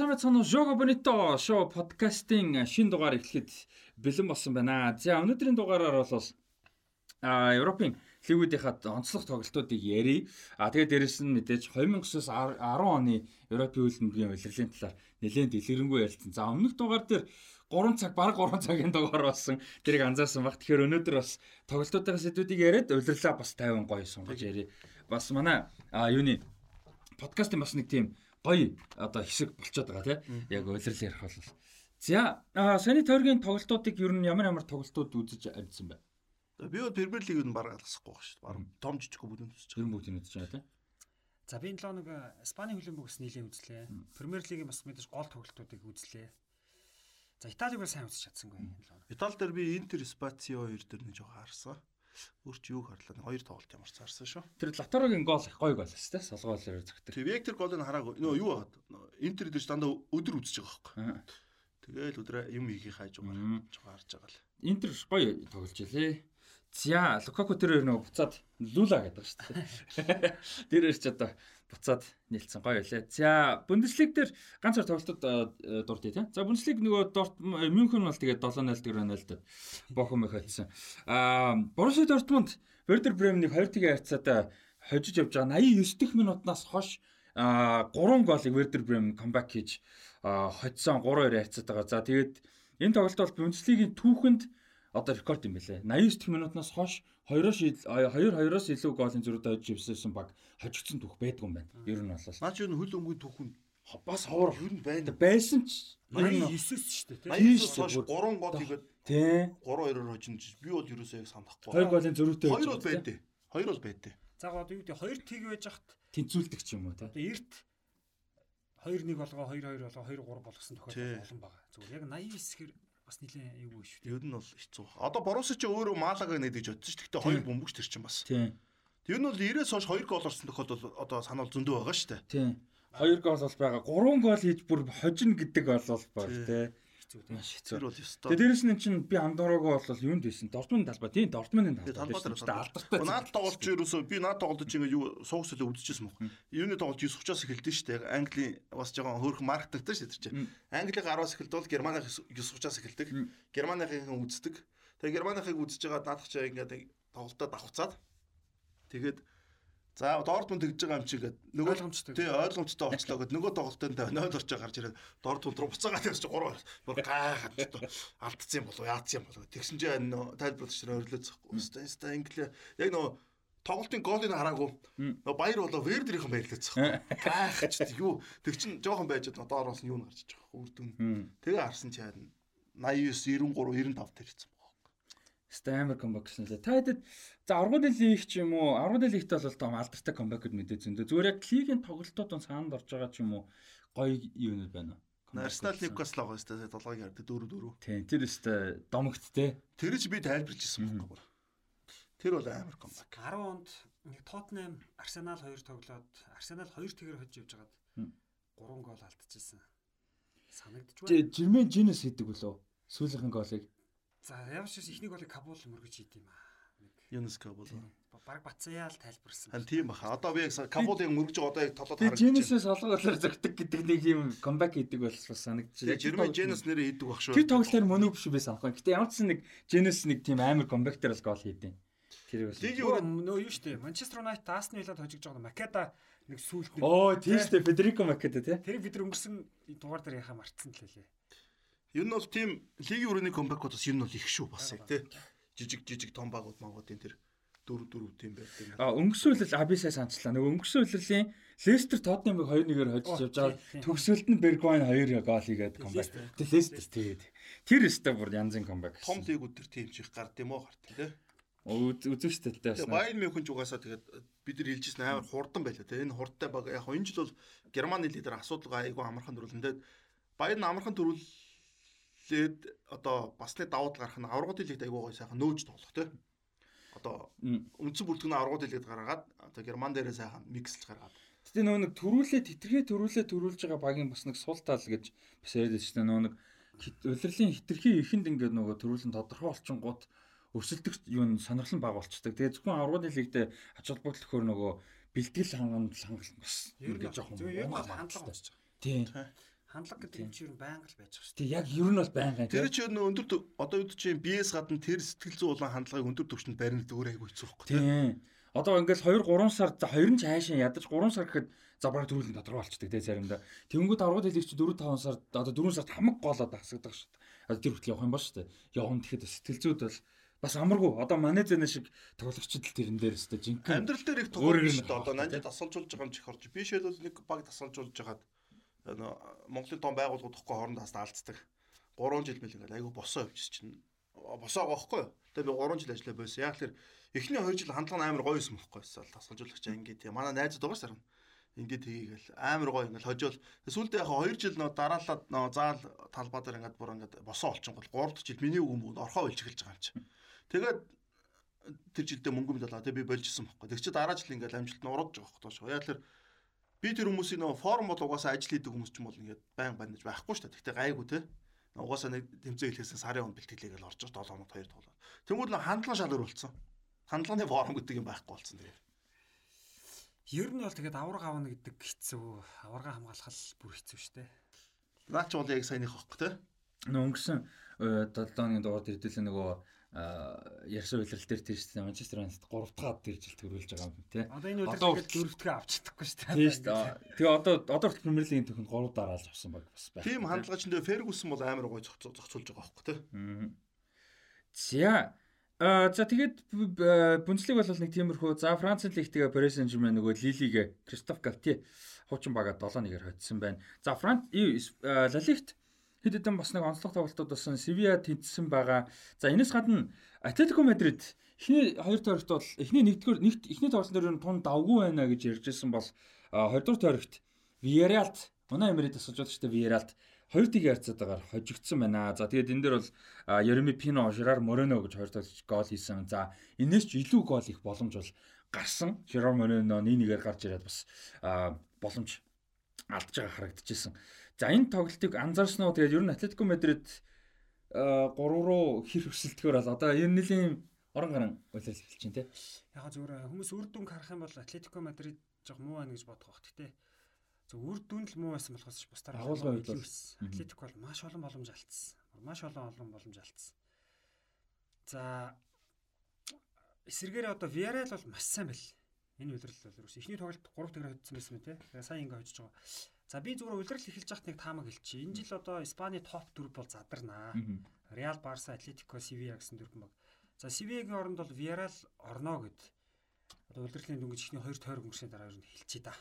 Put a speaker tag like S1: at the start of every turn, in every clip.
S1: Уу? Жого Бонито шоу подкастын шин дугаар эхлэхэд бэлэн болсон байна. За өнөөдрийн дугаараар бол а Европын лигүүдийнхаа онцлог тоглолтуудыг ярий. А тэгээд дээрэс нь мэдээж 2009-оос 10 оны Европын хөлбөмбөгийн улирлын талаар нэлээд дэлгэрэнгүй ярилцсан. За өмнөх дугаар дээр 3 цаг баг 3 цагийн дугаар болсон. Тэрийг анзаарсан баг. Тэгэхээр өнөөдөр бас тоглолтуудын сэдвүүдийг яриад улирлаа бас 50 гоё сунгаж ярий. Бас манай а юуны подкастын бас нэг тийм гоё одоо хэсэг болчиход байгаа тийм яг улирал ярих бол. За саяны тойргийн тоглолтуудыг ер нь ямар ямар тоглолтууд үзэж амьдсан бэ?
S2: Би бол Премьер лиг нь бараг алгасахгүй ба шүү дээ. Бараг том жижиг бүдүүн үзэж
S1: байгаа. Ер нь бүгдийг үзэж байгаа тийм.
S3: За би энэ лоног Испани хөлбөмбөгс нийлээ үзлээ. Премьер лигийн бас мэдээж гол тоглолтуудыг үзлээ. За Италиг бол сайн үзэж чадсангүй энэ лоног.
S2: Итали дээр би Интер Спацио 2 дээр нэг жоо харсан. Өөр чи юу харлаа? Хоёр тоглолт ямар цаарсан шүү.
S1: Тэр Латарогийн гол их гоё гол шүү дээ. Солгоолоор зөгтөр.
S2: Тэг Вектор голыг хараагүй. Нөө юу баад? Интер дээр дандаа өдөр үзэж байгаа байхгүй. Тэгээл өдрөө юм хийхийг хайж байгаа. Жоо харж байгаа л.
S1: Интер гоё тоглож илээ. За Лукаку тэр нөгөө буцаад лула гэдэг шүү дээ. Тэр ирч одоо буцаад нийлцсэн гоё байлаа. За Бундеслиг дээр ганц хоёр тоглолтод дурдъя тийм. За Бундеслиг нөгөө Дорт Мюнхен бол тэгээд 7-0 дээр 0-д Бохум их хоцсон. Аа Боруссия Дортмунд Вердер Бремнийг 2-1 харьцаатай хожиж явж байгаа 89 дэх минутаас хойш а 3 голыг Вердер Брем камбэк хийж хоцсон 3-2 харьцаад байгаа. За тэгээд энэ тоглолт бол Бундеслигийн түүхэнд одоо рекорд юм байлээ. 89 дэх минутаас хойш 2-оос 2-2-оос илүү гоолын зөрүүд хожиж ивсэн баг хожигдсон түүх байдгүй юм байна. Ер нь бол.
S2: Наач юу хөл өмгийн түүхэнд
S1: бас ховор ер нь байна. Байсан ч
S3: 89-с шүү дээ.
S2: Тийм шүү. 3 гол игээд
S1: тий
S2: 3-2-оор хожино. Би бол ерөөсөө яг санахгүй.
S1: 2 гоолын зөрүүтэй
S2: хожиж. 2 бол байдээ. 2 бол байдээ.
S3: За одоо юу гэдэг 2 тэг байж хахад
S1: тэнцүүлдэг ч юм уу тий.
S3: Одоо эрт 2-1 болгоо 2-2 болгоо 2-3 болгосон тохиолдол олон байгаа. Зүгээр яг 89 хэр бас нилээ айгүй шүү
S2: дээ. Ер нь бол хэцүү. Одоо Борусо ч өөрөө Малагаг нэгдэж бодсон шүү. Гэхдээ хоёр бөмбөгч тэр чинь бас. Тийм. Тэр нь бол 90-ээс хойш 2 гол орсон тохиолдол одоо санаал зөндөө байгаа шүү дээ.
S1: Тийм. 2 гол бол байгаа. 3 гол хийж бүр хожино гэдэг бол бол тий
S3: хэцүү тийм.
S1: Маш хэцүү. Тэгээ дээрэс нь чинь би Андорогоо бол юунд байсан? Дортмунд талбай. Тийм, Дортмундын
S2: талбай. Алдартай. Наад тоглолч ерөөсөө би наад тоглолч ингээ юу суугс төлөө үзчихсэн мөн. Юуны тоглолч 9 30-аас эхэлдэж штэ. Яг Английн бас жоохон хөөрхөн маркетагтай штэ тэр чинь. Англиг 10-аас эхэлдэг бол Германы 9 30-аас эхэлдэг. Германыхын үздэг. Тэгээ Германыхыг үзэж байгаа наадах чаа ингээ тоглолтоо давхцаад тэгээд За Дортмунд тэгж байгаа юм чи гээд
S3: нөгөө ойлгомжтой.
S2: Тий ойлгомжтой очлоо гээд нөгөө тоглолтод 0 орч гарч ирээд Дортмунд руу буцаагаад ирж 3 бүр гайхаад алдсан юм болов яадсан болов тэгсэн чинь нөө тайлбарлаж тэр ойрлоо захгүй. Ста инглээ яг нөгөө тоглолтын голыг хараагүй. Нөгөө баяр болоо Вердерийнхэн баярлаж захгүй. Гайхаж юу тэг чин жоохон байж доор болсон юу гарч иж байгаа. Үрдүн. Тэгээ харсан чи харин 89 93 95 тэрсэн.
S1: Стамер комбак гэсэн лээ. Та хэдэд за аргуудын лиг ч юм уу, аргуудын лигт бол том алдартай комбакуд мэдээ зөндөө. Зүгээр яг лигийн тоглолтууд саанд орж байгаа ч юм уу гоё юунууд байна уу?
S2: Арсенал Ньюкасл байгаа шүү дээ. Долгойг ярд 4 4.
S1: Тийм, тэр өстэй домогт те.
S2: Тэр ч би тайлбарлаж ирсэн байхгүй. Тэр бол амар комбак.
S3: 10 онд нэг Тоттенхэм Арсенал 2 тоглоод Арсенал 2 тэгэр хожиж явж хагаад 3 гол алдчихсан. Санагдчих
S1: байна. Жирмен Жинес хийдэг болов. Сүүлийнхэн голыг
S3: За ямар ч ихнийг бол Кабул мөргөж хийд юм аа.
S2: Юнес Кабул.
S3: Бараг Бацаяа л тайлбарсан.
S2: Хан тийм баха. Одоо би яг Кабулыг мөргөж одоо яг толоод
S1: харагдаж байна. Женесээс олгоолоор зөгтөг гэдэг нэг юм комбек хийдэг бол бас санагдаж
S2: байна. Жирмен Женес нэрээ хийдэг баг шүү.
S1: Тэр тоглолтоор мөнөө биш би санахгүй. Гэтэ ямар ч нэг Женес нэг тийм амар комбектер бол гол хийдэг.
S3: Тэр бас нөө юу штэ Манчестер Юнайтед Астон Виллад хожигдж байгаа Македа нэг нэг
S1: Оо тийм штэ Федерико Македа тий.
S3: Тэр бид өнгөрсөн дугаар дээр яхаа марцсан л лээ.
S2: Ер нь бол тийм лигийн өрөөний комбакууд бас ер нь бол их шүү бас тий. Жижиг жижиг том багууд магуудын тэр дөрв дөрв тийм байдаг.
S1: А өнгөрсөн үеэл Абисаа санчлаа. Нөгөө өнгөрсөн үеэлийн Лестер Тоттенхэмыг 2-1-ээр хожиж явж байгаа. Төгсөлд нь Бергвайн 2 гол хийгээд комбак. Тэр Лестер тэгээд тэр өстө бүр янзын комбак.
S2: Том лигүүд төр тийм чих гард юм уу гарт тий.
S1: Штэ
S2: таас. Байер Мюнхен ч угаасаа тэгээд бид нар хэлжсэн амар хурдан байлаа тий. Энэ хурдтай баг яг энэ жил бол Германы лидер асуудал айгүй амархан Байер нь амархан дөрүүл лээд одоо басны давуу тал гарах нь аврагын лигт айгуу гой сайхан нөөж тоглох тий. Одоо үндсэн бүртгэн аврагын лигт гаргаад одоо Герман дээрээ сайхан микслж гаргаад.
S1: Гэтэ нөө нэг төрүүлээ тэтэрхээ төрүүлээ төрүүлж байгаа багийн бас нэг сул тал гэж бас яриад шүү дээ. Нөө нэг улирлын хитрхи ихэнд ингээд нөгөө төрүүлэн тодорхой олчингууд өрсөлдөх юу сонирхол баг болчдөг. Тэгээ зөвхөн аврагын лигт ач холбогдол өгөхөр нөгөө бэлтгэл хангамж хангалт бас
S3: ингээд жоохон хандлага болчих.
S1: Тийм.
S3: Хандлага гэдэг юм чи ер нь байнга л байж байгаа шүү дээ.
S1: Тэг яг ер нь бол байнга
S2: Тэр чи нөө өндөр төв- одоо юу чинь биес гадна тэр сэтгэл зүй улаан хандлагыг өндөр түвшинд барина гэдэг өөр айгүй хэцүү байхгүй.
S1: Тийм. Одоо ингээл 2 3 сар за 2 нь цаашаа ядаж 3 сар гэхэд за бараг төрүүлэн тодорхой болчдөг тий заримдаа. Тэнгүүд аргууд хэлэгч 4 5 сар одоо 4 сард хамаг голоод асагддаг шүү дээ. Одоо тэр хүртэл явах юм ба шүү дээ. Явна тэгэхэд сэтгэл зүйд бол бас амаргүй. Одоо манай зэнэ шиг тоглогчдод тэрэн дээр өстой жинхэнэ.
S2: Амьдрал дээр их
S1: нь
S2: шүү дээ. Одоо нанжид тасалжуулж байгаа юм чих орж. Би шил бол нэг баг тасалжуулж хагаад Монголын том байгууллагууд тоххой хоорондоо хас алдцдаг. 3 жил мэл ингээл айгүй босоо явчих чинь. Босоо гоохгүй юу? Тэгээ би 3 жил ажиллаа байсан. Яг тэр эхний 2 жил хандлага нь амар гоё юм байхгүй байсан. Тасалжуулагч ингээд тийм. Манай найзууд байгаа сарна. Ингээд хийгээл амар гоё ингээл хожоол. Сүүлдээ яг 2 жил нөө дараалаад нөө заал талбай дээр ингээд бүр ингээд босоо олчихсон гол 3 дахь жил миний үгэн бүгд орхоо үлж эхэлж байгаа юм чи. Тэгээд тэр жилдээ мөнгө мэд алаа. Тэгээ би болжсэн байхгүй. Тэг чи дараа жил ингээл амжилт нь ураад байгаа байхгүй. Яг тэр би тэр хүмүүсийн нөө форум бол угаасаа ажил хийдэг хүмүүс ч юм бол ингээд байн банаж байхгүй шүү дээ. Тэгтээ гайгүй те. Угаасаа нэг тэмцээн хэлээсээ сарын он бэлтгэлээгээл орж 7 хоногт 2 тоглоод. Тэнгүүд нөө хандлага шал өрөлдсөн. Хандлагын форум гэдэг юм байхгүй болсон тэгээ.
S3: Ер нь бол тэгээд авраг авна гэдэг хэцүү. Аварга хамгаалах л бүр хэцүү шүү дээ.
S2: Наа чи бол яг саяных байхгүй те.
S1: Нөө өнгөрсөн 7 оны дугаар дэрдэлээ нөгөө ярьсан үйлрэл дээр тийш Манчестер Юнайтед 3 дахь тэр жилд төрүүлж байгаа юм тий.
S3: Одоо энэ
S1: Одоо
S3: үлрэлт дөрөвдгөө авч чадахгүй шүү дээ.
S1: Тийм шүү дээ. Тэгээ одоо одоо Премьер Лигийн төхөнд 3 дараалж авсан баг бас байна.
S2: Тим хандлагач энэ Фергюсон бол амар гоё зохицуулж байгаа байхгүй.
S1: Мгм. За А за тэгээд б- Бундслиг бол нэг тиймэрхүү. За Франц лиг тэгээ Paris Saint-Germain нөгөө Лилиг Кристоф Галтье хуучин бага 7-1-ээр хоцсон байна. За Франц Ла Лигт хэд хэдэн бас нэг онцлог тоглолтууд болсон Sevilla тэнцсэн байгаа. За энэс гадна Атлетико Мадрид эхний хоёр тойрогт бол эхний нэгдүгээр нэгт эхний тоглолтын дээр нь тун давгүй байна гэж ярьжсэн бол хоёрдугаар тойрогт Villarreal Унаа Эмери тасалж байгаа шүү дээ Villarreal хоёр тийг харьцаад байгаа хожигдсон байна. За тэгээд энэ дээр бол а, Ереми Пино, Жерар Морено гэж хоёр тоглогч гол хийсэн. За энэс ч илүү гол их боломж бол гарсан. Жерар Морено 1-1-ээр гарч ирээд бас боломж алдж байгаа харагдчихсэн. За энэ тоглолтыг анзаарсан уу? Тэгээд ер нь Атлетико Мадрид 3 руу хэр өсөлтгөр бол одоо энэ нэлийн орон гарan уйлал эхэлж байна те.
S3: Яг зүгээр хүмүүс үр дүнг харах юм бол Атлетико Мадрид жоох муу байна гэж бодох бах. Гэтэ зөв үр дүн л муу байсан болохоос ч бусдаар
S1: Агуулгын
S3: байсан. Атлетико бол маш олон боломж алдсан. Маш олон олон боломж алдсан. За эсэргээр одоо Villarreal бол маш сайн байл. Энэ үлрэл бол ерөөс эхний тоглолт 3 тэгрэ хоцсон байсан мэт те. Сайн ингээ хожиж байгаа. За би зүгээр үлрэл эхэлж яхад нэг таамаг хэлчихье. Энэ жил одоо Испани топ 4 бол задарнаа. Реал, Барса, Атлетико, Севиа гэсэн дөрвөн баг. За Севиагийн оронд бол Villarreal орно гэд. Одоо удирдлагын дөнгөж ихний хоёр тойрог өнгөрсөний дараа нь хэлчихье да.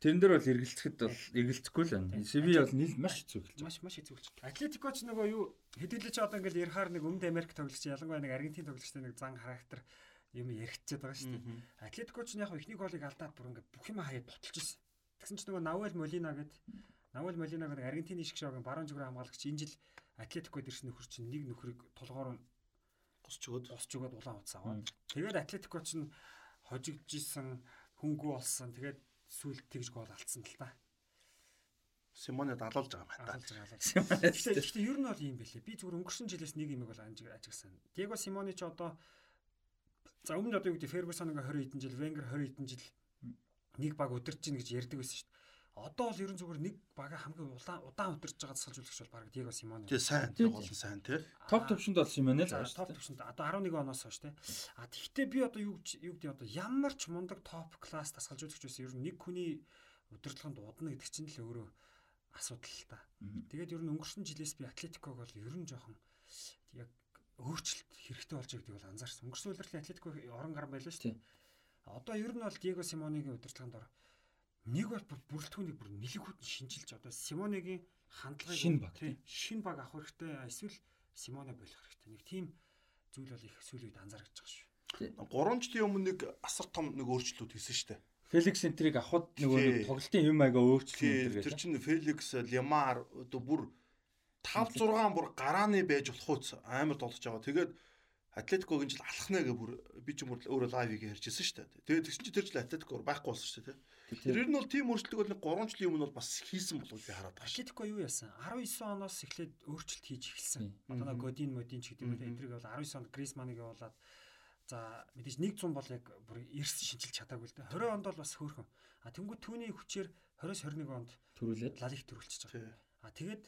S1: Тэрэн дээр бол эргэлцэхэд бол эргэлцэхгүй л байна. Севи бол нийл маш хэцүү эхэлж.
S3: Маш маш хэцүүлж. Атлетико ч нөгөө юу хэдүүлээ ч одоо ингээл ярихаар нэг Өмнөд Америк тоглогч ялангуяа нэг Аргентин тоглогчтой нэг зан характер юм яригчээд байгаа шүү дээ. Атлетико ч яг ихний голыг алдаад бүр ингээд бүх юм хаяад ботолж ирсэн. Тэгсэн чинь нөгөө Навел Молина гэдэг Навел Молина гэдэг Аргентины шиг шогийн баруун зүгрээ хамгаалагч энэ жил Атлетикод ирсэн нөхөр чинь нэг нөхрийг толгоор нь
S2: Госч өгөөд.
S3: босч өгөөд улаан утас аваад. Тэгээд Атлетико ч нь хожигдчихсэн хөнгүү болсон. Тэгээд сүйд тэгж гол алдсан л та.
S2: Симоне далуулж байгаа юм байна.
S3: Гэхдээ ер нь бол юм бэлээ. Би зүгээр өнгөрсөн жилээс нэг юм бол анжиг ажигсан. Диего Симоне ч одоо за өмнө одоо юу гэдэг Фергюсон ингээ 20 хэдэн жил, Венгер 20 хэдэн жил нэг баг удирч гин гэж ярьдаг байсан шүү дээ. Одоо бол ер нь зүгээр нэг бага хамгийн удаан удаан удирч байгаа тасалжуулагч бол баг Диего Симоне.
S2: Тэгээ сайн.
S1: Тий,
S2: Тэгээ гол нь сайн тий.
S1: Топ төвшөнд болсон юм байна л
S3: топ төвшөнд одоо 11 оноос хойш те. А тэгвэл би одоо юу гэж- юу гэдэг одоо ямар ч мундаг топ класс тасгалжуулагч байсан ер нь нэг хүний удирдлаганд удна гэдэг чинь л өөрөө асуудал л та. Тэгээд ер нь өнгөрсөн жилээс би Атлетиког бол ер нь жоохон яг өөрчлөлт хэрэгтэй болж байгаа гэдэг бол анзаарсан. Өнгөрсөн удирдлагын Атлетико орон гар байлаа шүү
S1: Тий.
S3: дээ. Одоо ер нь бол Диего Симонегийн удирдлаганд ор нэг бол бүр бүрэлдэхүүнийг бүр нэлээгүүд нь шинжилж одоо Симонегийн хандлагыг
S1: Шинэ баг,
S3: шинэ баг авах хэрэгтэй эсвэл Симоне болох хэрэгтэй. Нэг тийм зүйл бол их сүүлийн үед анзаарч байгаа шүү.
S2: 3 жилийн өмнө нэг асар том нэг өөрчлөлт хийсэн шүү дээ.
S1: Феликс энтриг авахд нөгөө тоглолтын юм аяга өөрчлөлт энэ
S2: тэр чинь Феликс, Лемар одоо бүр 5 6 бүр гарааны байж болох үс амар тоглож байгаа. Тэгээд Атлетикогийн жил алхнаа гэ бүр би ч юм уу өөрөө лайвыг ярьжсэн шүү дээ. Тэгээд тэгсэн чинь тэр жил Атлетико байхгүй болсон шүү дээ. Тэр ер нь бол тим өөрчлөлтөг бол нэг 3 жилийн өмнө бол бас хийсэн болов би хараад байгаа.
S3: Атлетико юу яасан? 19 оноос эхлээд өөрчлөлт хийж эхэлсэн. Одоо нэг. Годин модин ч гэдэг юм уу. Энтриг бол 19 онд Грисманыг явуулаад за мэдээж 100 бол яг бүр эрс шинжилж чадаагүй л дээ. 20 онд бол бас хөөрхөн. А тэнгуү түүний хүчээр 20-21 онд
S1: Төрүүлээд
S3: Лалиг төрүүлчихэж байгаа. А тэгээд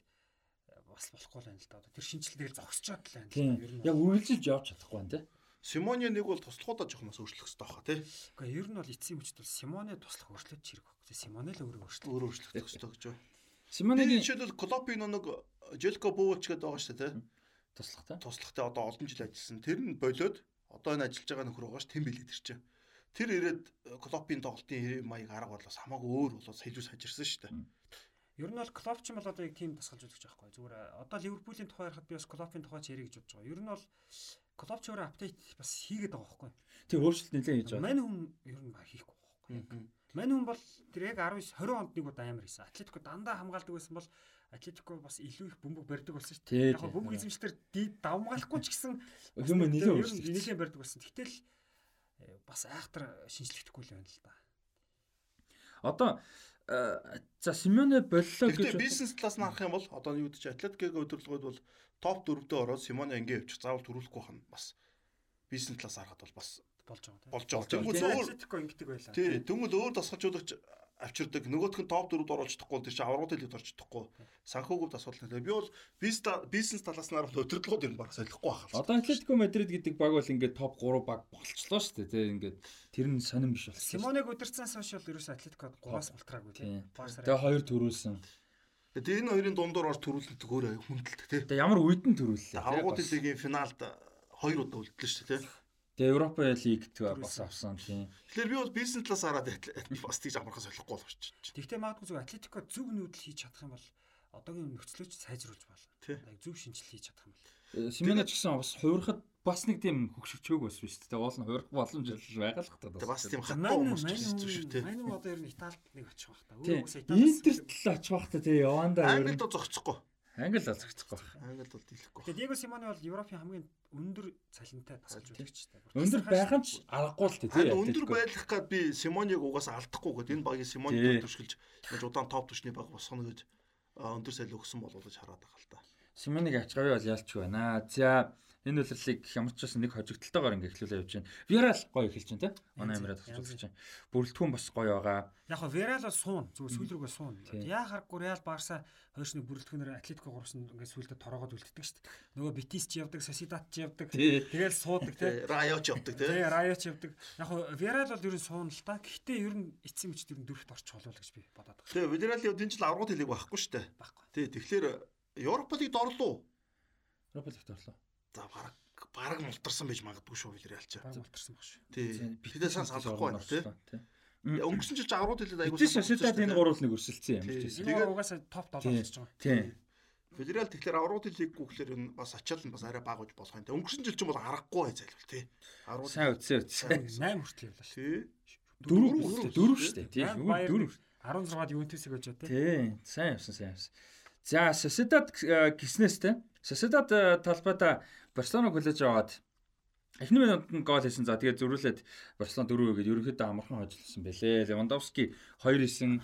S3: бас болохгүй л байна л да. Тэр л байна. л
S1: Тийм. Яг үргэлжилж явж чадахгүй байна те.
S2: Симоны нэг бол туслахуудаа жоох мас өөрчлөх хэрэгтэй баха тий.
S3: Гэхдээ ер нь бол эцсийн хүчт бол Симоне туслах өөрчлөлт чирэг баг. Тэгээ Симоне л өөрөө өөрчлөлт.
S2: Өөрөө өөрчлөх хэрэгтэй гэж байна. Би
S1: Симоныгийн
S2: жишээлбэл Клопын нэг Желко Бууч гэдэг байгаа шүү дээ тий.
S1: туслах та.
S2: Туслахтай одоо олон жил ажилласан. Тэр нь болоод одоо энэ ажиллаж байгаа нөхөр байгаа ш тэм билээ тэр чинь. Тэр ирээд Клопын тоглолтын маяг арга болоос хамаагүй өөр болоос илүү сажирсан шүү дээ.
S3: Ер нь бол Клоп ч юм бол одоо яг тийм тасгалж үзэж байгаа байхгүй. Зүгээр одоо Ливерпулийн тухай ярихад би бас Клопын тухай ч ярих гэж бодож байгаа. Ер нь бол Клоп ч өөрөө апдейт бас хийгээд байгаа байхгүй.
S1: Тэг өөрчлөлт нэлээд хийж байгаа.
S3: Мань хүн ер нь хийхгүй байхгүй. Мань хүн бол тэр яг 19 20 онд нэг удаа амар хийсэн. Атлетико дандаа хамгаалдаг байсан бол Атлетико бас илүү их бөмбөг барьдаг болсон шүү дээ. Яг бөмбөг эзэмшлэр дид давмгаалахгүй ч гэсэн
S1: Юм нэлээд өөрчлөлт.
S3: нэлээд барьдаг болсон. Гэтэл э, бас айхтар шинжлэхдэггүй л байна л да.
S1: Одоо э, за Симоне боллоо гэж
S2: бизнес талаас нь харах юм бол одоо юу гэж Атлетикогийн өдөрлгөөд бол топ 4-д ороод Симоне ингээ явчих заавал төрүүлэхгүй хана бас бизнес талаас харахад бол бас
S3: болж байгаа тийм.
S2: болж байгаа.
S3: Тэр
S2: өөр
S3: Атлетико ингэдэг байлаа.
S2: тий тэнгүүд өөр тасгалжуулагч авчирдаг. Нөгөөх нь топ 4-д оруулж чадахгүй тэр чинь аврагууд хэлээд орж чадахгүй. Санхүүгүүд асуудал нэлээ. Би бол бизнес бизнес талаас нь харахад өдөрлгөөд ер нь баг солихгүй байх.
S1: Одоо Атлетико Мадрид гэдэг баг бол ингээд топ 3 баг болчихлоо шүү дээ. Тэ ингээд тэр нь сонирн биш болсон.
S3: Симонег удирцсанаас хойш бол ерөөсөө Атлетикод 3-аас болтраагүй. Барсаар
S1: Тэгээ хоёр төрүүлсэн.
S2: Тэгээ энэ хоёрын дундуур орж төрүүлэлт өөр хүндэлдэг тий.
S1: Тэгээ ямар үедэн төрүүллээ.
S2: Аврагууд лигийн финалд хоёр удаа үлдлээ шүү дээ тий.
S1: Тэгээ Европа лиг бас авсан тийм.
S2: Тэгэхээр би бол бизнес талаас хараад бас тийж амархан солихгүй болчихчих.
S3: Тэгтээ магадгүй зөв Атлетико зөв нүүдэл хийж чадах юм бол одоогийн нөхцөлөж сайжруулж болно.
S2: Тий.
S3: Яг зөв шинжилэл хийж чадах юм бол.
S1: Симоне ч гэсэн бас хувирахад бас нэг тийм хөвгшөвчөөг бас биш тэгээ уул нь хувирах боломж байгаа л
S2: Тэгээ бас
S1: хата.
S2: тийм хатаа хүмүүс ч гэсэн шүү тий.
S3: Мань одоо ер нь Италид нэг очих байх та. Өөрөө Италиас
S1: Интерт л очих бах та тэгээ Яванда ер
S2: Англид
S1: нь
S2: бол зогцохгүй.
S1: Англи л зогцохгүй.
S2: Англид бол дийлэхгүй.
S3: Тэгээ Диего Симоне бол Европын хамгийн өндөр цалинтай тасгалжуулагчтай.
S1: Өндөр байх нь ч аргагүй л тий.
S2: Харин өндөр байх гад би Симоныг угаасаа алдахгүй гэд энэ багийн Симоны
S1: Тий.
S2: төшгөлж яаж удаан топ түвшний баг босгоно гэж өндөр сайл өгсөн болов гэж хараад байгаа л да.
S1: Симоныг ачгавь бол ялчгүй байна. За энэ үлрэлийг ямар ч байсан нэг хожигдолтойгоор ингээ эхлүүлээ явж байна. Вирал гоё эхэлж байна те. Манай амираа
S3: бүр,
S1: тасчихж байна. Бүрэлдэхүүн бас гоё байгаа.
S3: Яг хоо Верал бол суун. Зүгээр сүүл рүүгээ суун. Яа харахгүй Реал Барса хоёршны бүрэлдэхүүнээр Атлетико гурвсан ингээд сүүлдээ тороогоод үлддэг шүү дээ. Нөгөө Битис ч явдаг, Сосидат ч явдаг.
S1: Тий.
S3: Тэгэл суудаг те.
S2: Райоч явдаг тий.
S3: Тэгээ Райо ч явдаг. Яг хоо Верал бол ер нь суун л та. Гэхдээ ер нь эцсийн мөч ер нь дөрөвт орчих болов гэж би бодоод байгаа.
S2: Тэгээ Вилерали энэ жил аврагууд хэлийг байхгүй шүү дээ.
S3: Баггүй.
S2: Тий тэгэхээр Европ лиг дорлоо.
S1: Робот их торлоо.
S2: За баг баг мултарсан байж магадгүй шүү Вилерал ч.
S3: Баг мултарсан баг шүү.
S2: Тий. Тэдээ сан салахгүй байна тий.
S1: Тий.
S2: Өнгөрсөн жил ч аврагууд хэлээд айгуу.
S1: Битис шашидад энэ гурвал нэг өрсөлдсөн юм
S2: Тий.
S3: гол угаасаа топ 7
S1: Тийм.
S3: болчихж байгаа.
S1: Тий.
S2: Федерал тэгэхээр аврагууд хэлийггүй гэхээр энэ бас ачаал нь бас арай бага гэж болох юм. Өнгөрсөн жил ч юм бол аргагүй бай зайлвал тий. Аврагууд
S1: Сайн үтсээ үтсээ.
S3: 8 хүртэл явлаа шүү.
S2: тий.
S1: Дөрөв дөрөв тий.
S3: Баян
S1: Юу
S3: Баяр
S1: дөрөв.
S3: 16-ад Ювентусыг өжөө те.
S1: Тий. Сайн явсан сайн явсан. За э, гиснээс те. Sociedad э, талбайда Барселона хүлээж аваад эхний минутанд нь гол хийсэн. За тэгээд зөрүүлээд Барселона 4 гээд ерөнхийдөө амархан хожлсон байлээ. Левандовски 2-9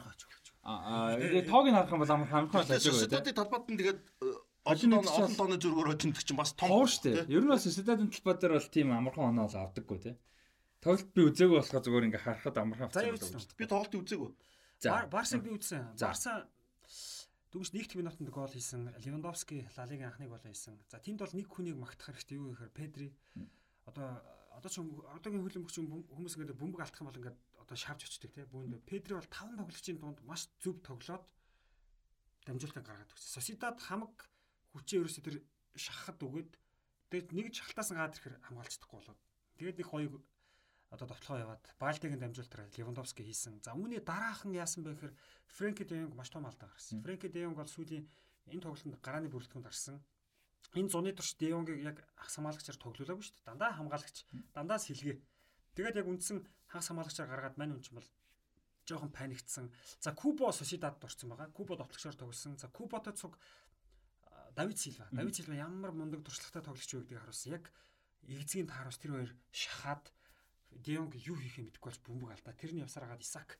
S1: аа тэгээд тоог нь харах юм бол амархан амархан
S2: Тэгэхээр
S1: хожлоо
S2: Sociedad-ын талбайд нь тэгээд э,
S1: Олон
S2: олон
S1: нэг
S2: олон тооны зөргөөр очинд чинь бас том
S1: Тоо штэ. Ер нь бол Sociedad-ын талбай дээр бол тийм амархан оноо бол авдаггүй те. Тоглолт би үзээгүй болохоор зүгээр ингээ харахад амархан авчихсан.
S2: Би тоглолтыг үзээгүй.
S3: Барсаг би үзсэн. Барса дүнш нэгт минутанд гол хийсэн. Левандовски Ла Лигийн анхныг гол хийсэн. За тэнд бол нэг хүнийг магтах хэрэгтэй юу гэхээр Педри одоо одоо ч одоогийн хөлбөмбөгч хүмүүс ингээд бөмбөг алдах юм бол ингээд одоо шавж очдөг тий. Бүүнд Педри бол таван тоглогчийн дунд маш зөв тоглоод дамжуултаа гаргаад өгсөн. Сосидад хамаг хүчээ ерөөсөө тэр шахахад өгөөд тэгээд нэг шахалтаас нь гаад ирэхээр хамгаалцдаггүй болоод тэгээд нэг хоёуг одоо довтлогоо яваад Баалтигийн дамжуултаар Левандовски хийсэн. За үүний дараах нь яасан бэ гэхээр Фрэнки де Йонг маш том алдаа гаргасан. Фрэнки де Йонг бол сүүлийн энэ тоглолтод гарааны бүрэлдэхүүнд гарсан. Энэ зуны турш де Йонгийг яг хагас хамгаалагчаар тоглоулаагүй шүү дээ. Дандаа хамгаалагч, дандаа сэлгээ. Тэгээд яг үндсэн хагас хамгаалагчаар гаргаад мань чинь бол жоохон паниктсан. За Кубо Сосидад дурсан байгаа. Кубо довтлогчоор тоглосон. За Куботой цуг Давид Силва. Давид Силва ямар мундаг туршлагатай тоглогч юу гэдгийг харуулсан. Яг эцгийн таараас тэр хоёр шахаад Дионг юу хийхээ мэдэхгүй болж бөмбөг алдаа. Тэрний явсаар хагаад Исак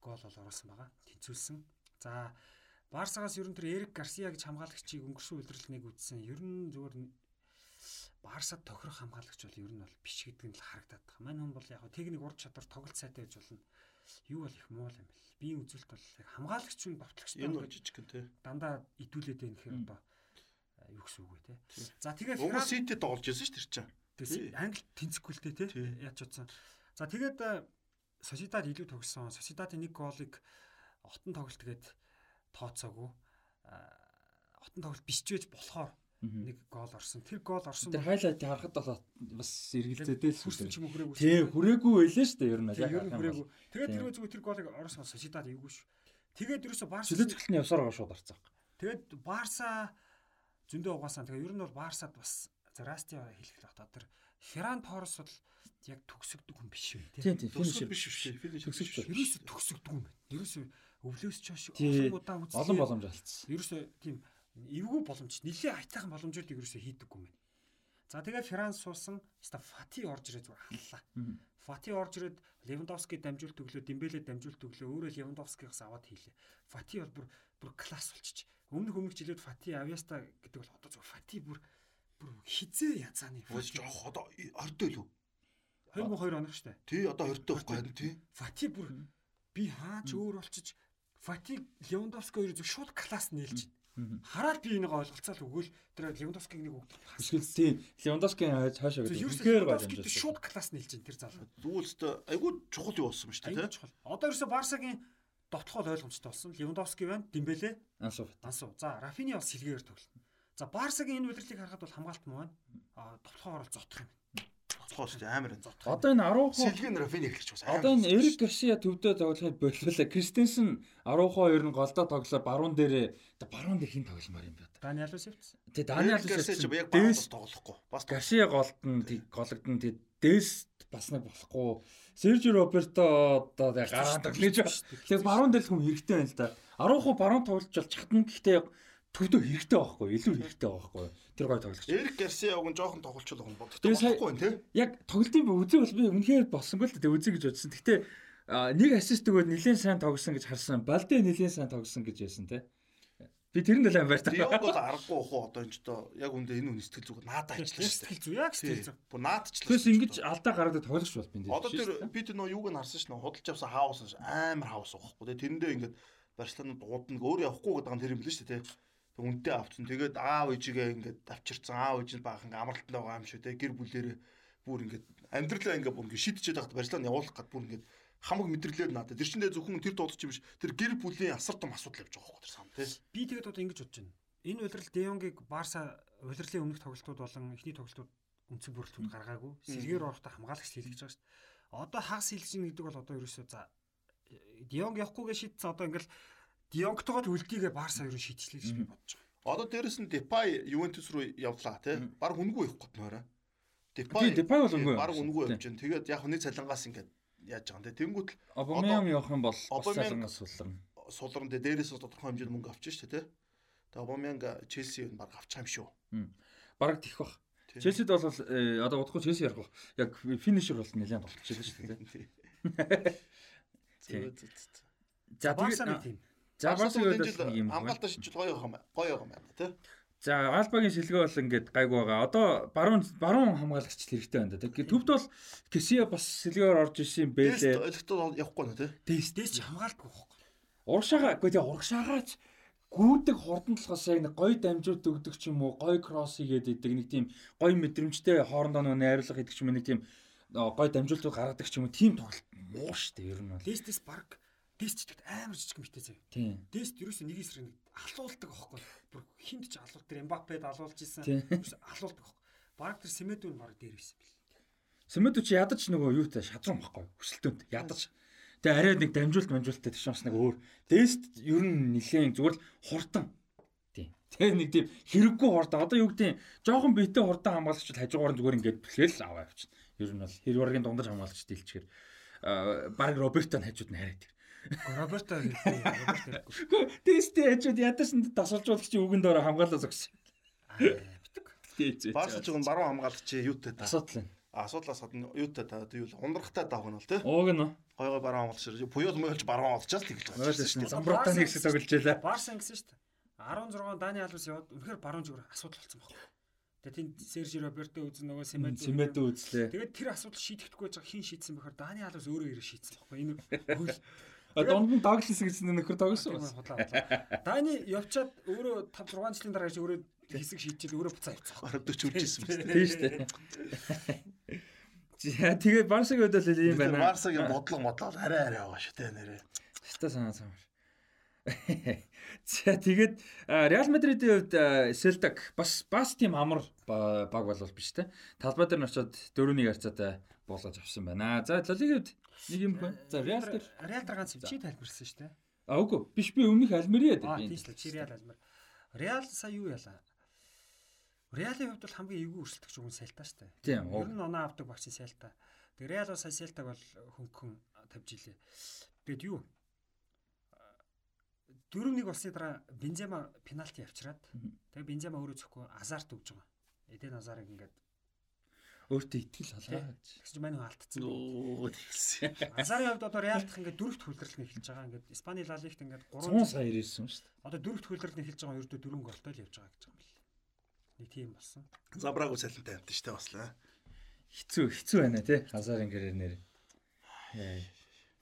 S3: гол бол оруулсан байгаа. Тэнцүүлсэн. За Барсагаас ер нь тэр Эрик Гарсия гэж хамгаалагчийг өнгөрсөн удирдлагыг үзсэн. Ер нь зүгээр Барсад тохирох хамгаалагч бол ер нь бол биш гэдэг нь л харагдаад байгаа. Мань хүн бол яг техник ур чадвар тоглолт сайтай гэж болно. юу бол их муу юм бэл. Биеийн үзүүлэлт бол яг хамгаалагч нь довтлогчтой
S2: Энэ бол жижиг гэн те.
S3: дандаа идүүлээд байх гэхээр одоо э, юу гэсэн үг вэ те. За
S2: Угсаа
S3: Ферран
S2: Сити тоглож байсан шүү дээ тэр чинь.
S3: Тэгсэн англи тэнцэхгүй л дээ
S2: Тий.
S3: тий яаж утсан. За тэгээд э, Сосидад илүү тогсон. Сосидадын нэг голыг отон тоглолт гээд тооцоогүй. А, Отон тоглолт байж болохоор нэг гол орсон. Тэр гол орсон.
S1: Тэр хайлайт харахад бол бас эргэлзээдээ л
S3: хүрсэн.
S1: Тий, хүрээгүй байлаа шүү дээ ер нь.
S3: Ер нь хүрээгүй. Тэгээд тэр зүгээр тэр голыг орсон Сосидад эвгүй шүү. Тэгээд ерөөсө Барса
S1: Чөлөөцөлтний явсаар гоо шууд арцсан.
S3: тэгээд Барса зөндөө угаасан. Тэгээд ер нь бол Барсад бас Расти хэлэх л одоо тэр Ферран Торрес бол яг төгсөгдөг хүн биш үү тий.
S1: Тийм финишер.
S2: биш. Финиш
S1: Төгсөж
S2: биш.
S3: Ерөөсө төгсөгдөг юм байна. Ерөөсө өвлөөс чош олон удаа үзлээ.
S1: Олон боломж алдсан.
S3: Ерөөсө тийм эвгүй боломж нэлээ айтайхан боломжууд ерөөсө хийдэггүй юм байна. За тэгээ Франц суусан ста Фати орж ирээ зүгээр халлаа. Фати орж ирээд Левандовски дамжуулт өглөө, Дембеле дамжуулт өглөө, өөрөө Левандовскигаас аваад хийлээ. Фати бол бүр бүр класс болчих. Өмнөх өмнөх жилүүд Фати Авьяста гэдэг бол одоо зүгээр Фати бүр бүр хизээ язааны.
S2: Ууш жоох одоо ордоо л үү?
S3: 2002 оног штэ.
S2: Тий, одоо ордоо байхгүй харин тий.
S3: Фати бүр би хаач өөр болчих. Фати Левандовски хоёр зөв шууд класс нээлж байна. Хараад би энийг ойлгоцоод өгөөл тэр Левандовскиг нэг өгдөг.
S1: Эсвэл тийм Левандовскийн хаашаа
S3: Зөв
S1: гэдэг. Үнэхээр гоё
S3: Левандовскиг
S1: амжилт.
S3: шууд класс нээлж байна тэр залуу.
S2: Зүгэлстэй айгүй чухал юу болсон юм шүү
S3: Аюул
S2: дээ тий.
S3: чухал. Одоо ерөөсөө Барсагийн довтлохол ойлгомжтой болсон. Левандовски байна, Дембеле,
S1: Ансуу.
S3: Ансуу. За, Рафини бас сэлгээр тоглоно. За, Барсагийн энэ удирлыг харахад бол хамгаалт муу байна. Аа, довтлохоор бол зотох юм.
S2: Цоцгоо шүү дээ амар энэ.
S3: Зотох.
S1: Одоо энэ 10 хоо
S2: Сэлгэн Рафин эхлэж бас.
S1: Одоо энэ Эрик Гарсиа төвдөө тоглохыг боллоо. Кристенсен 10 хоо ер нь голдоо тоглоо баруун дээрээ баруун дээр хин тогломоор юм байна.
S3: Даниэл Усевц.
S1: Тэ Даниэл
S2: ч яг
S1: Дээс
S2: баас тоглохгүй. Бас
S1: Гарсиа голдон тэг гологдон тэг Дэс бас нэг болохгүй. Сержи Роберто одоо гараад тоглож байна. Тэгээ баруун дээр хүн хэрэгтэй байна л да. 10 хоо баруун тоглож бол чатна гэхдээ төвдөө хэрэгтэй байхгүй илүү хэрэгтэй байхгүй. Тэр гой тоглогч.
S2: Эрик Гарсиаг нь жоохон тоглолцол байгаа юм бод.
S1: Тэгээ сая-
S2: Тэгэхгүй тий.
S1: яг тоглолтын үзэг бол би үнэхээр болсонгүй л дээ үзье гэж бодсон. Гэхдээ нэг ассист өгөөд нэлээд сайн тогсон гэж харсан. Балдэ нэлээд сайн тогсон гэж байсан те. Би тэр нь л амар та.
S2: Диог бол аргагүй уух одоо энэ ч одоо яг үндэ энэ хүн сэтгэл зүгээр наадаа ажиллаж шүү дээ.
S3: Сэтгэл зүй яг
S2: Тий.
S3: сэтгэл зүй.
S2: Бүр наадчлаа.
S1: Тэс ингэж алдаа гаргадаг тоглогч бол би энэ.
S2: Одоо тэр би тэр нөө юуг нь харсан ш нь худалж авсан хаус ш амар хаус уухгүй тий тэрэндээ ингээд Барселона дуудна өөр явахгүй гэдэг нь тэр юм л шүү дээ тий үнтэй авцсан. Тэгээд аав ээжигээ ингээд авчирцсан. Аав ээж нь баахан амралтанд байгаа юм шүү тий гэр бүлэрээ бүр ингээд амьдралаа ингээд бүр ингээд шидчихээд байхад Барселона явуулах гад бүр ингээд хамаг мэдрэлээд надад тэр чиндээ зөвхөн тэр дуудчих юм биш. Тэр гэр бүлийн асар том асуудал явж байгаа байхгүй тэр сан тий
S3: Би тэгээд одоо ингэж бодож байна. Энэ удирал Деонгийг Барса удирлын өмнөх тоглолтууд болон эхний тоглолтууд үндсэн бүрэлдэхүүн гаргаагүй. Сэлгээр орохдоо хамгаалагч хийлгэж байгаа шүү дээ. Одоо хагас хийлгэж байгаа гэдэг бол одоо ерөөсөө за Дионг явахгүйгээ шийдсэн. Одоо ингээл Дионгтойгоо үлдээгээ Барса ерөө шийдчихлээ гэж би бодож байгаа.
S2: одоо дээрэс нь Депай Ювентус руу явлаа тий баг үнгүй явах гээд нөрөө
S1: Тийм, Depay бол үнгүй явсан.
S2: үнгүй
S1: Тийм.
S2: явж байна тэгээд яг нэг цалингаас ингээд яаж байгаа юм те тэнгуут л
S1: Обамян явах юм бол
S2: Обамян-
S1: цалингаас сулрна.
S2: сулран дээр дээрээс нь тодорхой хэмжээнд мөнгө авчих шүү дээ тий Тэгээ Обамянг Челси баг авчих юм шүү
S1: Бараг тих бах.
S2: Тийм.
S1: Челсид бол э, одоо удахгүй Челси ярих бах. Яг финишер бол нэлээд болчихлоо шүү дээ.
S2: Зүг.
S1: За
S3: Барса нэг
S1: тэгээд
S3: тийм.
S1: За Барса
S2: энэ жил
S1: нэг юм
S2: хамгаалтаа шийдэл гоё юм гоё юм байна тий
S1: За Альбагийн шилгээ бол ингээд гайгүй байгаа. Одоо баруун баруун хамгаалагч хэрэгтэй байна да. Төвд бол Кесиа бас шилгээр орж исэн
S2: Бэлээ
S1: бэлээ.
S2: олигтод явахгүй нэ тий
S3: дэс ч хамгаалахгүй байхгүй.
S1: Урагшаага үгүй тэгээ урагшаагаач гүйдэг хордонтлохоос яг нэг гой дамжуулт өгдөг ч юм уу, гой кросс хийгээд идэг нэг тийм гой мэдрэмжтэй хоорондоо нөө найруулга хийдэг ч юм уу нэг тийм оо, гой дамжуултууд гаргадаг ч юм уу тийм тоглолт муу штэ ер нь бол.
S3: Дэс баг дэс ч гэдэгт амар жижиг мэтээ заяа.
S1: Тийм.
S3: Дэс ерөөсөө нэг эсрэг нэг алуулдаг байхгүй. Бүр хинт ч алуул тэр Эмбапед алуулж исэн. Алуулдаг байхгүй. Баг тэр Семедүн баг дээр байсан бил.
S1: Сэмэдүү чи ядаж нөгөө юутай шадрам байхгүй хүсэлтөнд ядаж. Тэгээ арай нэг дамжуулт манжуулттай тийш бас нэг өөр. Дэст ер нь нилээн зүгээр л хурдан. Тийм. Тэгээ нэг тийм хэрэггүй хурдан. Одоо юу гэдэг жоохон биетэй хурдан хамгаалагч хажуугаар нь зүгээр ингээд бэлгээл аваа явчихна. Ер нь бол хэрвэргийн дундаж хамгаалагч дийлчихэр аа баг Роберто хажууд нь хараад.
S3: Роберто хэлээ. Роберто.
S1: Дэстээ хажууд ядаж нь тасалжуулагч үгэнд ороо хамгаалаа зогс.
S3: битэг.
S1: Тийч.
S2: Барса ч гон баруун хамгаалагч юутай та
S1: асуудал нь.
S2: асуудлаас гадна юутай та юу л ундрахтай таах нь бол тий
S1: Ууг нь.
S2: гой гой баруун хамгаалагч буюул мөөлж баруун олчаас л тэгэлж байгаа
S1: шин замбрутаа нэг хэсэг тоглож ялаа.
S3: Барса ингэсэн шүү дээ. 16 Дани Алвес яваад үнэхээр баруун зүгээр асуудал болсон байхгүй. Тэгээ тэнд Серж Роберто үзэн нөгөө Семедо.
S1: Семедо үзлээ.
S3: Тэгээд тэр асуудал шийдэхгүй байж байгаа хин шийдсэн бэхээр Дани Алвес өөрөө ирээ шийдсэн байхгүй. Энэ хөл
S1: А донд нь Даглас гэсэн нөхөр
S3: худлаа. худлаа. Дани явчаад өөрөө 5 6 жилийн дараа өөрөө хэсэг шийдчихэл өөрөө буцаа.
S2: Бараг 40 үржсэн биз дээ.
S1: Тийм шүү дээ. За тэгээд Барсагийн хувьд бол ийм байна.
S2: Барсагийн бодлого модлол арай арай байгаа шүү дээ нэрээ.
S1: Хэвээ санаа самар. За тэгээд Реал Мадридийн хувьд Селдаг бас бас тийм амар ба- баг болвол биш те. Талбай дээр нь очиод 4-1 харьцаатай болгож авсан байна. За хувьд нэг юм байна. За Реал дээр
S3: Реал дээр ганц чи тайлбарсан шүү дээ.
S1: А үгүй биш би өмнөх Альмериад
S3: Аа тийм л чи Реал алмар. Реал сая юу яла? Реалын хувьд бол хамгийн эвгүй өрсөлдөгч хүн Селта шүү дээ.
S1: Тийм,
S3: Ер нь оноо авдаг багч Селта. Тэгээ Реал сая Селтаг бол хөнгөн тавьж илээ. Тэгээд юу? Дөрөв нэг болсны дараа Бензема пенальти авчираад тэгээ Бензема өөрөө зөвхөн Азарт өгж байгаа. Эден Азарыг ингээд
S1: өөртөө итгэл халаа.
S3: тэгс чи манай алдсан.
S2: Оо тэгсэн.
S3: Азарын хувьд одоо Реалтх ингээд дөрөвт хөлдрөл нь эхэлж байгаа. Ингээд Испани Ла Лигт ингээд
S1: 100
S3: 3
S1: сая ирсэн шүү дээ.
S3: одоо дөрөвт хөлдрөл нь эхэлж байгаа ердөө дөрвөн голтой л явж байгаа гэж байгаа юм бэл. Нэг тийм болсон.
S2: Забраагүй салентай амт штэ бас л.
S1: Хэцүү хэцүү байна те. Хазар ингэрээр нэр.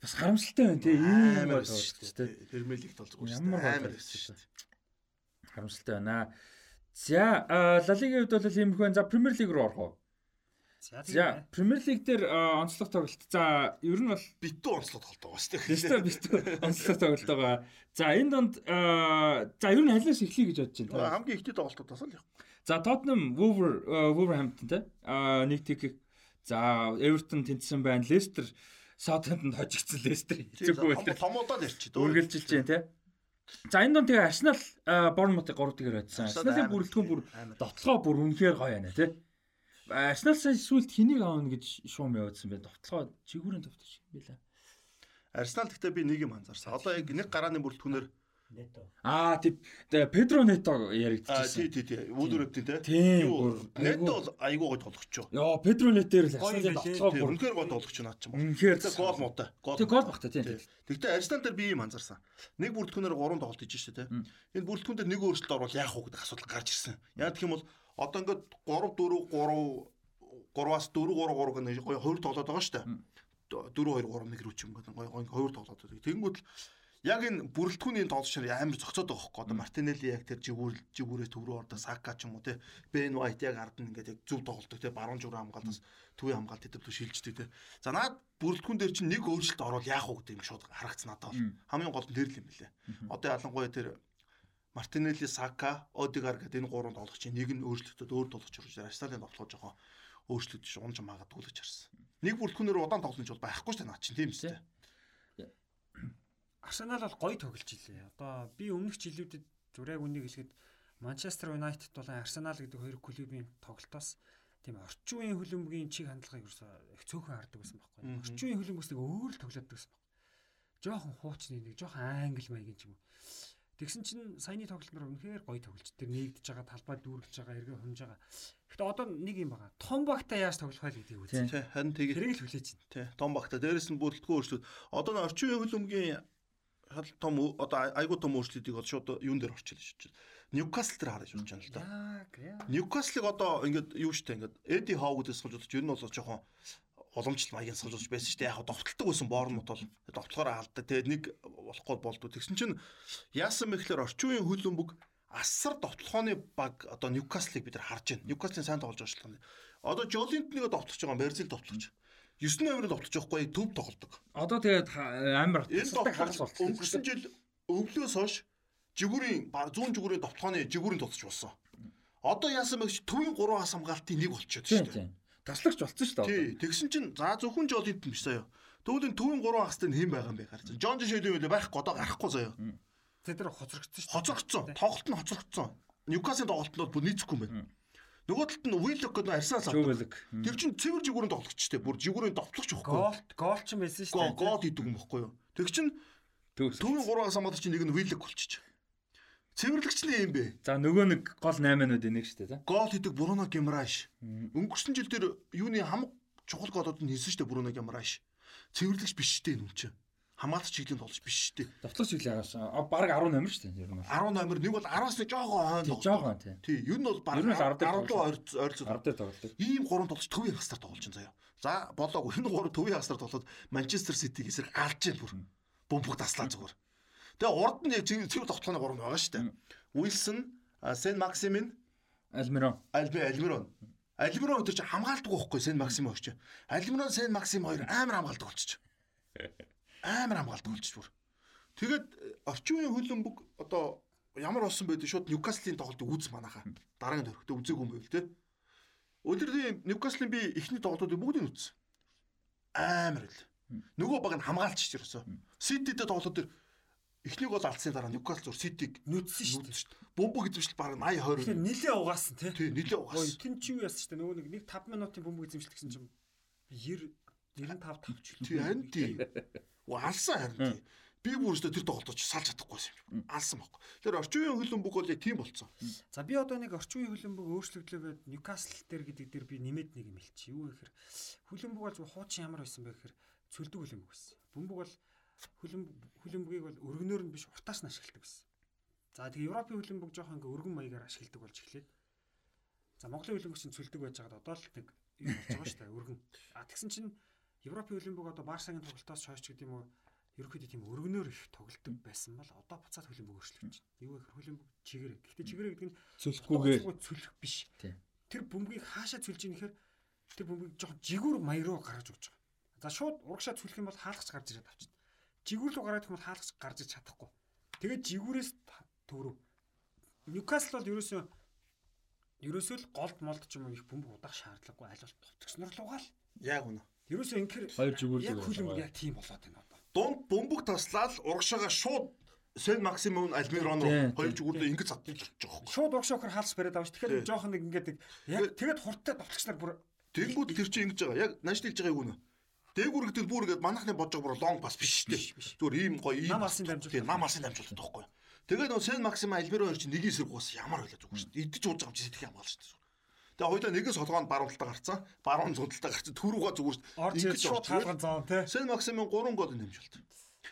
S1: Бас харамсалтай байна те. Ийм
S2: Амар
S1: бол
S2: шүү дээ. Премьер лигт болж байгаа шүү дээ. Амар
S1: байсан
S2: шүү дээ.
S1: харамсалтай байна. За Лалигийн хувьд бол ийм их байна. За Премьер лиг руу орох уу?
S3: За.
S1: Премьер лиг дээр онцлог тоглолт. За ер нь бол
S2: Битүү онцлог тоглолт байгаа шүү дээ.
S1: Лестер битүү онцлог тоглолт байгаа. За энэ донд за ер нь халиас эхлэе гэж бодож байна.
S2: Хамгийн ихтэй тоглолтуудаас л яг.
S1: За Tottenham Wolver Wolverhampton те нэг тэг. За Everton тэнцсэн байна. Leicester Southampton хожигдсан Leicester хэцүүгүй байна.
S2: Томоодод ярьчих дөө.
S1: үргэлжилж байна те. За энэ донд тэгээ Arsenal Bournemouth-ыг 3 тэгэр бодсон.
S2: Arsenal
S1: Arsenal-ийн бүрэлдэхүүн бүр
S2: амар.
S1: дотлогоо бүр үнэхээр гоё байна те. Сая сүлд хэнийг аавна гэж шуум явуулсан бэ? Дотлогоо чигүүрийн товтож юм билаа.
S2: Арсенал гэхдээ би нэг юм анзаарсан. Одоо яг нэг гарааны бүрэлдэхүүнээр
S1: Аа тийм Педро Нето
S2: аа тий
S1: яригдчихсэн.
S2: тий тий Вулверхэмптэн те.
S1: Тийм,
S2: Юу,
S1: бүр
S2: Нет
S1: айгуу-
S2: бол айгуу гой тоглогч.
S1: Йоо Педро Нетээр л
S2: Тий,
S1: бүр
S2: үнэхээр гой тоглогч наад ч юм.
S1: үнэхээр
S2: Тэгээ гол муутай. Гол.
S1: Тэг гол багтаа тийм.
S2: Тий. Гэхдээ Арсенал дээр би юм анзаарсан. Нэг бүрэлдэхүүнээр 3 тоглолт хийж штэ те. Энэ бүрэлдэхүүн дээр нэг өөрчлөлт орвол яах вэ гэдэг асуудал гарч ирсэн. Яг гэх юм бол одоо ингээд 3 4 3 3-аас 4 3 3 гэх гоё хоёр тоглоод байгаа штэ. 4 2 3 1 рүү ч юм гээд гоё гоё хоёр тоглоод байгаа. Тэгэнгүүт л яг энэ бүрэлдэхүүний тоглолчор амар зогцоод байгаа хөөхгүй. Одоо Мартинелли яг тэр жигүүр жигүүрээ төв рүү ордоо Сака ч юм уу те. Бен Вайт яг ард нь ингээд яг зөв тоглолдог те. Баруун жураа хамгаалтаас төвийн хамгаалт хэдэв төв шилждэг те. За наад бүрэлдэхүүн дээр чинь нэг өөрчлөлт орвол яах вэ гэдэг юм шууд харагдсан надад бол. Хамгийн гол нь тэр л юм билээ. Одоо ялангуяа тэр Мартинелли, Сака, Одигар гэдэг энэ гурван тоглогчийн нэг нь өөрчлөлтөд өөр тоглогч орж. Арсеналын тоглож жоохон өөрчлөлт унж магадгүй л гэж харсан. Нэг бүрэлдэхүүнээр удаан тоглож бол байхгүй шүү дээ наа чинь тийм үстэй.
S3: Арсенал бол гоё тоглож илээ. Одоо би өмнөх жилүүдэд зураг үнийг хэлэхэд Манчестер Юнайтед болон Арсенал гэдэг хоёр клубийн тоглолтоос тийм орчин үеийн хөлбөмбөгийн чиг хандлагыг ерөөсөө их цөөхөн хардаг байсан байхгүй. Орчин үеийн хөлбөмбөс нэг өөр л тоглоод байсан байхгүй. Жохон хуучны нэг жохон англи маягийн ч юм уу. Тэгсэн чинь саяны тоглолтноор үнэхээр гоё тоглож. Тэр нэгдэж байгаа талбай дүүргэж байгаа эргээ хумж байгаа. Гэхдээ одоо нэг юм байгаа. Том багтаа яаж тоглох вэ гэдгийг үзье.
S2: Тий, харин тэгээ
S3: Тэрийг л хүлээж байна.
S2: тий, том багта дээрэс нь бүрэлдэхүүн өөрчлөлт. Одоо н орчин үеийн хөлбөмбөгийн хал том одоо айгуу том өөрчлөлтийг бол шууд юун дээр орчихлоо шүү дээ. Ньюкасл дээр харж болж байна л да. Ньюкаслыг одоо ингээд юу штэ ингээд Эди Хаугдээс суулж бодож ер нь бол жоохон уламжлалт маягийн суулж байсан штэ яг довтлдог байсан Боорнмут бол довтлохоор алддаг. Тэгээд нэг болохгүй болдгоо. Тэгсэн чинь яасан бэ гэхээр орчин үеийн хөлбөмбөг асар довтлохооны баг одоо Ньюкаслыг бид нар харж байна. Ньюкаслын сайн тоглож байгаа шүү дээ. Одоо Жолинт нэгэ довтлож байгаа Берзил довтлож. 9 номерын довтлож байхгүй төв тоглодог.
S1: Одоо тэгээд амар
S2: Энэ
S1: тасалтай хагас болсон.
S2: өнгөрсөн жил өвлөөс хойш жигүүрийн баг 100 жигүүрийн довтлооны жигүүрийн тоглож болсон. Одоо яасан бэ гэж төвийн 3 хас хамгаалтын нэг болчиход шүү дээ.
S1: Тийм. Таслагч болсон шүү дээ.
S2: Тий, тэгсэн чинь за зөвхөн Жолинт биш заяа. Тэгвэл энэ төвийн 3 хастай нь хэн байгаа юм бэ гарч. Жон Жишэлийн үйл байхгүй одоо гарахгүй заяа.
S3: Тэд нар хоцрогдсон шүү.
S2: Хоцрогдсон. Тоглолт нь хоцрогдсон. Ньюкасын тоглолтод бол бүр нийцэхгүй юм байна. Нөгөө талд нь Уиллок гэдэг Арсенал авдаг. Тэр чинь цэвэр жигүүрийн тоглогчтэй. Бүр жигүүрийн довтлогч байхгүй.
S3: Гол гол ч юм байсан шүү
S2: Гол гол идэг юм байхгүй юу? Тэг чинь төвийн 3 хас хамгаалч чинь нэг нь Уиллок болчих. Цэвэрлэгч нь юм бэ?
S1: За нөгөө нэг гол 8-нууд энийг шүү дээ.
S2: Гол хийдэг Бруно Гимраш. Өнгөрсөн жил тэр юуны хамаг чухал голууд нь хийсэн дээ Бруно Гимраш. Цэвэрлэгч биш дээ энэ хүн чинь. хамгаалт чиглэлийн тоглож биш дээ.
S1: Давтлагч чиглэл ягаас баг 10 номер дээ. Ер нь бол.
S2: 10 номер нэг бол 10-аас нэг жоохон хойно
S1: Тий, жоохон тий.
S2: Тий, ер нь бол баг
S1: Ер нь бол 10 дээр
S2: 10 ойрц ойрцоо
S1: 10 дээр тоглолдог.
S2: ийм гурван тоглож төвийн хастар тоглож байна заяа. За болоог энэ гурав төвийн хастар тоглоод Манчестер Ситиг эсрэг алж जैन бүр. Бөмбөг таслаа зүгээр. Тэгээ урд нь зөв тоглохны гурав байгаа шүү дээ. Уилсон, Сен Максимин,
S1: Альмирон.
S2: Альби Альмирон. Альмирон өдөр чи хамгаалдаг байхгүй Сен Максим өгч. Альмирон Сен Максим хоёр амар хамгаалдаг болчих. Амар хамгаалдаг болчих бүр. Тэгээд орчин үеийн хөлбөмбөг одоо ямар болсон гэдэг шууд Ньюкаслын тоглолтыг үз манаха. Дараагийн төрхтөө үзээгүй юм байл те. Өдөрний Ньюкаслын би эхний тоглолтуудыг бүгдийг үзсэн. Амар л. Нөгөө баг нь хамгаалч ч ерөөсөө. Ситидээ тоглолт төр эхнийг бол алдсны дараа Ньюкасл зур Ситиг
S3: нүдсэн шүү дээ.
S2: дээ. Бөмбөг эзэмшил баг 80 20.
S3: Тэгэхээр нилээ угаасан тий.
S2: Тий, нилээ
S3: Ой,
S2: угаас.
S3: тэн чи юу яасан ч нөгөө нэг нэг 5 минутын бөмбөг эзэмшлэх гэсэн чинь 90 95 тавч.
S2: Тий, харин тий. Уу алсан харин тий. Би бүр өстө тэр тоглолточ салж чадахгүйсэн юм. Алсан байхгүй. Тэр орчин үеийн хөлбөмбөг бол яг тийм болцсон.
S3: За би одоо нэг орчин үеийн хөлбөмбөг өөрчлөгдлөө гээд Ньюкасл дээр гэдэг дээр би нэмээд нэг юм хэлчих. Юу гэхээр хөлбөмбөг бол хуучин ямар байсан бэ гэхээр цөлдөг хөлбөмбөг байсан. Бөмбөг бол хөлбөмбөг хөлбөмбөгийг бол өргөнөөр нь биш уртаас нь ашигладаг байсан. За тэгээ Европын хөлбөмбөг жоохон ингээ өргөн маягаар ашигладаг болж эхлээд. За Монголын хөлбөмбөг чинь цөлдөг байж байгаад одоо л нэг юм болж байгаа шүү дээ өргөн. А тэгсэн чинь Европын хөлбөмбөг одоо Барсагийн тоглолтоос хойш ч гэдэг юм уу ерөөхдөө тийм өргөнөөр их тоглолдог байсан бол одоо буцаад хөлбөмбөг өөрчлөгдөж байна. Юу гэхээр хөлбөмбөг чигээрээ. Гэхдээ чигээрээ гэдэг нь
S1: Цөлхгүйгээр
S3: цөлөх биш. Тэр бөмбөгийг хаашаа цөлж ийн гэхээр тэр бөмбөгийг жоохон жигүүр маяг руу гаргаж өгч байгаа. За шууд урагшаа цөлөх юм бол хаалгач гарч ирээд авчихна. Жигүүр рүү гараад ирэх юм бол хаалгач гарч иж чадахгүй. Тэгээд жигүүрээс төрөв. Ньюкасл бол ерөөсөө ерөөсөө л голд молд ч юм уу их бөмбөг удаах шаардлагагүй аль бол товтгснор лугаал.
S2: Яг үнэ.
S3: Ерөөсөө инкер
S1: Хоёр жигүүр
S3: хөлбөмбөг
S1: байгаа.
S3: яг тийм болоод байна одоо.
S2: Дунд бөмбөг таслаад урагшаага шууд Сен Максимум Альмирон руу хоёр
S1: тий.
S2: зүгүүрлээ ингэж байгаа байхгүй.
S3: Шууд урагшаа өгөхөр хаалгач бариад авч. Тэгэхээр жоохон нэг ингээд яг тэгээд хурдтай товтгч нар бүр
S2: Тэнгүүд тэр чинь ингэж байгаа. Яг нааш хэлж байгаа юу нэ? Дээгүр гэдэг бүр ингэж манахны бодож байгаа бүр лонг пас биш шүү дээ. Зүгээр ийм гоё ийм
S3: Нам алсын дамжуулалт.
S2: Нам алсын дамжуулалт байхгүй. Тэгээд нөө Сен Максим Альмирон хоёр чинь нэг эсрэг уус ямар байлаа зүгээр шүү дээ. Идэж ууж байгаа юм чи сэтгэх юм байна шүү дээ. Тэгээ хоёулаа нэгээс холгоонд баруун талдаа гарцсан. Баруун зүүн талдаа гарцсан. Түрүүгээ зүгээр шүү дээ.
S3: ирж шууд хаалган зоон тий.
S2: Сен Максимын 3 гол нэмжүүлт.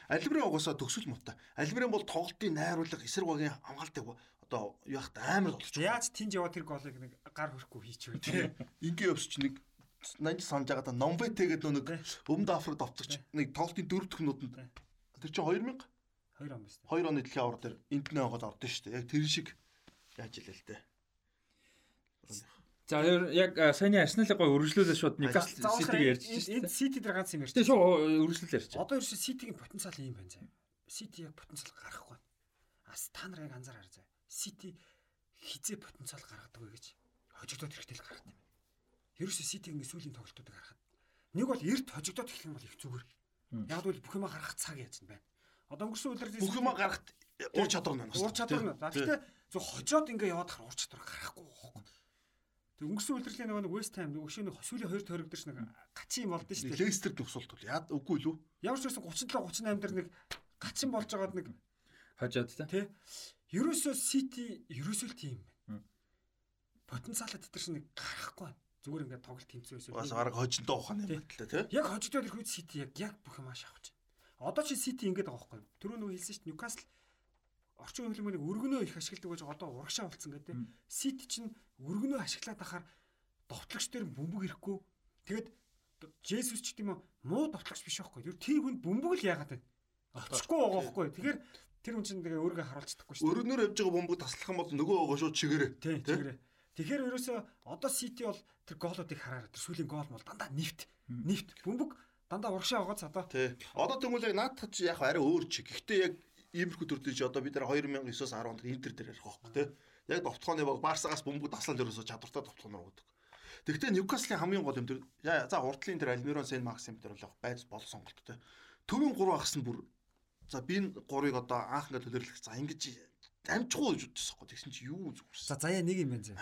S2: Альбрын угаасаа төгсөл муутай. Альбрын бол тоглолтын найруулга эсрэг багийн хамгаалтыг одоо яхад амар байгаа.
S3: Яаж тэнд яваа тэр голыг нэг гар хөрөхгүй хийчихвэ тий.
S2: Ингийн өвсч нэг 80 санаж байгаа да Номбете гэдэг нэг өмнөд Африкт авцагч нэг тоглолтын дөрөв дэх нүдэнд тэр чинь 2000
S3: Хоёр он байсан.
S2: 2 оны дэлхийн авар дээр эндний онгод ордон шүү дээ. Яг тэр шиг яаж илээ л дээ.
S1: За яг саяны Арсеналыг гой өргөжлүүлээ шууд Ньюкасл Ситиг ярьж
S3: энд
S1: шээ.
S3: Сити дээр ганц юм ярьж.
S1: Тэгээ шууд өргөжлөл ярьж.
S3: Одоо ерөөсө Ситигийн потенциал ийм байна заяа. Сити яг потенциал гарахгүй. Ас та нар яг анзаараар заяа. Сити хизээ потенциал гаргадаг вэ гэж хожигдоод хэрэгтэй л гаргад юм. Ерөөсө Ситигийн сүүлийн тоглолтуудыг харахад нэг бол эрт хожигдоод эхлэх юм бол их зүгээр. Яг бол бүх юма гаргах цаг яаж юм байна. Одоо өнгөрсөн үеэр
S2: Бүх юм гарахт ур чадвар нь байна.
S3: Уур чадвар нь. За гэхдээ зөв хожоод ингээ яваад хар уур чадвар гарахгүй байхгүй. Тэг өнгөрсөн үлрэлийн нөгөө нэг West Ham нөгөө өшөө нэг сүүлийн хоёр тойрогдсон нэг гачин болдсон шүү дээ.
S2: Лестерд төгсөлт бол яад үгүй лүү?
S3: Ямар ч байсан 37 38 дээр нэг гачин болж байгаад нэг
S1: та.
S3: тий. Ерөөсөө City ерөөсөө л тийм байна. Потенциалаа тэр чинь нэг гарахгүй байна. Зүгээр ингээд тоглолт тэнцүү байсан.
S2: Бас арга хожинтой ухааны
S3: Тий.
S2: мэтлээ тий.
S3: Яг хожигдоод ирэх үед City яг яг бүх юм ааш авах чинь. Одоо чи City ингээд байгаа байхгүй юу? Түрүү нөгөө хэлсэн шүү дээ. Newcastle орчин үеийн хөлбөмбөгийг өргөнөө их ашигладаг байж одоо урагшаа болцсон гэдэг. City чинь өргөнөө ашиглаад ахаар довтлогч дээр бөмбөг ирэхгүй. Тэгээд Жесус ч гэдэм юм муу довтлогч биш байхгүй. Юу тэр хүн бөмбөг л яагаад байна? Очихгүй байгаа байхгүй. Тэгэхээр тэр хүн чинь тэгээ өөрийгөө харуулж чадахгүй шүү дээ.
S2: Өргөнөөр явж байгаа бөмбөг таслах юм бол нөгөө өгөө шууд чигээрээ.
S3: Тий, тэгэрээ. Тэгэхээр ерөөсөө одоо Сити бол тэр гоолуудыг хараараа тэр сүүлийн гоол мол дандаа нефт. Нефт. Бөмбөг дандаа урагшаа байгаа цадаа.
S2: Тий. Одоо тэгвэл наадах чи яг арай өөр чи. Гэхдээ яг иймэрхүү төрлөж одоо бид нар 2009-оос 10 онд Интер дээр ярих байхгүй тий. Яг довтлооны баг Барсагаас бөмбөг таслал ерөөсө чадвартай довтлооноор өгдөг. Тэгвэл Ньюкаслын хамгийн гол юм тэр за урдлын тэр Альмирон Сен Максим тэр бол яг байц бол сонголт тий. Төвийн 3 ахс нь бүр за би энэ 3-ыг одоо анх ингээд төлөрлөх за ингэж амжихгүй гэж бодчихсон байхгүй. Тэгсэн чи юу зүгэрсэн.
S3: За заяа нэг юм байна зэ.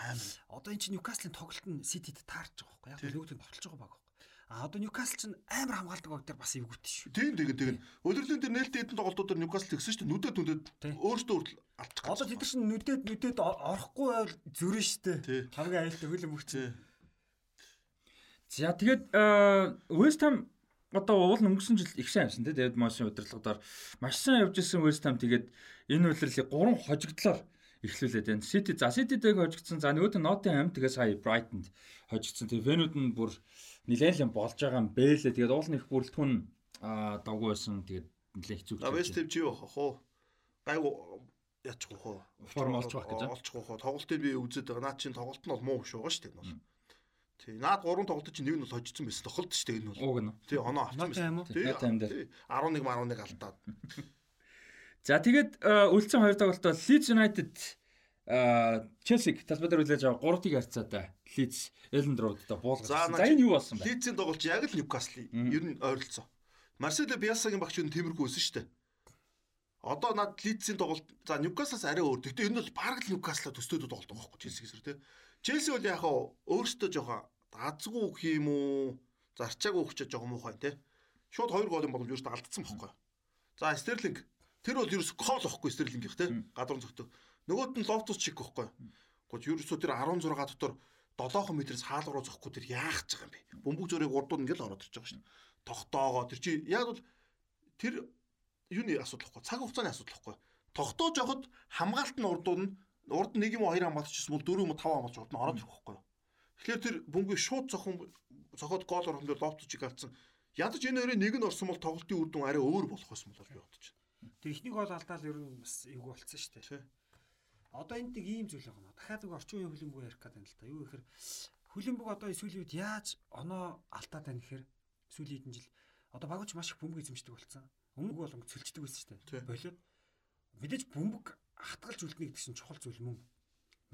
S3: Одоо эн чинь Ньюкаслын тоглолт нь Ситид таарч байгаа байхгүй. Яг нөгөөд нь товтлж байгаа байхгүй. А одоо Ньюкасл чинь амар хамгаалдаг баг дээр бас эвгүйт шүү.
S2: Тийм тэгээд тэгээд өдөрлийн тэр нээлттэй хэдэн тоглолтууд Ньюкасл тэгсэн шүү дээ. Нүдэд нүдэд өөртөө хүртэл алдчих.
S3: Одоо тэд нар чинь нүдэд нүдэд ор- орохгүй байвал зөрөн штэ.
S2: Тий.
S3: Хамгийн аюултай хөлөө мөрч.
S2: Тий.
S1: За тэгээд э, West Ham одоо уул өнгөрсөн жил их сайн явсан тий Дэвид Мойсийн удирдлагаар маш сайн явж исэн West Ham тэгээд энэ үйлрэлийг 3 хожигдлоор эхлүүлээд байна. City за City-дэг хожигдсон. За нөгөөд нь Nottingham тэгээ сая Brighton-д хожигдсон. Тэгээ Venus нь бүр нилээн л болж байгаа юм бэлээ. Тэгээд уул нэх бүрэлдэхүүн давгүй байсан. Тэгээд нилээн хэцүү.
S2: А West Ham чи юу хоо? Гайг яачих уу?
S1: Форм олж байх гэж.
S2: Олчих уу? Тоглолтыг би үзээд байгаа. Наад чинь тоглолт нь бол муу шүү байгаа шүү дээ. Тий. Наад 3 тоглолт чинь нэг нь бол хожигдсон байсан. Тохолт шүү дээ энэ бол.
S1: Уг нь.
S2: Тий, оноо авчихсан.
S3: Тий.
S2: 11 11 алдаад.
S1: За тэгээд үлдсэн хоёр тоглолтоо Leeds United Челсиг талбай дээр үлээж аваа 3-1 харьцаатай. Leeds Elland Road-д буулгасан. За энэ юу болсон бэ?
S2: Leeds-ийн тоглолч яг л Newcastle ер нь ойролцоо. Марсело Биасагийн багч нь тиймэрхүү өсөн шүү дээ. Одоо над Leeds-ийн тоглолт за Newcastle-аас арай өөр. Гэхдээ энэ бол баг л Newcastle-а төстөөд тоглох байхгүй Челсигээс тий. Челси бол яг хаа өөртөө жоохон дазгүй өгөх юм уу? Зарчааг өгч жоохон муухай тий. Шууд 2 голын боломж өөртөө алдсан бохгүй. За Стерлинг тэр бол ерөөс кол واخгүй Стерлингийнх тий. Гадуур зөгтөө. Нөгөөд нь Лофтус чиг واخгүй. Гэхдээ ерөөсөө тэр 16 дотор 7 метрээс хаалгаруу зохгүй тэр яах гэж байгаа юм бэ? Бөмбөг зөрийг урдууд ингээл ороод ирж байгаа шин. Тогтоогоо тэр чи яг бол тэр юуны асуудал واخгүй. Цаг хугацааны асуудал واخгүй. Тогтоож явахад хамгаалт нь урдууд нь урд нэг юм хоёр хамгаалч гэсэн бол дөрөв юм тав хамгаалч урд нь ороод ирэх байхгүй юу. Тэгэхээр тэр бөмбөгийг шууд зохон зохоод гол орхон дээр лоптчиг алдсан. Ядаж энэ хоёрын нэг нь орсон бол тоглолтын үр дүн арай өөр болох байсан болоо би бодож байна.
S3: Тэг ихнийг бол алдаал ер нь бас эвгүй болцсон шүү дээ. Одоо энэ тийг ийм зүйл байна. Дахиад нэг орчин үеийн хөлбөмбөг ярих гэдэг юм л та. Юу гэхээр хөлбөмбөг одоо сүүлийн үед яаж оноо алдаад байна гэхээр сүүлийн хэдэн жил одоо багуч маш их бөмбөг эзэмшдэг болсон. Өмнөг бол өнгө цөлчдөг байсан шүү дээ. Болоод мэдээж бөмбөг хатгалж үлдэнэ гэдэг чинь чухал зүйл мөн.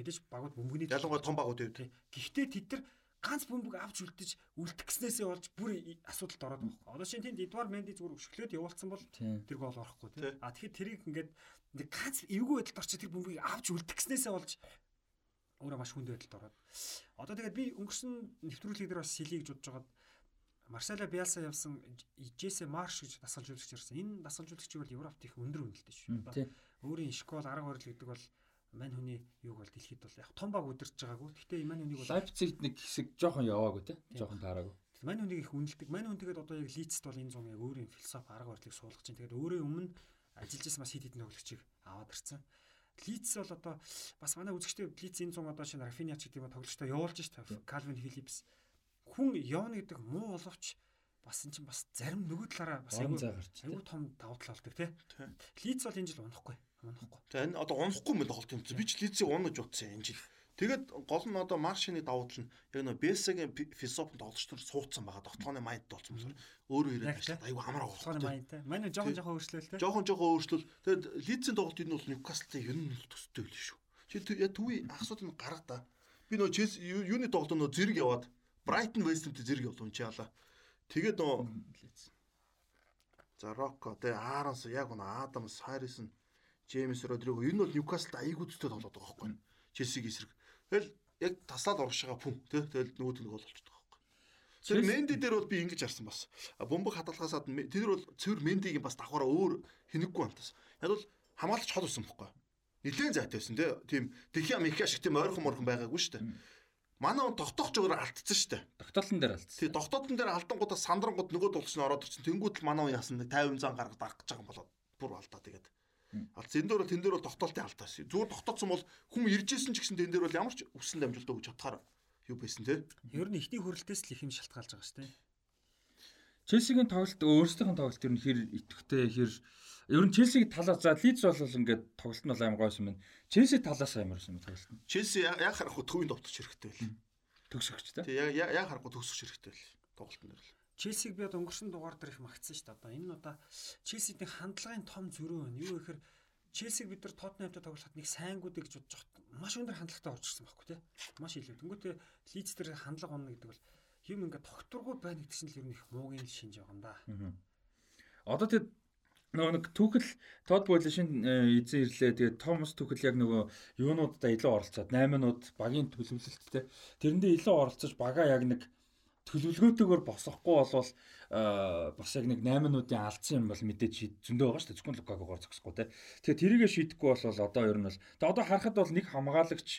S3: Мэдээж багууд бөмбөгний
S2: ялангуяа том багууд үү.
S3: Гэхдээ тэд нар ганц бөмбөг авч үлдэж үлдгэснээсээ болж бүр асуудалд ороод байгаа. Одоо шинэ тэнд Эдвард Менди зүгээр өшгөлөөд явуулсан бол тэр гол орохгүй тий. А тэгэхээр тэрийг ингээд нэг ганц эвгүй байдалд орчих тэр бөмбөгийг авч үлдгэснээсээ болж өөрөө маш хүнд байдалд ороод. Одоо тэгээд би өнгөрсөн нэвтрүүлэг дээр бас сэлий гэж бодож байгаад Марсело Биалса явсан Жесе Марш гэж дасгалжуулагч ирсэн. Энэ дасгалжуулагчийг бол Европт их өндөр үнэлдэг шүү. Өөрийн школ арга барил гэдэг бол мань хүний юуг бол дэлхийд бол яг том баг өдөрч байгаагүй. Гэхдээ мань хүнийг бол
S1: Лайпцигт нэг хэсэг жоохон яваагүй те. Жоохон таараагүй.
S3: Мань хүнийг их үнэлдэг. Мань хүн тэгээд одоо яг Лидст бол энэ зам яг өөрийн философи арга барилыг суулгаж чинь. Тэгээд өөрөө өмнө ажиллаж байсан бас хит хитэн тоглогчийг аваад ирсэн. Лидс бол одоо бас манай үзэгчтэй Лидс энэ зам одоо шинэ Рафиняч гэдэг юм тоглогчтой явуулж шээ. Калвин Филипс хүн явна гэдэг муу боловч бас эн чинь бас зарим нөгөө талаараа бас айгүй айгүй том давуу тал болдог тий. Лидс бол энэ жил унахгүй. Унахгүй.
S2: За энэ одоо унахгүй юм тоглолт юм. Би ч лидсийг унаж утсан энэ жил. Тэгээд гол нь одоо маршины давуу тал нь яг нөө Бесагийн философи тоглогч нар суудсан байгаа. Тогтооны майнд болсон юм. Өөрөө ирээд ажиллаад айгүй авах.
S3: Тогтооны майндтай. Манай жоохон жоохон өөрчлөлтэй.
S2: Жоохон жоохон өөрчлөл. Тэгээд лидсийн тоглолт энэ бол Ньюкаслын ер нь төстэй байл шүү. Чи төвий асуудал нь гарга да. Би нөө Челси юуны тоглолт нөө зэрэг яваад Брайтон Вестэмтэй зэрэг явлаа чи яалаа. Тэгээд нөө За Рокко тэ Ааронс яг нөө Адамс Харрисон Джеймс Родриго энэ бол Ньюкаслд аягүй төстэй тоглоод байгаа байхгүй. Челсиг эсрэг. Тэгэл яг таслаад шагаа пүн тий. Тэгэл нь гол болчихдог байхгүй. Тэр Менди дээр бол би ингэж харсан бас. Бөмбөг хадгалахаас гадна тэр бол цэвэр Мендигийн бас давхараа өөр хинэггүй амтас. Яг бол хамгаалагч хол байсан байхгүй. Нилээн зайтай байсан тий. Тийм Дэхиа Михиа шиг тийм ойрхон морхон байгаагүй шүү дээ. Манай он тогтоох жигээр алдсан шүү дээ.
S1: Тогтоолтон дээр алдсан.
S2: Тий, тогтоолтон дээр алдангуудаа сандрангууд нөгөө дулч нь ороод ирсэн. Тэнгүүд л манай он яасан 50 зан гаргад арах гэж байгаа юм болоод бүр алдаа тэгээд. Алц энэ дээр бол тэн дээр бол тогтоолтын алдаас. Зүгээр тогтооцсон бол хүн ирж исэн ч гэсэн тэн дээр бол ямар ч үсэн дамжуулалтаа өгч чадхаар юу байсан те.
S3: Ер нь ихний хөрөлтөөс л их юм шалтгаалж байгаа шүү дээ.
S1: Челсигийн тоглолт өөрсдийнх нь тоглолт ер нь хэр итгэвтэй хэр ер нь Челсиг талаас за Лидс бол ингээд тоглолт нь амар гойсон байна. Челси талаас амар байсан тоглолт нь.
S2: Челси яг харахгүй төвийн довтч хэрэгтэй байл.
S1: Төгсөгч те.
S2: Тий яг яг харахгүй төгсөгч хэрэгтэй байл тоглолтын дээр л.
S3: Челсиг би өнгөрсөн дугаар дээр их магтсан шүү дээ. Одоо энэ нь одоо Челсиний хандлагын том зөрүү байна. Юу гэхээр Челсиг бид нар Тоттенхэмтэй тоглоход нэг сайнгуудыг гэж бодож хат маш өндөр хандлагатай орж ирсэн байхгүй тий. Маш илүү. Тэнгүүтээ Лидс дээр хандлага онно гэдэг бол юм ингээд тогтургүй байна гэдэг чинь л ер нь их муугийн шинж байгаа юм да.
S1: Одоо тэр нөгөө нэг түүхэл Тод Бойл шин эзэн ирлээ. Тэгээд Томас түүхэл яг нөгөө юунуудаа илүү оролцоод 8-нууд багийн төлөвлөлттэй. Тэрэндээ илүү оролцож бага яг нэг төлөвлөгөөтэйгээр босохгүй болвол бас яг нэг 8-нуудын алдсан юм бол мэдээж зөндөө байгаа шүү дээ. Зөвхөн Лукагугаар зогсохгүй те. Тэгэхээр тэрийгэ шийдэхгүй бол одоо ер нь бол тэгээ одоо харахад бол нэг хамгаалагч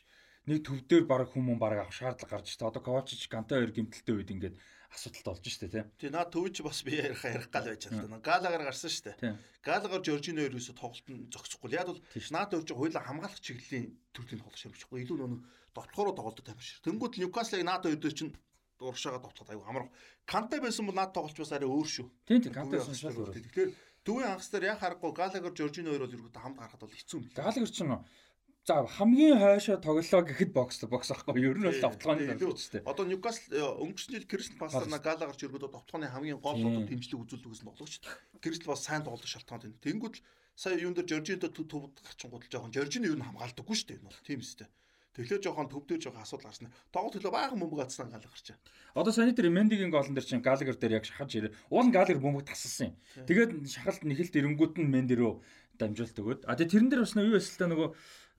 S1: нэг төв дээр баг хүмүүн баг авах шаардлага гарч та одоо Ковачич Ганта хоёр гимтэлтэй үед ингээд асуудалтай болж штэ тий.
S2: тий наа төвч бас би ярих ярих гал байж чадлаа. Галагаар гарсан дээ. Галагаар Жоржино ерөөсө тоглолтод зогсохгүй. Яг бол наад өрж хоёулаа хамгаалах чиглэлийн төрлийн тоглох ширмжихгүй. Илүү нөө дотлохороо тоглолтод тамиршир. Тэнгүүд Ньюкаслыг наад өдөө чинь урагшаага тоглоход аюу амар. Канте байсан бол наад тоглож бас арай өөр шүү.
S1: Тийм тийм Канте байсан шал өөр.
S2: Тэгэхээр төвийн хагас дээр яг харахгүй Галагаар Жоржино хоёр бол ерөөдөө хамт гарахад бол хэцүү юм лээ.
S1: Галагер ч нь за хамгийн хойшоо тоглолоо гэхэд бокс бокс ахгүй. Ер нь бол товтлооны штэ.
S2: Одоо Ньюкасл э, өнгөрсөн жил Кристал Паласна Галагаар ч ерөөдөө товтлооны хамгийн гол одоо дэмжлэг үзүүлдэг гэсэн тоглогч. Кристал бас сайн тоглох шалтгаан тийм. Тэнгүүд л сая юун дээр Жоржинто төвд гарчингууд л жоохон Жоржино юу н хамгаалдаггүй шүү дээ. Тийм үстэй. Тэглээ жоохон төвдөр жоохон асуудал гарсан. Тоглолт төлөө баахан бөмбөг атсан Галагаар ч.
S1: Одоо саний дээр Мендигийн гоолн дээр чинь Галагер дээр яг шахаж ирээ. Уул Галагер бөмбөг тасалсан юм. Тэгээд шахалт нэхэлт эрэнгүүд нь Менди рүү дамжуулт өгөөд. А тэгээд тэрэн дээр бас нөгөө юу эсвэл та нөгөө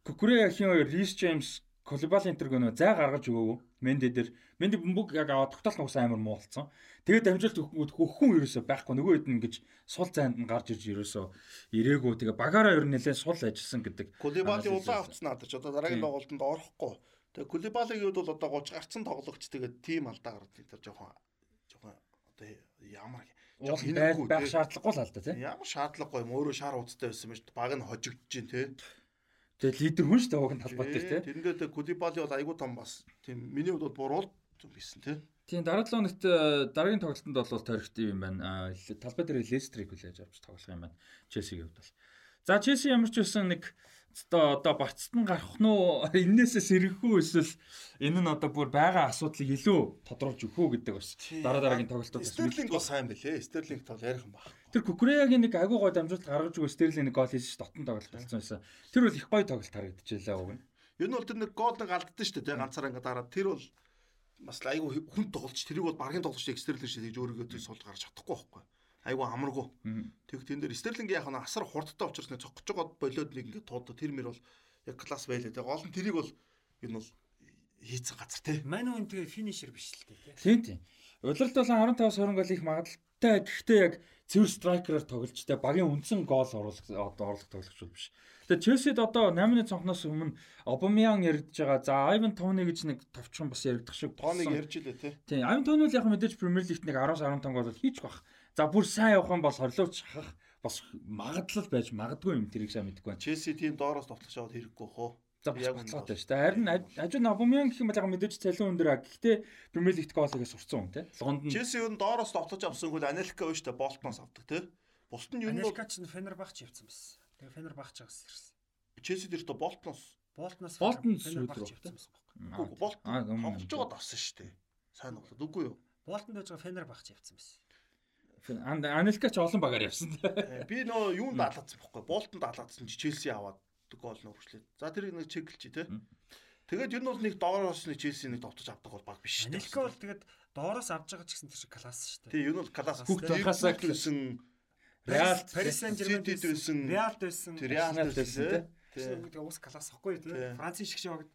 S1: Кукуре хин хоёр Рис Джеймс Колибал энтер гэнэ зай гаргаж өгөөгүй. Менди дээр Менди бөмбөг яг тогтоолт нугсан амар муу болсон. Тэгээд дамжуулт өгөхгүйд хөхөн ерөөсөө байхгүй. Нөгөө хэд ингэж сул зайд нь гарч ирж ерөөсөө ирээгүй. Тэгээд багаараа ер нь нэлээд сул ажилласан гэдэг.
S2: Кулибали
S1: Анализ
S2: улаан
S1: хийсэн.
S2: авцсан надад ч одоо дараагийн
S1: Тийм.
S2: тоглолтод орохгүй. Тэгээ Кулибалиг юу бол одоо 30 гарцсан тоглогч тэгээд тим алдаа гараад энэ төр жоохон жоохон одоо ямар
S1: байх
S2: хинэггүй,
S1: байх шаардлагагүй л алда тий.
S2: ямар шаардлагагүй юм өөрөө шар уцтай байсан юм шүү дээ. Баг нь хожигдож чинь тий.
S1: Тэгээд лидер хүн шүү дээ уг талбай дээр тий.
S2: Тэрэн дээр Кулибали бол айгүй том бас тийм миний хувьд бол буруул юм бисэн тий.
S1: Тийм дараа 7 хоногт э, дараагийн тоглолтод бол тарихтай юм байна. Талбай дээр Лестрийг хүлээж авч тоглох юм байна. Челсигийн хувьд бол. За Челси ямар ч байсан нэг одоо одоо бацт нь гарах нь уу энээсээ сэргэх үү эсвэл энэ нь одоо бүр байгаа асуудлыг илүү тодруулж өгөх үү гэдэг бас дараа дараагийн тоглолтууд бас
S2: Стерлинг бол сайн байлээ. Стерлинг бол ярих юм байна.
S1: Тэр Кукуреягийн нэг агуу гой дамжуулалт гаргаж өгөө Стерлинг нэг гол хийсэн ш дотн тоглолт болсон байсан. Тэр бол их гоё тоглолт харагдчихлаа уг нь.
S2: Ер нь бол тэр нэг гол нэг алдсан шүү дээ. Ганцаараа ингээ дараад тэр бол бас айгүй хүн тоглож тэрийг бол багийн тоглогч экстерлинг шиг тэгж өөрийгөө тэр суулж гарч чадахгүй байхгүй. Айгүй амаргүй. Тэг тэн дээр стерлинг яг нэг асар хурдтай учраас нэг цогч жогод болоод нэг ингээ тууд тэр мөр бол яг класс байлаа. Тэг гол нь тэрийг бол энэ бол хийцэн газар тий.
S3: Мань үн тэгээ финишер биш л дээ тий.
S1: Тийм тийм. Улиралд бол 15 20 гол их магадaltaй. Гэхдээ яг цэвэр страйкераар тоглож тэ багийн үндсэн гол оруулах орлох тоглогч биш. Тэгээ Челсид одоо 8-ны цонхноос өмнө Обамян яригдж байгаа. За Айван Тони гэж нэг товчхон бас яригдах шиг
S2: Тооныг ярьж илээ тий.
S1: Тийм. Айван Тони бол яг мэдээж Премьер Лигт нэг 10-15 гол хийчих бах. За бүр сайн явах юм бол хорлооч шахах бас магадлал байж магадгүй юм тэрийг сайн мэдэхгүй байна.
S2: Челси тийм доороос тоглож аваад хэрэггүй хөө.
S1: За
S2: Яг
S1: баталгаатай шүү дээ. Харин Ажун Обамян гэх юм бол яг мэдээж цалин өндөр а. Гэхдээ Премьер Лигт гол хийгээ сурцсан хүн те. Лонд нь
S2: Челси юу доороос тоглож авсан хөл Анелка биш үү Болтноос авдаг тий. Бусд нь юу нь бол
S3: Анелка ч Фенербахч явцсан байсан. Тэгээ Фенербахч агаас ирсэн.
S2: Челси дээр то Болтноос
S3: Болтноос
S1: Болтон
S3: Фенербахч явцсан байсан байхгүй.
S2: Үгүй Болтон
S1: Аа,
S2: тоглож байгаад авсан шүү дээ. Сайн тоглоод үгүй юу?
S3: Болтонд байж байгаа Фенербахч явцсан байсан.
S1: Ан- Анелка ч олон багаар явсан.
S2: Э, Би нөө юунд алаадсан бохгүй. Болтонд алаадсан чи Челси аваад гол нөрвчлээ. За тэрийг нэг чеклж чи тий. Тэгээд ер нь бол нэг доороос нэг Челси нэг товтож авдаг бол баг биш шүү дээ.
S3: Анелка бол тэгээд доороос авч байгаа ч гэсэн тэр шиг класс шүү дээ.
S2: Тий, ер нь бол класс
S3: Хүүхд
S1: байхасаа
S2: гэсэн
S1: Реал
S3: Парис Сен-Жермен
S2: Ситид байсан.
S3: Реал байсан.
S2: Тий, Реал байсан, тий.
S3: Тэр гэдэг ус класс ихгүй тий.
S2: Тий.
S3: Францын шиг шиг багт.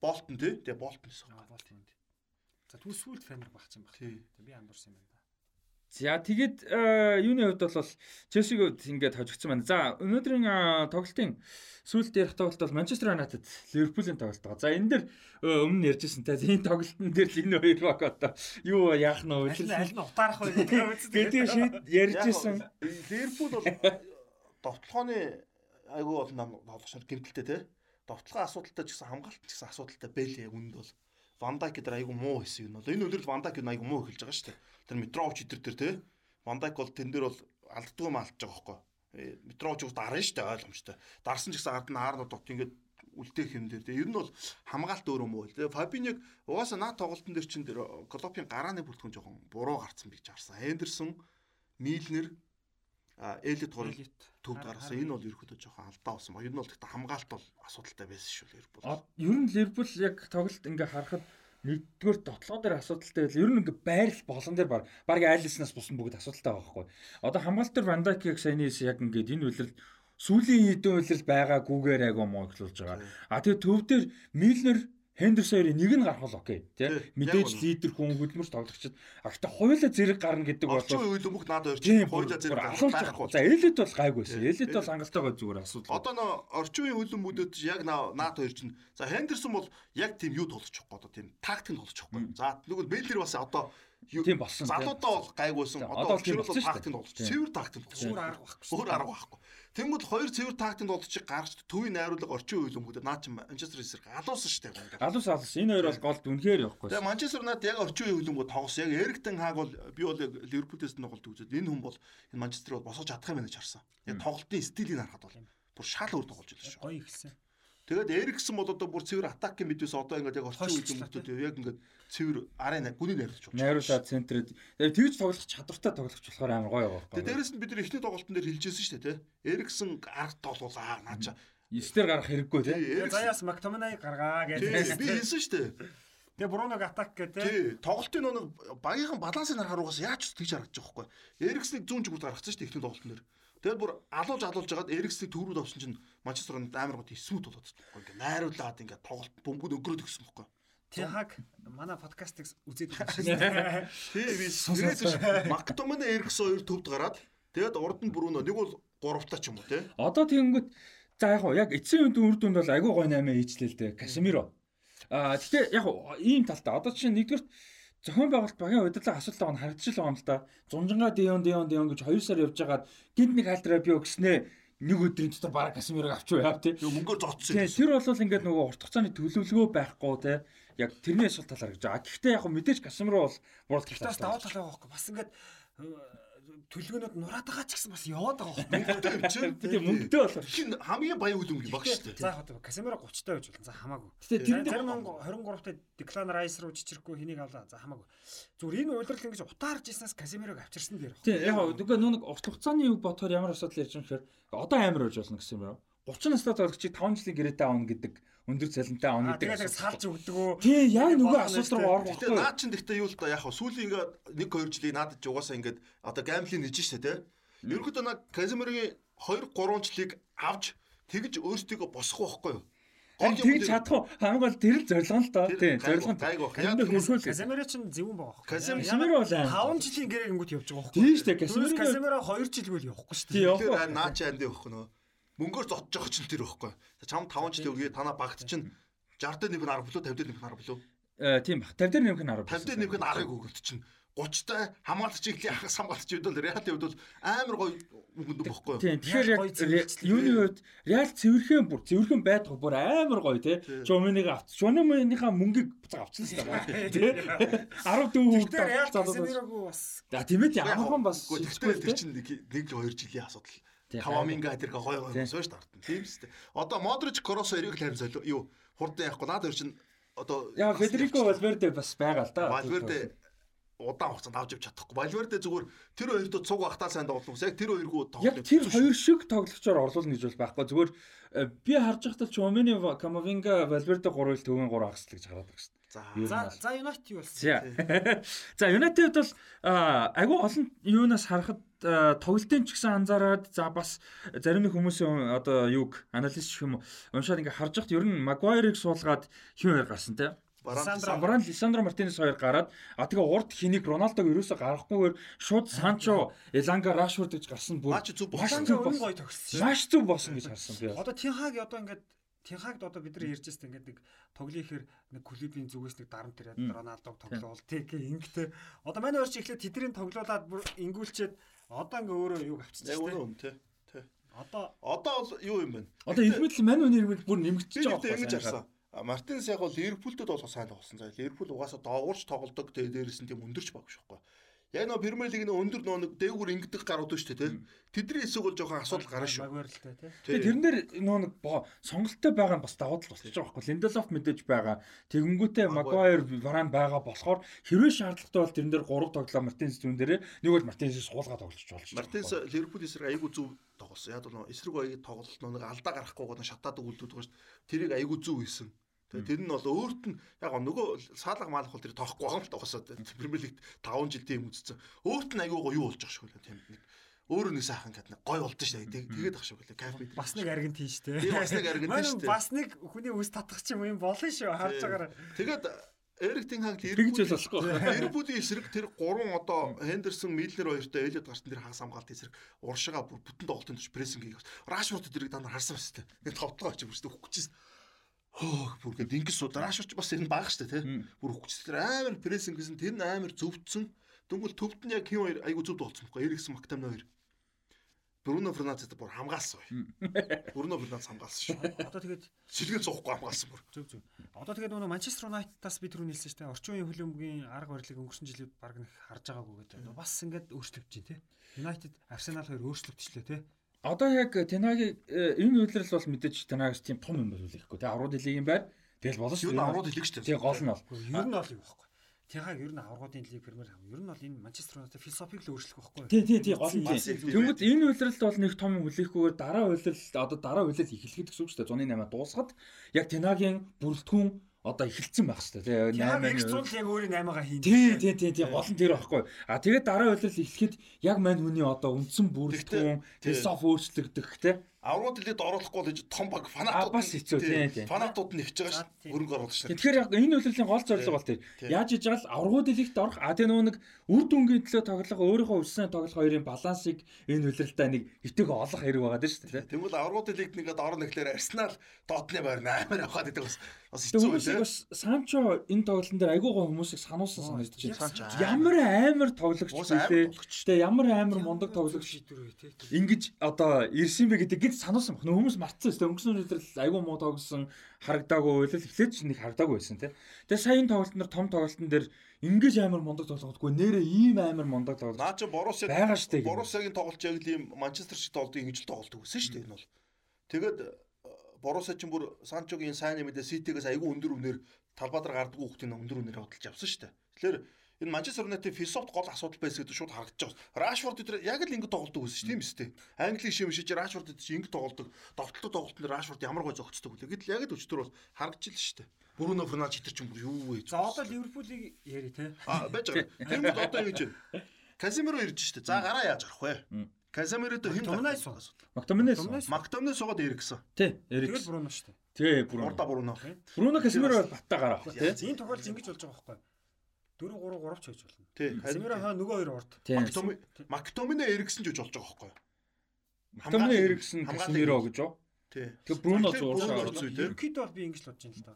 S2: Болтон тий. Тэгээ Болтон гэсэн.
S3: Аа Болтонд. За түл сүлд Фенербахч юм байна.
S2: Тий.
S3: Би андуурсан юм байна.
S1: За тэгэд э, юуны хувьд бол Челсиг ингээд хожигдсан байна. За өнөөдрийн э, тоглолтын сүүлд ярих тоглолт бол Манчестер Юнайтед Ливерпулийн тоглолт байгаа. За энэ дэр э, өмнө ярьжсэн те энэ тоглолтын дээр л энэ хоёр баг одоо юу яах нь вэ?
S3: Аль нь утаарах вэ гэдэг үү?
S1: гэдэг шийд ярьжсэн.
S2: Ливерпул бол довтлооны айгүй бол нам тоглогч гэмтэлтэй тий. Довтлогын асуудалтай ч гэсэн хамгаалалт ч гэсэн асуудалтай байлээ яг үүнд бол. Вандак гэдэг айгүй муу хийсэн юм бол энэ өдрөл Вандак нь айгүй муу эхэлж байгаа шүү дээ. Тэр Митрович өдр төр тий. Вандак бол тэн дээр бол алддгүй юм алдж байгаа хөөхгүй. Митрович ус дарна шүү дээ ойлгомжтой. Дарсан ч гэсэн ард нь аарнууд дот ингээд үлдээх юм дээр тий. Ер нь бол хамгаалт өөр юм уу тий. Фабиньяг угаасаа наа тоглолтын дээр чин дээр Клопын гарааны бүртгэн жоохон буруу гарцсан гэж харсан. Эндерсон, Милнер, Элит хорыг төвд гаргасан. Энэ бол ерөөхдөө жоохон алдаа болсон ба. Ер нь бол гэхдээ хамгаалт бол асуудалтай байсан шүү Ливерпул.
S1: Ер нь Ливерпул яг тоглолт ингээ харахад нэгдүгээр дотлоо дээр асуудалтай байл. Ер нь ингээ байрал болон дээр баг баг айлснаас бусна бүгд асуудалтай байгаа байхгүй. Одоо хамгаалт дээр Ван Дайк яг саяны хэсэг яг ингээд энэ үлрэл сүүлийн хэдэн үлрэл байгаагүйгээр муу эхлүүлж байгаа. А тэгээ төв дээр Милнер Хендерсон хоёрын нэг нь гарах бол окей тий. Мэдээж
S2: яг
S1: лидер хүн хөдөлмөрч тоглогчд. А гэхдээ хоёулаа зэрэг гарна гэдэг бол
S2: Орчин үеийн лүмбэг наад хоёр чинь хоёулаа зэрэг байхгүй.
S1: За элит бол гайгүй байсан.
S2: Тий.
S1: Элит бол хангалттай зүгээр асуудал.
S2: Одоо нөө орчин үеийн хөлбөмбөдөд яг наа- наад хоёр чинь за Хендерсон бол яг тийм юу тоглочихгүй одоо тийм тактик тоглочихгүй. За нөгөө Мэллер бас одоо
S1: Тийм болсон.
S2: Залуудаа бол гайгүйсэн. Одоо
S1: одоо тийм
S2: бол
S1: болсон шүү
S2: тактик
S1: дээ.
S2: тоглож.
S1: Тийм.
S2: Цэвэр тактик тоглож.
S3: Өөр арга байхгүй
S2: Өөр арга байхгүй. Тэнгүүд хоёр цэвэр тактик тоглож гарч төвийн найруулга орчин үеийн хөлбөмбөдөд наа чи Манчестер Юнайтед галуусан шүү дээ.
S1: Галус алс энэ хоёр бол голд үнэхээр явахгүй.
S2: Тэгээ Манчестер Юнайтед яг орчин үеийн хөлбөмбөд тоглосон. Яг Эриктен хааг бол би бол яг Ливерпулээс тоглолт үзээд энэ хүн бол энэ Манчестер бол босгож чадах юм байна гэж харсан. Яг тоглолтын стилийг харахад бол бүр шал өөр тоглож байлаа шүү.
S3: Гоё ихсэн.
S2: Тэгээд Эриксэн бол одоо бүр цэвэр атакийн мэдээс одоо ингээд яг орчин үеийн хүмүүсүүд яг ингээд цэвэр арын гүний найруулж болж
S1: Найруулаад центрээд тэгээ тэгж тоглох чадвартай тоглогч болохоор амар гоё байгаа
S2: Тэгээд
S1: байхгүй.
S2: дээрэс нь бид нар эхний тоглолтын дээр хэлжсэн шүү дээ тий. Эриксэн ард тоглуулаа наача.
S1: Эстер гарах хэрэггүй тий.
S3: Заяас Мактоминай гаргаа гэж.
S2: би хэлсэн шүү дээ.
S3: Тэгээ Бруног атак гэдэг.
S2: Тий, тоглолтын нэг багийнхан балансыг харахаар угаас яаж ч тэгж харагдаж байгаа байхгүй. Эрикснийг зүүн чигт гаргацсан шүү дээ эхний тоглолтын дээр. Тэгээд бүр алуулж алуулж жагаад Эрикснийг төрүүд авсан чинь Манчестер Юнайтед амар гот эсвүүд болоод байгаа. Ингээд найруулад ингээд тоглолт бөмбөг өнгөрөөд өгсөн байхгүй.
S3: Тихаг манай подкастыг үзээд дээ.
S2: Тий, би сэрээс Мактомын Эрикс хоёр төвд гараад тэгээд урд нь Бруно нэг бол гуравтаа ч юм уу тий.
S1: Одоо тэгэнгүүт за яг яг эцсийн үнд үр дүнд бол агүй гой 8 ээжлээ л дээ. Касемиро. Аа гэхдээ яг ийм талтай. Одоо чинь нэгдүгээр зохион байгуулалт багийн удирдлага асуудал байгаа нь харагдчихл байгаа юм л да. Зунжангаа Дион Дион Дион гэж 2 сар явж байгаад гинт нэг халтраа био гэснээ нэг өдрийн дотор бараг Касемирог авч яав тий.
S2: Мөнгөөр зодсон.
S1: Тийм тэр бол ингээд нөгөө урт хугацааны төлөвлөгөө байхгүй тий. Яг тэрний асуулт талаар гэж байгаа. Гэхдээ яг мэдээж Касемиро бол World
S3: бас даваа талаа байхгүй. Бас ингээд төлөвлөгөөнүүд нураад байгаа ч гэсэн бас яваад байгаа байхгүй.
S2: Мөнгөтэй чинь.
S1: Тийм мөнгөтэй болохоор.
S2: Хин хамгийн баян үл өнгө баг шүү дээ.
S3: За яг Касемиро 30 таа байж болно. За хамаагүй.
S1: Гэтэ тэр дээр-
S3: зарим 23 таа Declan Rice руу чичрэхгүй хэнийг авлаа. За хамаагүй. Зүгээр энэ уйлрал ингэж утаарж ирснээс Касемирог авчирсан дээр.
S1: Тийм яг хөө нөгөө нэг урт хугацааны үг бодохоор ямар асуудал ярьж байгаа юм хэрэг одоо амар байж болно гэсэн юм байна. 30 настай тоглогчийг 5 жилийн гэрээтэй авна гэдэг өндөр цалинтай авна гэдэг.
S3: Тэгээд салж өгдөг үү?
S1: Тийм яг нөгөө
S3: шүү
S1: руу орох
S2: Гэтэ наад чин гэхдээ юу л да яг хаа сүүлийн ингээд 1 2 жилийн надад ч угаасаа ингээд одоо гамблинг нэж штэ тий. Ерөнхийдөө наа Казимирогийн 2 3 жилиг авч тэгж өөрсдийгөө босгох байхгүй юу?
S1: Харин тэгж чадах уу? Хамгийн гол тэр л зорилго л доо. Тийм зорилго нь. Тэрэндээ хөрхөөл.
S3: Касемиро ч зөвүүн байгаа байхгүй.
S2: Касем-
S1: Касемиро бол аим.
S3: 5 жилийн гэрэгэнгүүт явж байгаа байхгүй.
S1: Тийм шүү дээ.
S3: Касемиро 2 жилгүй л явахгүй шүү дээ.
S1: явах.
S2: Тэгэхээр наа чи анд явах нөө. Мөнгөөр зодж байгаа чинь тэр байхгүй. Чам 5 жил өгье танаа багт чинь 60 дээр нэмэх нь 10 билүү 50 дээр нэмэх нь 10 билүү.
S1: Э тийм баг. 50 дээр нэмэх нь 10.
S2: 50 дээр нэмэх нь 10-ыг өгөлт чинь 30-тай хамгаалч иглийн хагас хамгаалч үед бол реалын үед бол амар гоё мөнгөнд бохгүй юу?
S1: Тийм. Тэгэхээр
S3: Яг
S1: юуны үед Реал цэвэрхэн бүр цэвэрхэн байдаг бүр амар гоё тий. Жоминийг авч. Жоминийхаа мөнгийг буцаа авчихсан шүү дээ. Тий. 14 хүүхэд
S3: Тэр яа
S1: залуу. За тийм ээ амархан бас
S2: гэхдээ тэр чинь нэг 1 2 жилийн асуудал. Каваминга тэр гоё гоё
S1: Тийм.
S2: сууж тартна. Тийм шүү дээ. Одоо Модрич Кросс хоёрыг харин солио юу хурдан явахгүй наад хоёр чинь одоо
S1: Яа Федерико Валверде бас байгаа л да.
S2: Валверде удаан хугацаанд авч явж чадахгүй. Валверде зүгээр тэр хоёрт цуг ахтаа сайн тоглох. Яг тэр хоёргүй тоглох.
S1: Яг тэр хоёр шиг тоглогчоор орлуулна гэж бол байхгүй. Зүгээр э, би харж байхдаа Чомени, Камавинга, Валверде 3 ил төвийн 3 агсл гэж хараад байгаа шүү дээ.
S2: За.
S3: За Юнайтед юу болсон?
S1: За. United бол агүй олон юунаас харахад тоглолтын ч гэсэн анзаараад за бас зарим нэг хүмүүсийн одоо юг аналист гэх юм уншаад ингээ харж байхад ер нь Магуайрыг суулгаад хин хоёр гарсан те. Баран Лисандро Мартинес хоёр гараад а тэгээ урд хэнийг Роналдог ерөөсө гарахгүйгээр шууд Санчо, Эланга, Рашфорд гэж гарсан бүр маш зүг болсон. Маш зүг болсон гэж харсан би.
S3: Одоо Тинхаг одоо ингээд Тинхагд одоо бид нар ярьж байсан ингээд нэг тоглоихэр нэг клубийн зүгээс нэг дарамт ирээд Роналдог тоглоул тэг ингэтэй. Одоо манай өөр чи эхлээд тэдний тоглоулаад бүр ингүүлчээд одоо ингээ өөрөө юг авчихсан шүү дээ.
S2: үнэ тий. Тий.
S3: Одоо
S2: Одоо бол юу юм бэ?
S1: Одоо ирмэл мань үний ирмэл бүр нэмэгдэж
S2: Би
S1: байгаа байхгүй.
S2: харсан. А, Мартинес яг бол Ливерпултэд болох сайн тоглосон. За Ливерпул угаасаа доогуурч тоглодог. Тэгээ дээрээс нь тийм өндөрч баг шүүхгүй. Яг нөө Премьер лигийн өндөр нөө нэг дээгүүр ингэдэг гарууд шүү дээ тий. Тэдний хэсэг бол жоохон асуудал гарна шүү.
S3: Магварлтай тий.
S1: Тэгээ тэрнэр нөө нэг сонголттой байгаа нь бас давуу тал болчихж байгаа байхгүй. Линделоф мэдээж байгаа. Тэгэнгүүтээ Магуайр Варан байгаа болохоор хэрвээ шаардлагатай бол тэрэн дээр 3 тоглоо Мартинес зүүн дээрээ нэг бол Мартинесээс суулгаад тоглож болж.
S2: Мартинес Ливерпул эсрэг айгүй зүв тоглосон. Яг бол нөө эсрэг баяг тоглолт нөө нэг алдаа гарахгүйгээр шатаад өгүүлдэг шүү. дээ. Тэрийг айгүй зүв хийсэн. Тэгээ тэр нь бол өөрт нь яг нөгөө саалга маалах бол тэр тоохгүй байгаа юм л тоглосоо. Премьер лигт 5 жил тийм үзсэн. Өөрт нь айгүй гоё юу болж байгаа шүү дээ. Тийм нэг Өөрөө нэг сайхан гэдэг гой болд ш. Тэгээд ах шиг үлээ. Кафе.
S3: Бас нэг аргентин шүү дээ.
S2: Тийм бас нэг аргентин шүү дээ.
S3: Бас нэг хүний үс татах ч юм юм болно шүү. Харж байгаараа.
S2: Тэгээд Эрик Тенхаг
S1: тэгж л болохгүй.
S2: Ливерпулийн эсрэг тэр гурван одоо Хендерсон, Миллер хоёртой Элиот гарсан тэр хагас хамгаалт эсрэг уршигаа бүр бүтэн тоглолтын төч прессинг хийх. Рашфорд тэрийг дандаа харсан ба сте. Нэг товтлоо очиж бүрстэ өгчихсэн. Хөө бүр гээд ингэж Рашфорд бас энэ баг штэ тий. Бүр тэр амар прессинг гэсэн тэр амар зөвдсөн. Дөнгөл төвд нь яг хин хоёр айгу зөвд болсон байхгүй. Эриксэн Мактамны хоёр. Бруно Фернандес бүр хамгаалсан бай. Бруно Фернандес хамгаалсан шүү.
S3: Одоо тэгээд
S2: сэлгээ зоохгүй хамгаалсан бүр.
S3: Зөв зөв. Одоо тэгээд нөгөө Манчестер Юнайтедаас би түрүү нэлсэн шүү дээ. Орчин үеийн хөлбөмбөгийн арга барилыг өнгөрсөн жилүүд баг нэг харж байгаагүй гэдэг. Бас ингээд өөрчлөгдөж байна те. Юнайтед Арсенал хоёр өөрчлөгдөжлөө те.
S1: Одоо яг Тенагийн энэ үйлрэл бол мэдээж Тенагс тийм том юм бол ихгүй те. Аврууд хэлийг юм байна. Тэгэл болно
S2: шүү. Юу аврууд хэлийг шүү.
S1: Тэгээ гол нь бол.
S3: Ер нь бол юу байхгүй. Тяхаг ер нь аврагуудын лиг премьер хав. Ер нь бол энэ Манчестер Юнайтед философиг л өөрчлөх байхгүй.
S1: Тий, тий, тий, гол нь. Тэнгүүд энэ үйлрэлт бол нэг том хүлээхгүйгээр дараа үйлрэл одоо дараа үйлрэл эхлэхэд гэсэн үг шүү дээ. 108 дуусгаад яг Тенагийн бүрэлдэхүүн одоо эхэлсэн байх шүү дээ.
S3: Тэгээ 8 их цул яг өөрийн 8-ага хийн.
S1: Тий, тий, тий, тий, гол нь тэр байхгүй. А тэгээд дараа үйлрэл эхлэхэд яг мань хүний одоо үндсэн бүрэлдэхүүн философи өөрчлөгдөх те
S2: аврууд дэлхийд оруулахгүй л том баг фанатууд
S1: бас хэцүү тийм
S2: фанатууд нь ихж байгаа шүү хөрөнгө оруулагч нар.
S1: Тэгэхээр яг энэ үйлрлийн гол зорилго бол тэр яаж иж байгаа л аврууд дэлхийд орох а тэгээ нөгөө нэг үр дүнгийн төлөө тоглох өөрийнхөө өссөн тоглох хоёрын балансыг энэ үйлрэлдээ нэг итэг олох хэрэг байгаа дээ шүү дээ.
S2: Тэгвэл аврууд дэлхийд нэгэд орно гэхлээр Арсенал Дотны байр амар явахад гэдэг бас
S1: бас хэцүү үү. Бас Санчо энэ тоглолтын дээр айгуу гоо хүмүүсийг сануулсан санагдаж байна. Ямар амар тоглогч? Тэгээ ямар амар мундаг тоглогч шийдвэр вэ? Ингиж одоо ирсэн бэ гэдэг сануулсан баг. Нөө хүмүүс мартсан шүү дээ. Өнгөрсөн өдрөл айгүй муу тоглосон харагдаагүй байлаа. Эхлээд ч нэг харагдаагүй байсан тий. Тэгээ саяын тоглолтнор том тоглолтын дээр ингэж амар мундаг тоглохгүй нэрээ ийм амар мундаг тоглож.
S2: Наа чи Боруссия
S1: байгаа шүү дээ.
S2: Боруссиягийн тоглолт яг л ийм Манчестер шиг тоглолтыг ингэж л тоглолт өгсөн шүү дээ энэ бол. Тэгээд Боруссия ч бүр Санчогийн сайн нэмэдэ Ситигээс айгүй өндөр үнээр талбай дээр гардаг хүүхдийн өндөр үнээр хөдөлж авсан шүү дээ. Тэгэхээр энэ Манчестер Юнайтед философт гол асуудал байсан гэдэг шууд харагдаж байгаа. Рашфорд өдр яг л ингэ тоглолдог байсан шүү тийм үстэй. Английн шим шиж Рашфорд өдр ингэ тоглолдог. Довтлоо тоглолтод Рашфорд ямар гой зөгцдөг вэ гэдэл яг л өчтөр бол харагдаж л шүү дээ. Бруно Фернандес хитэр ч юм юу вэ?
S3: За одоо Ливерпулийг яри те.
S2: А байж байгаа. Тэгмэд одоо ингэж байна. Казимиро ирж штэ. За гараа яаж гарах вэ? Казимиро хэд
S3: Томнай суугаас.
S1: Мактоминес.
S2: Мактоминес суугаад Эриксэн.
S1: Тий, Эрикс.
S3: Тэгэл Бруно штэ.
S1: Тий, Бруно.
S2: Урда Бруно.
S1: Бруно Казимиро бол батта гараа.
S3: Тий. Энэ тохиолдолд ингэж болж байгаа байхгүй юу? 4 3 3 ч хийж болно.
S2: Тий.
S3: Казимиро хаа нөгөө хоёр урд.
S2: Мактомине Эриксэн ч гэж болж байгаа байхгүй юу?
S1: Мактомине Эриксэн Казимиро гэж юу?
S2: Тий.
S1: Тэгээ Бруно зууршаа
S3: орж үү? Ерөнхийдөө бол би ингэж л бодож байна л да.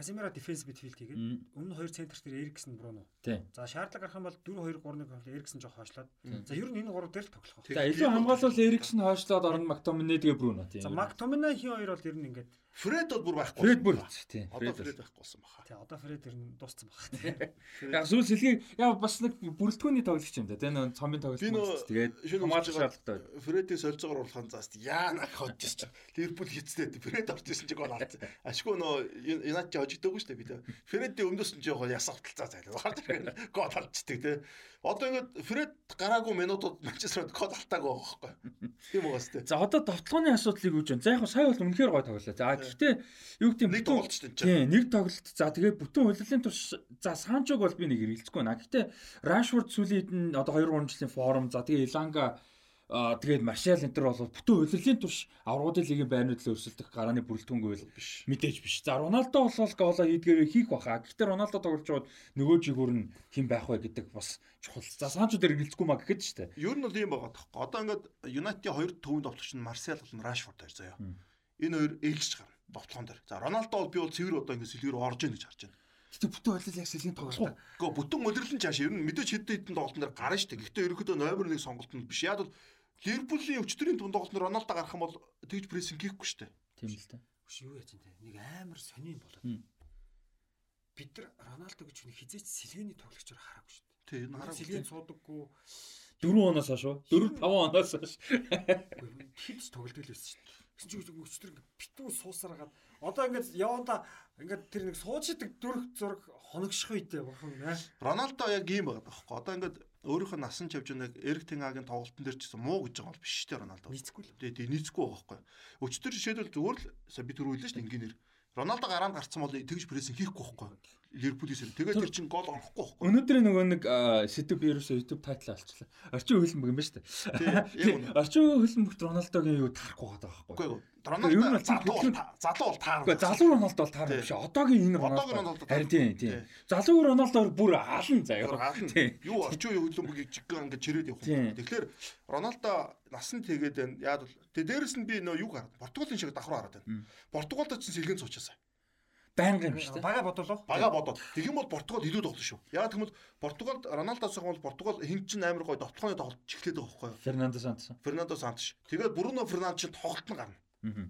S3: Казимиро дефенс midfield хийгээд өмнө хоёр центр дээр Эриксэн Бруно. За шаардлага гарах юм бол 4 2 3-1 бол Эриксэн жоох хойшлоод. За ер нь энэ гурав дээр л тоглох.
S1: За илүү хамгаалал Эриксэн хойшлоод орно Мактомине тэгээ Бруно тийм.
S3: За Мактомине хин хоёр бол ер нь ингээд
S2: Фред бол бүр байхгүй.
S1: Фред бүр тийм.
S2: Одоо Фред байхгүй болсон баха.
S3: Тий, одоо Фред ер нь дууссан баха.
S1: Яг сүүл сэлгийг яа бас нэг бүрэлдэхүүний тоглогч юм да. Тэгээ нөө цомын тоглогч юм. Тэгээд хамгаалах шаардлагатай.
S2: Фредийг солилцоогоор урлахын заас яана ходж ч. Ливерпул хитцтэй Фред орж исэн чиг гол алдсан. Ашгүй нөө Юнайтед хожигдоогүй шүү дээ би. Фредийн өмнөөс нь жоох ясавталцаа зайлаа. Гарч ирэх гол алдчихдаг тий. Одоо ингээд Фред гараагүй минутууд Манчестер код алтаагүй байгаа байхгүй. Тийм угаас тээ.
S1: За одоо довтлооны асуудлыг үүж байна. За яг сая бол үнэхээр гой тоглолоо. За гэхдээ юу гэдэг
S2: нэг тоглолт ч
S1: тийм нэг тоглолт. За тэгээ бүтэн хөлөлийн турш за Санчог бол би нэг эргэлзэхгүй наа. Гэхдээ Рашфорд сүүлийн одоо 2 3 жилийн форум за тэгээ Иланга тэгээд Маршал энтер бол бүтэн удирлын турш аврагуудын лигийн байрнууд л өрсөлдөх гарааны бүрэлдэхүүнгүй л биш. Мэдээж биш. За Роналдо бол гоолоо хийдгээр хийх баха. Гэхдээ Роналдо тоглож байгаад нөгөө жигүүр нь хэн байх вэ гэдэг бас чухал. За Санчо дээр эргэлзэхгүй маа гэхэд ч тийм.
S2: Ер нь бол ийм байгаа тоххой. Одоо ингээд Юнайтед хоёр төвөнд товтлогч нь Марсиал болон Рашфорд хоёр заяа. Энэ хоёр ээлжиж гарна товтлогон дээр. За Роналдо бол би бол цэвэр одоо ингээд сэлгэр орж ийн гэж харж байна.
S1: Гэтэ бүтэн ойлол яг сэлгийн тоглолт.
S2: Гэхдээ бүтэн удирлын чааш ер нь мэдээж хэд хэдэн тоглолтын дээр гарна шүү дээ. Гэхдээ ерөнхийдөө номер 1 сонголт нь биш. Яг бол Ливерпулийн өчтөрийн тунд тоглолт нь Роналдо гарах юм бол тэгж прессинг хийхгүй шүү дээ.
S1: Тийм л дээ.
S3: Биш юу яаж юм те. Нэг амар сонин болоод. Бид нар Роналдо гэж хүний хизээч сэлгээний тоглогчоор хараагүй шүү дээ.
S2: Тийм хараагүй.
S3: Сэлгийн цуудаггүй
S1: 4 оноос хойш уу? 4 5 оноос хойш.
S3: Хитс тоглолт л байсан шүү дээ. Гэсэн чинь өчтөр битүү суусараад одоо ингээд яванда ингээд тэр нэг суучдаг дүрх зураг хоногших үедээ бурхан нэ.
S2: Роналдо яг ийм байгаа байхгүй. Одоо ингээд өөрийнх нь насан чавж нэг Эрик Тенгагийн тоглолтын дээр ч гэсэн муу гэж байгаа бол биш шүү дээ Роналдо.
S3: Нийцэхгүй л.
S2: Тэгээ нийцэхгүй байгаа байхгүй. Өчтөр жишээлбэл зүгээр л би түрүү хэлсэн шүү дээ ингээр Роналдо гараанд гарцсан бол тэгж прессинг хийхгүй байхгүй. Ливерпулийн сэр. Тэгээд тэр чинь гол орохгүй байхгүй.
S1: Өнөөдөр нөгөө нэг сэдв ерөөсөө YouTube тайтл алчлаа. Орчин хөлбөмбөг юм ба дээ. Орчин хөлбөмбөгт Роналдогийн юу таарахгүй байгаа байхгүй.
S2: Үгүй. Роналдо залуу залуу бол таарна.
S1: Үгүй залуу Роналдо бол таарна биш. Одоогийн энэ Роналдо. Харин тийм тийм. Залуу Роналдоор бүр аална заяа.
S2: Юу орчин үеийн хөлбөмбөгийг жиг ингээд чирээд явах юм. Тэгэхээр Роналдо насан тэгээд байна. Яад бол тэгээ дээрэс нь би нөө юу гараад Португалийн шиг давхар хараад байна. Португалд ч сэлгэн цуучаасаа
S1: байнга юм шүү дээ.
S3: Бага бодвол
S2: бага бодоод. Тэгэх юм бол Португал илүү тоглоно шүү. Яг тэгмэл Португалд Роналдоос бол Португал хин чин амар гой довтлооны тоглолт чихлээд байгаа байхгүй юу?
S1: Фернандо Сантос.
S2: Фернандо Сантос. Тэгээд Бруно Фернандо чинь тоглолт нь гарна.
S1: Аа.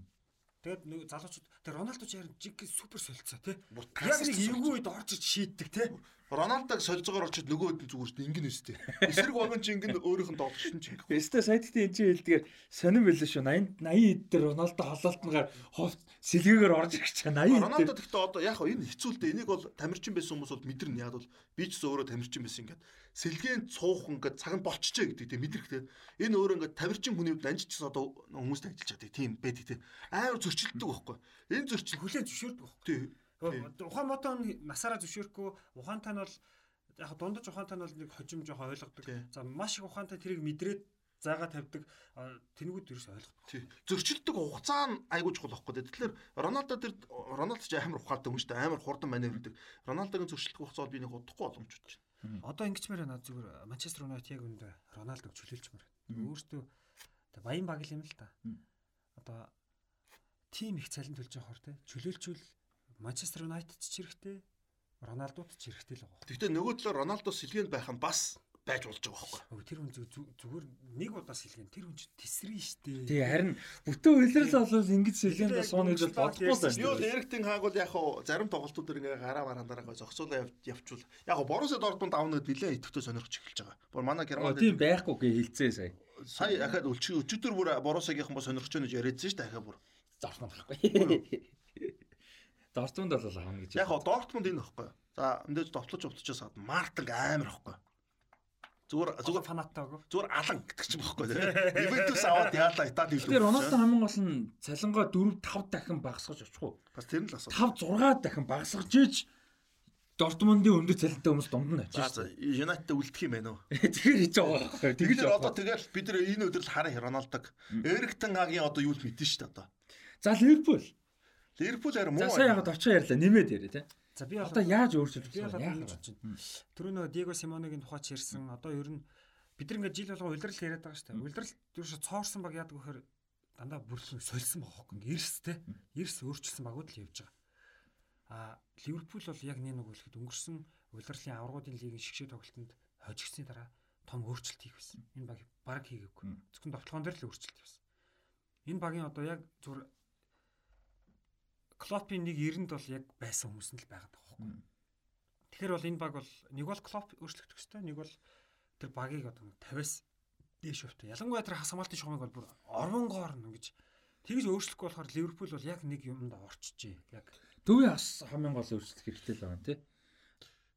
S3: Тэгээд нэг залуучууд тэр Роналдо ч харин жиг супер солилцоо тий. Яг нэг эвгүй үед орж иж шийддэг тий.
S2: Роналдог сольцоогоор очиод нөгөөд нь зүгээр чинь ингэн өстэй. Эсрэг вагон чинь ингэн өөрийнх нь тоглолт чинь.
S1: Өстэй сайтдын энэ чинь хэлдгээр сонирн байлаа шүү. 80 80 эд дээр Роналдо халаалтнаар ховт сэлгээгээр орж ирж байгаа 80 эд.
S2: Роналдо гэхдээ одоо яг энэ хэцүүлдэ энийг бол тамирчин байсан хүмүүс бол мэдэрнэ. Яг бол би ч гэсэн өөрөө тамирчин байсан ингээд сэлгээнд цуух ингээд цаг нь болчихжээ гэдэг тийм мэдрэгтэй. Энэ өөрөө ингээд тамирчин хүний хувьд анжичсан одоо хүмүүст ажиллаж байгаа тийм байдаг тийм. Амар зөрчилддөг байхгүй. Энэ зөрчил
S3: хүлэн зөвшөөрдөг байхгүй.
S2: Тийм
S3: Ухаан мотон насаараа зөвшөөрөхгүй ухаантай нь бол яг дундаж ухаантай нь бол нэг хожим жоохон ойлгодог. За маш их ухаантай тэрийг мэдрээд заагаа тавьдаг тэнэгүүд ерөөс ойлгохгүй.
S2: Зөрчилдөг хугацаа нь айгуу чухал байхгүй. Тэгэхээр Роналдо тэр Роналдо ч амар ухаантай хүн шүү дээ. Амар хурдан маневрдэг. Роналдогийн зөрчилдөг хугацаа бол би нэг удахгүй боломжтой
S3: байна. Одоо ингэчмээр байна зүгээр Манчестер Юнайтед яг үндэ Роналдог чөлөөлчмөр. Өөртөө баян баг юм л та. Одоо тим их цалин төлж байгаа хор те чөлөөлчүүл Манчестер Юнайтед ч хэрэгтэй, Роналдод ч хэрэгтэй л байгаа.
S2: Гэхдээ нөгөө талаар Роналдо сэлгээнд байх нь бас байж болж байгаа байхгүй.
S3: Тэр хүн зүгээр нэг удаа сэлгэн тэр хүн чинь тесрэн штэ.
S1: Тий харин бүтэн үйлрэл болвол ингэж сэлгээнд сууна гэж бодохгүй
S2: байна. Юу Эриктийн хааг бол яг хуу зарим тоглолтууд дэр ингээ гараа мараа дараагаа зогсоолоо явчвал яг хуу Боруссия Дортмунд авнад нилээ идэвхтэй сонирхож эхэлж байгаа. Бүр манай Германд
S1: тийм байхгүй гээ хэлцээ сая.
S2: Сая ахад өчигдөр бүр Боруссиягийн хүмүүс сонирхож байна гэж яриадсан шүү дээ ахаа бүр.
S1: Зарсан байхгүй. Дортмунд бол авна гэж.
S2: Яг Дортмунд энэ багхгүй. За мэдээж довтлож увтлчаас хаад Мартинг амар багхгүй. Зүгээр зүгээр
S3: фанаттай гоо.
S2: Зүгээр алан гэдэг ч юм багхгүй тийм. Ювентус аваад яалаа Итали
S1: хэлээ. Тэр Роналдо хамгийн гол нь цалингаа 4 5 дахин багасгаж очих уу?
S2: Бас тэр нь л асуу.
S1: 5 6 дахин багасгаж иж Дортмундын өндөр цалинтай хүмүүс дунд нь очиж.
S2: За Юнайтед үлдэх юм байна уу?
S1: Тэгэхээр хийж байгаа.
S2: Тэгэж одоо тэгэл бид нар энэ өдрөл хараа Роналдог. Эриктен хагийн одоо юу л мэдэн шүү дээ одоо.
S1: За Ливерпул
S2: Ливерпул харин муу.
S1: За сая яг очоо ярьлаа нэмээд яриа тий.
S3: За би
S1: одоо яаж өөрчилж
S3: байгаа юм яаж байна. Түрүү нөгөө Диего Симонегийн тухай ч ярьсан. Одоо ер нь бид ингээд жил болгоо улирал яриад байгаа шүү дээ. Улирал ерөөсө цоорсон баг яадаг вэхээр дандаа бүрлэн сольсон байгаа хөөхгүй. Эрс те. Эрс өөрчилсөн багууд л явж байгаа. А Ливерпул бол яг нэг нэг үлэхэд өнгөрсөн улирлын аврагуудын лигийн шигшээ тоглолтод хожигсны дараа том өөрчлөлт хийх байсан. Энэ баг баг хийгээгүй. Зөвхөн тоглоом дээр л өөрчлөлт хийсэн. Энэ багийн одоо яг зүгээр Клопын нэг 90-д бол яг байсан хүмүүс нь л байгаад байгаа байхгүй. Тэгэхээр бол энэ баг бол нэг бол Клоп өөрчлөгдөх ёстой, нэг бол тэр багийг одоо 50-аас дээш өвтө. Ялангуяа тэр хасамалтын шугамыг бол бүр орвонгоор ингэж тэгж өөрчлөхгүй болохоор Ливерпул бол яг нэг юмд орчжээ. Яг
S1: төвийн хас хамгийн гол өөрчлөлт хэрэгтэй л байгаа тийм.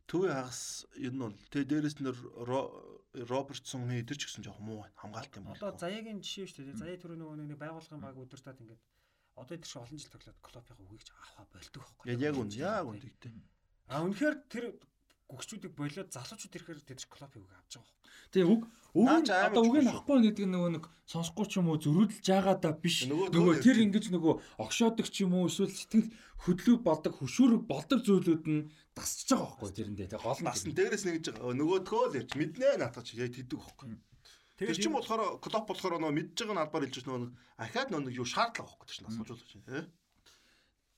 S2: Төвийн хагас ер нь бол тэгээ дээрэс нэр Робертсон хэдэр ч гэсэн жоох муу хамгаалт юм
S3: байна. Одоо заяагийн жишээ шүү дээ. Заяа түрүү нөгөө нэг байгуулгын баг өдөртад ингээд одоо тэр шиг олон жил тоглоод Клопын үгийг авах болдог байхгүй.
S2: Яг яг үн яг үн тэгтэй.
S3: А үнэхээр тэр гүгчүүдийг болоод залуучууд ирэхээр тэр Клопын үг авч байгаа.
S1: Тэгээ үг үг одоо үг нь авахгүй гэдэг нөгөө нэг сонсохгүй ч юм уу зөрүүдэлж байгаа да биш. Нөгөө тэр ингэж нөгөө огшоодог ч юм уу эсвэл сэтгэл хөдлөв болдог хөшүүрэг болдог зүйлүүд нь тасчих байгаа байхгүй тэрэндээ тэгээ гол
S2: нь. Насн дээрээс нэгж нөгөөдгөө л ярьж мэднэ наатач яг тэдэг байхгүй. Тэр чинь болохоор клоп болохоор нөө мэдж байгаа албаар хэлж нөө ахаад нөө юу шаардлага байхгүй гэж асуужуулж байна.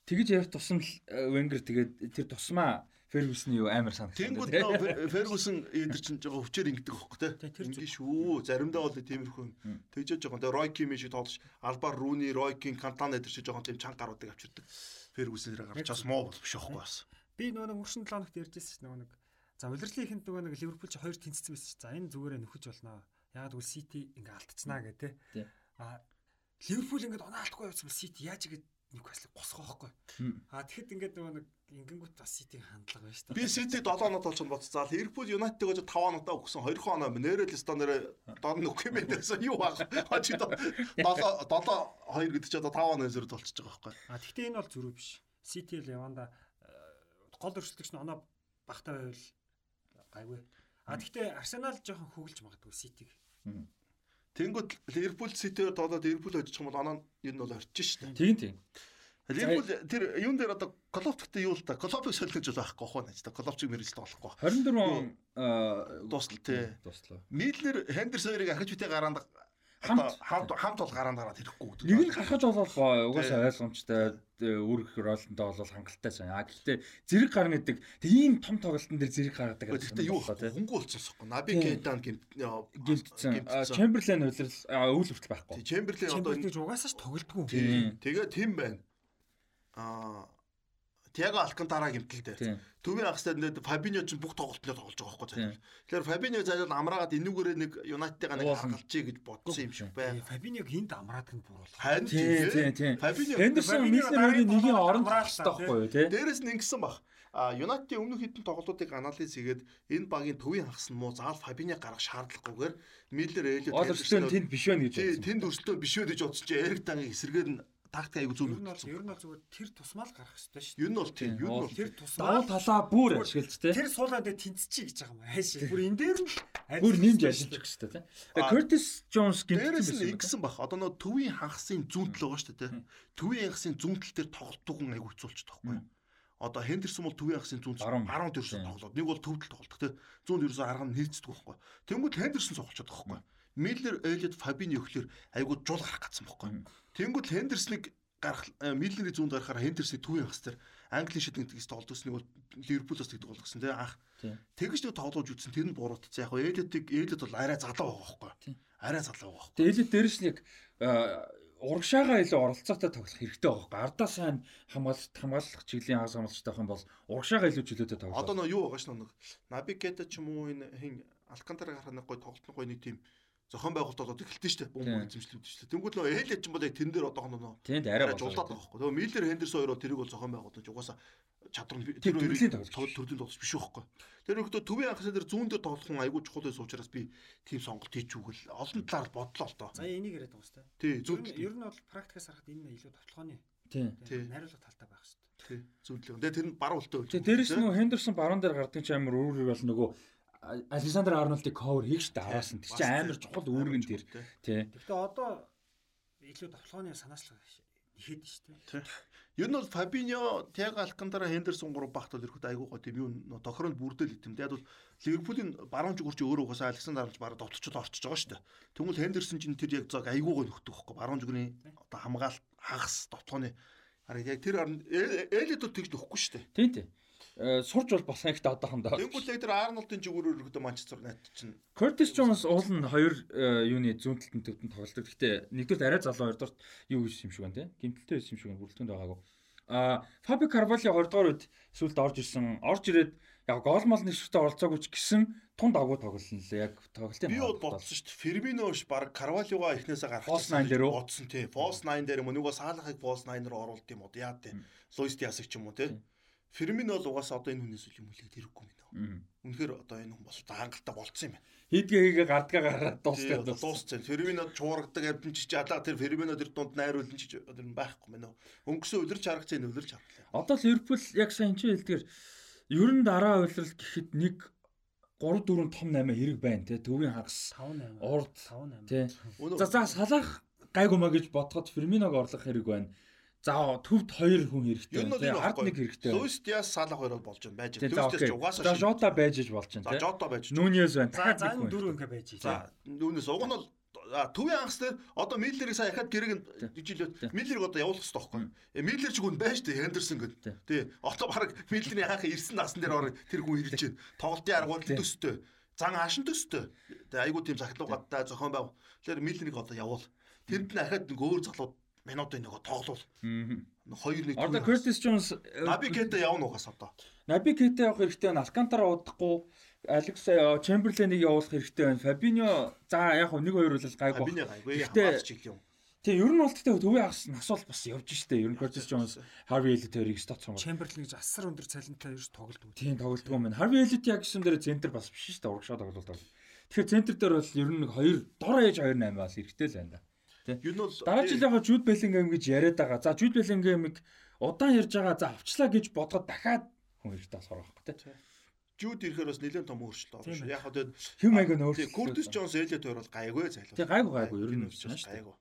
S1: Тэгэж ярих тусам Венгер тэгээд тэр тусмаа Фергюсны юу амар санагдсан.
S2: Тэнгүүд нөө Фергюсон эдэр чинь жоо өвчээр ингэдэг байхгүй те. Ингээ шүү. Заримдаа бол тиймэрхүү тэгжэж байгаа. Тэгээ Рой Ким шиг тоглож Албар Руни, Рой Кин, Кантана эдэр чинь жоохон тийм чанга гаруудыг авчирдаг. Фергюсон дээр гарч бас муу бол биш байхгүй бас.
S3: Би нөгөө өнгөрсөн 7 хоногт ярьжсэн нөгөө нэг За удирдлын ихэнд нөгөө нэг Ливерпул чи хоёр тэнцсэн байсан чи. За энэ зүгээрээ нөхөж болно. Яг л Сити ингээ алдчихнаа гэдэг те. А Ливерпул ингээд онаалтгүй явсан Сити яаж игээд Ньюкаслыг госгоо байхгүй. А тэгэхэд ингээд нөгөө нэг ингэнгүүт бас Ситийн хандлага байна шүү
S2: дээ. Би Сити 7 оноо толчсон бодцоо. Ливерпул Юнайтед гэж 5 оноотаа өгсөн 20 оноо нэрэл стандараа дон нүх юм байсан юу баг. Хачи 7 7 2 гэдэг чи одоо 5 оноо зэрэг толчж байгаа байхгүй.
S3: А тэгтээ энэ бол зөрүү биш. City-л яванда э, гол өрсөлдөгч нь оноо багтаа байвал гайгүй. А тэгтээ Арсенал жоохон хөглж магадгүй City-г.
S2: Тэнгүүд Ливерпул Ситиээр доолоод Ливерпул очих юм бол оноо энэ бол орчих шүү дээ.
S1: Тийм тийм.
S2: Ливерпул тэр юун дээр одоо Клоптой юу л да Клопыг солих гэж байхгүй хоо нэ. Клопчиг мэрэгчлээ болохгүй.
S1: 24 он аа
S2: Дуустал тий.
S1: дуслаа.
S2: Миллер Хендерс хоёрыг ахиж битээ гараанд
S1: Хамт-
S2: хамт хамт бол гараанд гараад ирэхгүй гэдэг.
S1: Нэг нь гарахаж болол угаасаа ойлгомжтой үүрэх роллонтой бол хангалттай сайн. А гэхдээ зэрэг гарна гэдэг тэг ийм том тоглолтын дээр зэрэг гаргадаг.
S2: Гэхдээ юу хөнгө болчихсохгүй. Наби. Кейтан гимт
S1: гимтсэн. Чемберлен үлрэл үйл хүртэл байхгүй.
S2: Чемберлен одоо
S3: гэж угаасаа ч тоглодгүй.
S2: тий. Тэгээ тийм байна. Аа Тиаго Алкантара гимтэлтэй.
S1: Тийм.
S2: Төвийн ахстай нэ Фабиньо ч бүх тоглолтод тоглож байгаа байхгүй зайлшгүй. Тэгэхээр Фабиньо зайлшгүй амраагаад энүүгээрээ нэг Юнайтедтэйгээ нэг
S1: Уулна.
S2: харгалчий гэж бодсон юм шиг байна.
S3: Фабиньог энд амраад нь буруулах.
S2: Харин
S1: Тийм тийм тийм.
S2: Фабиньо
S1: хоёрын
S3: дараагийн
S1: нэгийн оронд хэрэгтэй байхгүй юу тий?
S2: Дээрээс нь ингэсэн баг. А Юнайтедийн өмнөх хэдэн тоглолтуудыг анализ хийгээд энэ багийн төвийн хагас нь муу заавал Фабиньо гаргах шаардлагагүйгээр Миллер Элиот
S1: Ол өчтөн тэнд биш байна гэж
S2: тэнд өрсөлдөөн биш үү гэж бодсон чи Эрик Тангийн эсрэгээр нь тактик аягүй зөв
S3: Ер
S2: нөхцөлсөн.
S3: ер нь бол зүгээр тэр тусмал гарах хэрэгтэй шүү
S2: Юу нь бол тийм, юу нь бол
S3: Тэр
S1: Давуу
S3: тусмал
S1: талаа бүр ашиглаж тий.
S3: тэр суулаа дээр тэнцчихий гэж байгаа юм. Хайш. Бүр энэ дээр нь
S1: Бүр нэмж ажиллаж өгч дээ тий. Curtis Jones
S2: Дээрээс
S1: гэмтсэн
S2: нь ингэсэн баг. Одоо нөө төвийн хагасын зүүнтэл байгаа шүү дээ. Төвийн хагасын зүүнтэл дээр тоглолтог хүн аягүй хэцүүлчих тахгүй. Одоо Хендерсон бол төвийн
S1: Баруун.
S2: баруун дээрсэн
S1: Тийм.
S2: тоглоод нэг бол төвдөл тоглолдог тий. Зүүнд ерөөсөө арга нь нэрцдэг байхгүй. Тэнгүүд Хендерсон байгаа байхгүй. Миллер, Элиот, Фабини өгөхлөөр аягүй жул гарах гэсэн байхгүй. Тэнгүүд Хендерсныг гарах Миллерийн зүүнд гарахаар Хендерсийн төвийн хагас дээр Английн шид нэгтгэж тоглолтосны бол Ливерпулоос тэгдэг болгосон тий анх. Тэгэж нэг тоглож үзсэн тэр нь буруутсан. Яг нь Элиотыг Элиот бол арай залуу байгаа байхгүй. Арай залуу байгаа.
S1: Тэгээ элит дээрш нэг аа, урагшаага илүү оролцоотой тоглох хэрэгтэй байгаа байхгүй. Ардаа сайн хамгаалалт хамгаалах чиглэлийн хагас хамгаалагчтай байх юм бол урагшаага илүү чөлөөтэй тоглох.
S2: Одоо нөө юу байгаа ш нэг Набикета ч юм уу энэ хин Алкантара гарах нэг гой тоглолтны гой нэг тийм зохион байгуулалт болоод эхэлтэн штэ бум
S1: Тийм.
S2: эзэмшлүүд штэ. Тэнгүүд нөө Элиот ч юм бол яг тэн дээр одоо нөө
S1: Тэнд арай
S2: жуулаад байгаа байхгүй. Тэгээ Миллер Хендерсон хоёроо тэрийг бол зохион байгуулалт угаасаа чадвар нь
S1: Тэр төрлийн тоглогч.
S2: төрлийн тоглогч биш байхгүй. Тэр өгдөө төвийн анхны дээр зүүн дээр тоглох хүн айгүй чухал байсан учраас би тийм сонголт хийчихвэл олон талаар бодлоо л доо.
S3: За энийг яриад байгаа шүү дээ.
S2: Тий,
S3: нь ер нь бол практикаас харахад энэ илүү тоглооны
S1: Тийм.
S2: Тий.
S3: найруулга талтай байх шүү дээ.
S2: тий зүүн дээр. Тэгээ тэр нь баруун үлтэй байж.
S1: Тэгээ дээрэс нөгөө Хендерсон баруун дээр гардаг ч амар үүрэг бол нөгөө Александр Арнольдыг cover хийх штэ араас нь. Тэр чинь амар чухал үүргэн дээр. Тий.
S3: Гэхдээ одоо илүү тоглооны санаачлага ихэд дээ.
S2: Ер нь бол Фабиньо, Тиаго Алкантара, Хендерсон гурав багт бол ирэхэд айгүй гоо тийм юу нөө тохиронд бүрдэл итэм. Тэгээд бол Ливерпулийн баруун жигүүрч өөрөө угаасаа Александр Арнольд бараг довтлцол орчиж байгаа дээ. Тэгвэл Хендерсон чинь тэр яг зог айгүй гоо нөхдөг байхгүй. Баруун жигүүрийн одоо хамгаалалт хагас довтлооны хараг яг тэр Элит бол тэгж нөхгүй шүү дээ.
S1: Тийм тийм. Э, Сурж бол болсон ихтэй одоохондоо.
S2: Тэнгүүл яг тэр Арнольдын жигүүрээр ирэхэд Манчестер Юнайтед чинь
S1: Curtis Jones уул нь хоёр э, юуны зүүн талд төвтөнд тоглолдог. Гэхдээ нэгдүгээр арай залуу хоёрдугаар юу гэж юм шиг байна те. Гимтэлтэй байсан юм шиг байна. Бүрэлдэхүүнд байгаагүй. А Фаби Карвалио 2 дугаар үед сүүлд орж ирсэн. Орж ирээд яг гол мол нэгштэй оролцоогүй ч гэсэн тунд агуу тоглолно лээ. Яг тоглолтын
S2: би бол бодсон шүү дээ. Ферминош баг Карвалиуга эхнээсээ гарах.
S1: False nine дээр үү?
S2: бодсон тий. False 9 дээр юм уу? Нөгөө Салахыг False 9 руу оруулд юм уу? Яа тий. Луис Диасыг ч юм уу тий.
S1: Тийм.
S2: Фермино бол угаасаа одоо энэ хүнээс үл юм үлээд нөө.
S1: Мгм.
S2: Үнэхээр одоо энэ хүн бол хангалттай болцсон юм байна.
S1: Хийдгээ хийгээ гардгаа гараад
S2: одоо дууссан. Фермино чуургадаг амтэн чиж алаа тэр Фермино тэр дунд найруулсан чиж одоо энэ байхгүй мэнэ. Өнгөсөн үлэрч харагч энэ үлэрч харлаа.
S1: Одоо л Ливерпул яг сайн чи хэлдгээр ер нь дараа уйлрал гэхэд нэг 3 4 том 8 хэрэг байна те төвийн хагас
S3: 5 8.
S1: урд
S3: 5 8.
S1: тий
S2: Өнөө
S1: За за салах гайгумаа гэж бодоход Ферминог орлох хэрэг байна. За төвд хоёр хүн хэрэгтэй Ард нэг хэрэгтэй.
S2: Диас Салах хоёроо болж байна байж.
S1: За
S2: ч угаасаа
S1: За Жота байж иж болж
S2: За
S1: байна тий.
S2: Жота байж.
S1: Нүүниэс байна.
S3: За за энэ дөрөв ингээ байж.
S2: За үүнээс уг нь бол төвийн ангас дээр одоо Миллерийг сая дахиад гэрэг
S1: Тий.
S2: жилээ Миллерийг одоо явуулах хэрэгтэй байхгүй. Э, Миллер ч хүн байж тээ Хендерсон
S1: Тий.
S2: гэд. Тий. Одоо баг Миллерийн хаах ирсэн насан дээр ороо тэр хүн ирж байна. Тоглолтын аргууд төстэй. Зан хашин төстэй. Тэгээ айгуу тийм захиалгаатай зохион байв. Тэгэхээр Миллерийг одоо явуул. Тэнд нь дахиад нэг өөр залууд минутын нөгөө тоглол. Хоёр нэг.
S1: Одоо Curtis Jones
S2: Наби Кета явна угаас одоо.
S1: Наби Кейта явах хэрэгтэй байна. Алкантара удахгүй Алекс Чемберленийг явуулах хэрэгтэй байна. Фабиньо за яг нэг хоёр бол гайгүй.
S2: Абине гайгүй
S1: Гэхдээ-
S2: хамгаалч чиглэл юм.
S1: Тэгээ ер нь бол тэгтээ төвийн хагас нас бол бас явж штэ. Ер нь Curtis Jones, Harvey Elliott хоёрыг стат сонгоо.
S3: Чемберлен гэж асар өндөр цалинтай ерөөс тоглодог.
S1: Тийм тоглолтгүй юм байна. Harvey Elliott яг гэсэн дээр центр бас биш штэ. Урагшаа тоглолт бол. Тэгэхээр центр дээр бол ер нь нэг хоёр дор ээж 2 8 бол хэрэгтэй л байна да.
S2: Юу нь бол
S1: Дараа жил яг Jude Bellingham гэж яриад байгаа. За Jude Bellingham-ыг удаан ярьж байгаа за авчлаа гэж бодоход дахиад хүн хэрэгтэй болохоор байхгүй тий.
S2: Жууд ирэхээр бас нэлээд том өөрчлөлт орно шүү. Яг хаа тэгээд
S1: Хэм маяг нь өөрчлөлт.
S2: Куртис Джонс ээлээ тойр бол гайгүй зайлуу.
S1: Тэг гайгүй гайгүй ер нь
S2: ч
S1: байна шүү
S2: гайгүй.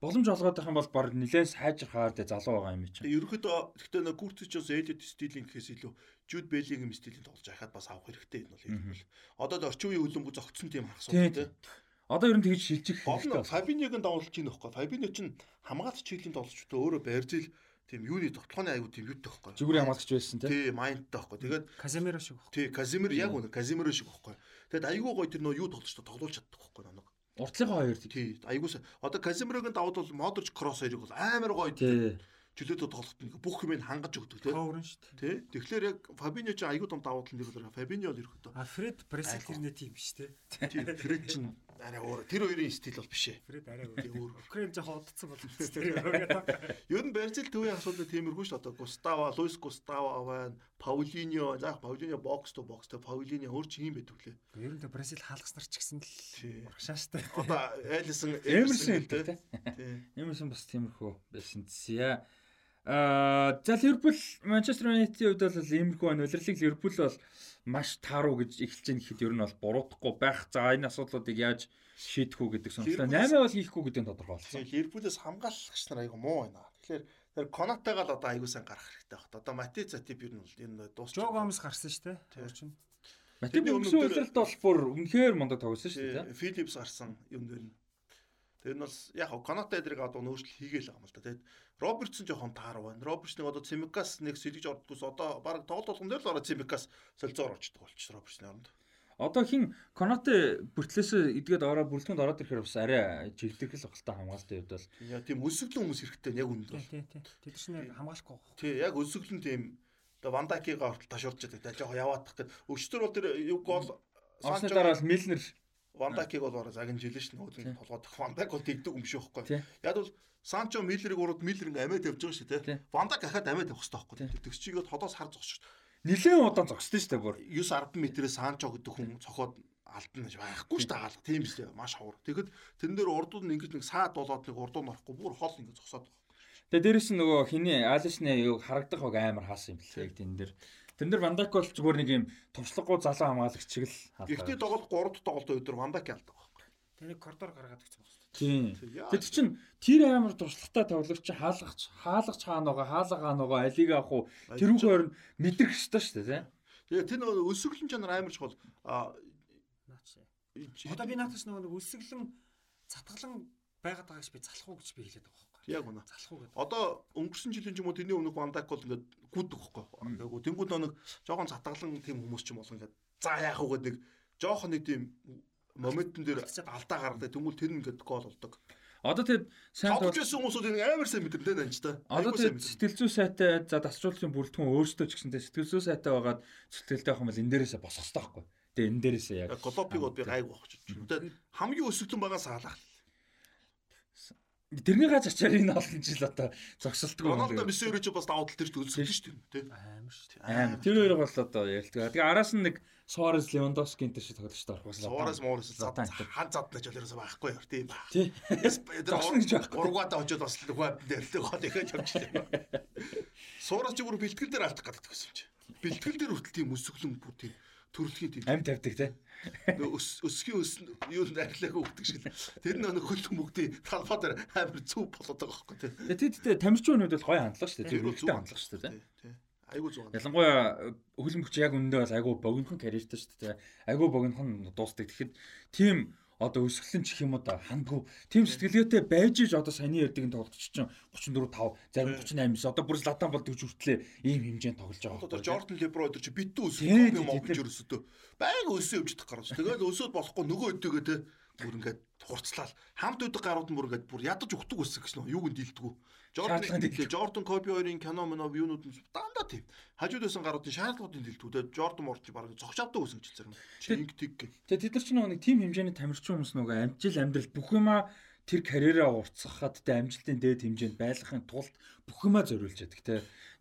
S1: Боломж олгоод байх юм бол баг нилээн сайжрахаар тэ залуу байгаа юм чинь.
S2: Тэгээд ерөөхдөө гэхдээ нэг Куртис Джонс ээлээ стилийн гэхээс илүү Жууд Беллингэм стилийн тоглож байхад бас авах хэрэгтэй юм бол хэлбэл. Одоо л орчин үеийн хөлбөмбөг зогцсон тийм хагас
S1: Тийм,
S2: тий.
S1: Одоо ер нь тэгж шилжих
S2: нь
S1: хэрэгтэй.
S2: Фабиньог нь давуулж ийн нөхгүй. Фабиньо чинь хамгаалт чиглэлийн тоглолчтой өөрөө барьзил тийм юуны тоглооны аягүй тийм юутай байхгүй.
S1: Зүгүрийн хамгаалагч байсан тий.
S2: Тий, майндтай байхгүй. Тэгээд
S3: Каземиро шиг баг.
S2: тий, Казимир яг үнэ Казимиро шиг байхгүй. Тэгээд аягүй гоё тэр нөө юу тоглолчтой тоглуулж чаддаг байхгүй намайг.
S1: Уртлынхаа хоёр тий.
S2: Тий, аягүй одоо Казимирогийн давууд бол Модрич кросс хоёрыг бол амар гоё
S1: Тий.
S2: чөлөөтэй тоглоход нэг бүх юмыг хангаж өгдөг тий.
S3: Товрон шүү дээ.
S2: Тий. Тэгэхээр яг Фабиньо ч аягүй том давуу тал нэр бол Фабиньо л ирэхэд.
S3: А Фред Бресил тэрний тим шүү дээ.
S2: Тий, Фред чинь арай өөр. Тэр хоёрын стил бол биш ээ.
S3: Фред арай өөр. Украин жоохон удацсан бол тэр.
S2: Ер нь Барзил төвийн асуудал тиймэрхүү шүү дээ. Густаво, Луис Густаво байна, Паулиньо, за Паулиньо бокс то бокс то Паулиньо өөр чи юм байдаг лээ.
S3: Ер нь Бресил хаалгас нар ч гэсэн л урагшаа шүү дээ.
S2: Одоо Элисон
S1: Эмерсон.
S2: Тий.
S1: Эмерсон бас тиймэрхүү байсан зя. Аа за Ливерпул Манчестер Юнайтедийн хувьд бол иймэрхүү байна. Улирлыг Ливерпул бол маш тааруу гэж эхэлж байгаа гэхэд ер нь бол буруутахгүй байх. За энэ асуудлуудыг яаж шийдэх үү гэдэг сонирхолтой.
S2: Ливерпулээс-
S1: 8 бол хийхгүй гэдэг нь тодорхой болсон.
S2: Ливерпулээс хамгаалагч нар айгу муу байна. Тэгэхээр тэр Конатегаа л одоо аягүй сайн гарах хэрэгтэй байна. Одоо Мати Затип ер нь бол энэ дуусч.
S3: Жо Гомес гарсан шүү дээ.
S2: Тий.
S3: Орчин.
S1: Матип
S2: өмнө
S1: улиралд бол бүр үнэхээр мундаг тоглосон шүү дээ.
S2: Филипс гарсан юм дээр нь. Тэр нь бол яг Конате эдрийг одоо нөөцөл хийгээл байгаа юм л да. Тэгээд Робертсон жоохон тааруу байна. Робертсныг одоо Цимикас нэг сэлгэж ордгоос одоо баг тоглолт болгон дээр л ороо Цимикас солилцоор орчдөг болчих Робертсны оронд.
S1: Одоо хин Конате бүртлээс эдгээд ороо бүрэлдэхүүнд ороод ирэхээр бас арай жигдэрхэл багтаа хамгаалтын хувьд бол
S2: Яа тийм өсөглөн хүмүүс хэрэгтэй яг үнд
S3: Тий,
S2: бол.
S3: тий, тий. Тэд чинь яг хамгаалахгүй байх.
S2: Тий, яг өсөглөн тийм одоо Вандакига хортол ташуурч байдаг. Жохоо яваадах гэд. Өчтөр бол тэр юу гол
S1: Осны дараа бол Милнер
S2: Вандакиг бол бараг загин жилэн ш нөөдөн толгойд Вандак бол тэгдэг юм шиг байхгүй. Яг бол Санчо Миллерийг урууд Миллер ингээ амиа тавьж байгаа шүү дээ. Вандак ахаад амиа тавих хэрэгтэй байхгүй. Тэгс чигээд ходоос хар зогсож
S1: нилээн удаан зогсдөө шүү дээ бүр.
S2: 9 10 метрээс Санчо гэдэг хүн цохоод алдна гэж байхгүй шүү дээ хаалга. Тийм шүү дээ. Маш ховор. Тэгэхэд тэрэн дээр урдууд нь ингэж нэг саад болоод нэг урдууд норохгүй бүр хол ингэ зогсоод.
S1: Тэгээ дээрэс нь нөгөө хиний Алисны юу харагдах баг амар хаасан юм бэлээ яг тэн дээр. Тэн дээр Вандак бол зүгээр нэг юм товчлоггүй залуу хамгаалагч шиг л
S2: Гэхдээ тоглолт 3 дахь тоглолтын өдөр Вандак ялдаг байхгүй.
S3: Тэнийг коридор гаргаад өгсөн байна.
S1: Тийм.
S2: Яа.
S1: Тэд чинь тэр амар туршлагатай тоглогч хаалгач хаалгач хаана байгаа хаалга хаана байгаа алиг авах уу тэрүүгээр нь мэдрэх ёстой шүү дээ
S2: Тэгээ тэр нэг өсөглөн чанар амар чухал.
S3: Наач. Одоо би наатас нөгөө нэг өсөглөн цатгалан байгаад байгаа гэж би залах уу гэж би хэлээд байгаа.
S2: Яг үнэ.
S3: Залах уу гэдэг.
S2: Одоо өнгөрсөн жилийн ч юм уу тэрний өмнөх Вандак бол ингээд гүддэг байхгүй. Тэгээгүү тэнгууд нэг жоохон цатгалан тийм хүмүүс ч юм бол ингээд за яах вэ гэдэг жоохон нэг тийм моментэн дээр алдаа гаргадаг. Тэнгүүл тэр ингээд гол болдог.
S1: Одоо тэгэд сайн
S2: байсан хүмүүсүүд энэ амар сайн мэдэрнэ нэ ч та.
S1: Одоо тэгэд сэтгэл зүй сайтай за дасчлуулын бүрэлдэхүүн өөрсдөө ч гэсэн сэтгэл зүй сайтай байгаад сэтгэлтэй байх юм бол энэ дээрээсээ босох хэрэгтэй байхгүй. Тэгээ энэ дээрээсээ яг
S2: Голопиг бод би гайг багч. Тэгээд хамгийн өсөглөн байгаа саалах.
S1: Тэрний гач ачаар энэ олон жил одоо зогсолтгүй
S2: Рональдо Месси ч бас давуу тал тэр ч үзсэн шүү дээ. Тэ.
S3: Амар шүү дээ.
S1: Аим тэр хоёр бол одоо ярилдаг. Тэгээ араас нь нэг Суарес Левандовски энэ шиг тоглогчтой орох бас
S2: Суарес Морес
S1: Златан
S2: зад хан задна ч болоос байхгүй юу тийм ба.
S1: Тий. Зогсно гэж байхгүй.
S2: Ургуада очоод бас лугад дээр гол ихэж явчихлаа. Суурас ч бүр бэлтгэл дээр алдах гэдэг гэсэн юм чи. Бэлтгэл дээр хүртэл тийм өсөглөн бүр тийм төрөлхийн тийм
S1: Ам тавьдаг те.
S2: өс өсгийн өс юу н арилааг өгдөг шиг. Тэр нэг хөл мөгдий талбай дээр амар зүв болоод байгаа байхгүй тийм.
S1: Тэгээ тэд тамирчин хүмүүс бол гоё хандлага шүү дээ. Тэр үлдээ хандлага шүү дээ.
S2: Тий. Айгуу зүг.
S1: Ялангуяа хөлбөмбөгч яг үндэ бол айгу богинохон карьертэй шүү дээ. Айгу богинохон дуустдаг. Тэгэхэд тийм одоо өсгөлэн чих юм уу да хандгүй. Тим сэтгэлгээтэй байж иж одоо саяны ярдгийн тоглогч чинь 34 5 зарим 38 9 одоо бүр Златан болдог хүртлээ ийм хэмжээнд тоглож байгаа.
S2: Одоо Жордан Лебро өдөр чи битүү өсөх юм
S1: тий.
S2: ерөөсөө байга өсөө өвчдөх гарч. Тэгээд өсөөд болохгүй нөгөө өдөгөө те бүр ингээд хурцлал хамт өдөг гарууд нь бүр ингээд бүр ядаж өгдөг өсөх гэсэн юу нь дийлдэггүй. Жордан. Жордан Коби хоёрын кино мөнөө юунууд нь дандаа тийм. Хажууд байсан гаруудын шаардлагуудын дийлдэггүй. Жордан Морч баг зогшааддаг өсөн ч зэрэг. Чинг тиг.
S1: Тэгээ тэд нар ч нэг тим хэмжээний тамирчин хүмүүс нөгөө амжил амьдрал бүх юма тэр карьераа уртсахад тэ амжилтын дээд хэмжээнд байлгахын тулд бүх юма зориулж яадаг те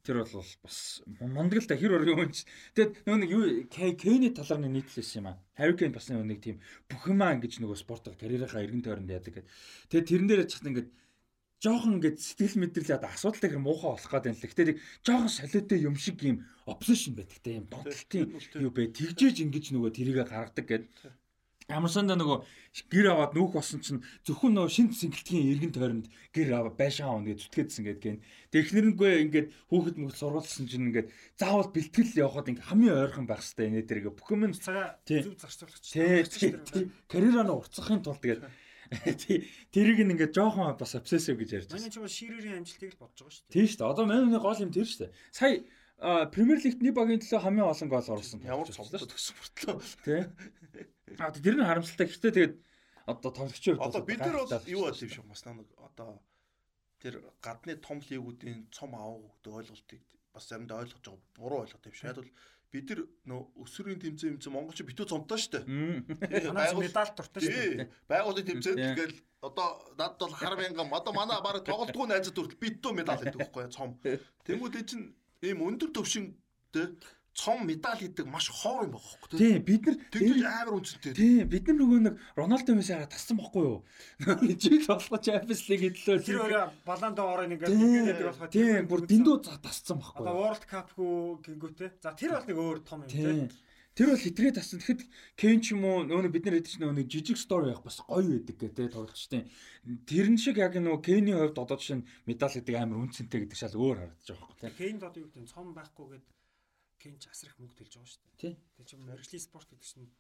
S1: тэр бол бас мундаг л та хэр өөр юм чи тэгээд нөгөө нэг юу Кэйний талаар нэг нийтлээс юм а Harry Kane бас нэг тийм бүх юма ингэж нөгөө спортоор карьерийнхаа эргэн тойронд яадаг гэдэг тэгээд тэрэн дээр чихт ингээд жоохон ингээд сэтгэл мэдрэл одоо асуудалтай хэр муухай болох гэдэг юм л. Гэтэ нэг жоохон солиотой юм шиг юм obsession байдаг те юм донтолтын юу бэ? Тэгжээж ингэж нөгөө тэрийгэ гаргадаг гэд. Ямар санда нөгөө гэр аваад нүүх болсон чинь зөвхөн нөгөө шинэ сэнгэлтгийн эргэн тойронд гэр аваа байшаа авна гэж зүтгээдсэн гэдэг гэн. Технэрнгүй ингээд хүүхэд мөхөд сургуулсан чинь ингээд заавал бэлтгэл явахад ингээд хамгийн ойрхон байх хэрэгтэй нэ тэрэг бүх юм
S3: цагаа зөв зарцуулагч.
S1: тий карьераа урцахын тулд тэгээд тэрийг нь ингээд жоохон бас obsessive гэж ярьж
S3: Манай
S1: байна.
S3: ч ширэрийн амжилтыг л бодож байгаа шүү дээ.
S1: Тийм шүү дээ. Одоо манай гол юм тэр шүү дээ. Сая Премьер Лигт нэг багийн төлөө хамгийн олон гол оруулсан.
S2: Ямар
S1: тоглогч
S2: цомтой төгсөн мөртлөө.
S1: тий. А тэр нь харамсалтай. Гэхдээ тэгээд одоо хувьд
S2: Одоо бид нар бол юу бол юм шиг бас нэг одоо тэр гадны том лигүүдийн цом аав хөвгдө ойлголтыг бас заримдаа ойлгож байгаа буруу ойлгох юм шиг. Яг бол бид нар нөө өсвөрийн тэмцээн юмцэн монголч битүү цомтой шүү дээ.
S3: Манай медаль дуртай шүү дээ.
S2: Тий. Байгууллагын тэмцээнд тэгэл одоо над бол хар мянган одоо манай баг тоглолтгүй найзад хүртэл битүү медаль гэдэг байхгүй цом. Тэнгүүд энэ чинь ийм өндөр төвшинтэй цом медаль гэдэг маш хоор юм байгаа байхгүй юу.
S1: Тий, бид нар
S2: Тэгж амар үнцэнтэй.
S1: Тий, бид нар нөгөө нэг Роналдо месси хараа тассан байхгүй юу? Жил болох Champions League хэдлөө.
S3: Тэр өөрөө баландо ороо ингээд
S1: Тий,
S3: ингээд болохоор
S1: тий, бүр дэндүү тассан байхгүй
S3: Одоо? World Cup хүү гингүүтэй. За тэр бол нэг өөр том юм тий.
S1: Тий. Тэр бол хитрээ тассан. Тэгэхэд Кен ч юм уу нөгөө бид нар хэд ч нөгөө нэг жижиг стори явах бас гоё байдаг гэдэг тоглолчтой. Тэрэн шиг яг нөгөө Кений хувьд одоо жишээ нь медаль гэдэг амар үнцэнтэй гэдэг шал өөр харагдаж байгаа байхгүй.
S3: Кейнд одоо юу гэдэг нь цом байхгүйгээд Кен ч асар их мөнгө төлж байгаа шүү дээ. Тэр чинь мэрэгжлийн спорт гэдэг чинь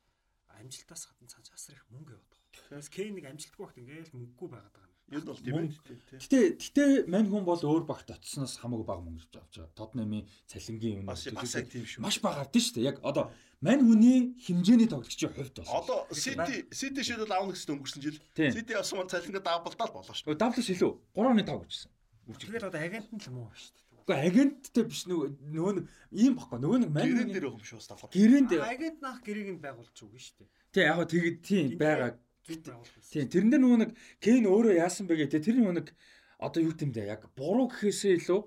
S3: амжилтаас гадна цааш асар их мөнгө яваад байгаа. Тэгээс Кен нэг амжилтгүй багт ингээл мөнгөгүй байгаад байгаа юм.
S2: Юу бол тийм ээ.
S1: Гэтэ гэтэ мань хүн бол өөр багт очсноос хамаагүй бага мөнгө авч авч байгаа. Тотнамын цалингийн юм
S2: яг тийм шүү.
S1: маш бага авдсан шүү дээ. Яг одоо мань хүний хэмжээний тоглогчийн хувьд бол.
S2: Одоо Сити Сити шийдэл аавна гэсэн өнгөрсөн жил. Сити авсан маань цалингаа даабалдаад болоо шүү.
S1: Даблс илүү 3.5 гэжсэн.
S3: Тэгээд одоо агент нь л муу шүү дээ.
S1: Уу агенттэй биш нөгөө нэг ийм баггүй нөгөө нэг мань
S2: Гэрэн дээр юм шүү ставхар.
S1: гэрээнд
S3: А, Агент наах гэрээг нь байгуулж үгүй шүү дээ.
S1: тий яг тэгэд тийм байгаа. Тийм тэрэн дээр нөгөө нэг Кен өөрөө яасан бэ гэдэг тэр нөгөө нэг одоо юу гэмдэ яг буруу гэхээсээ илүү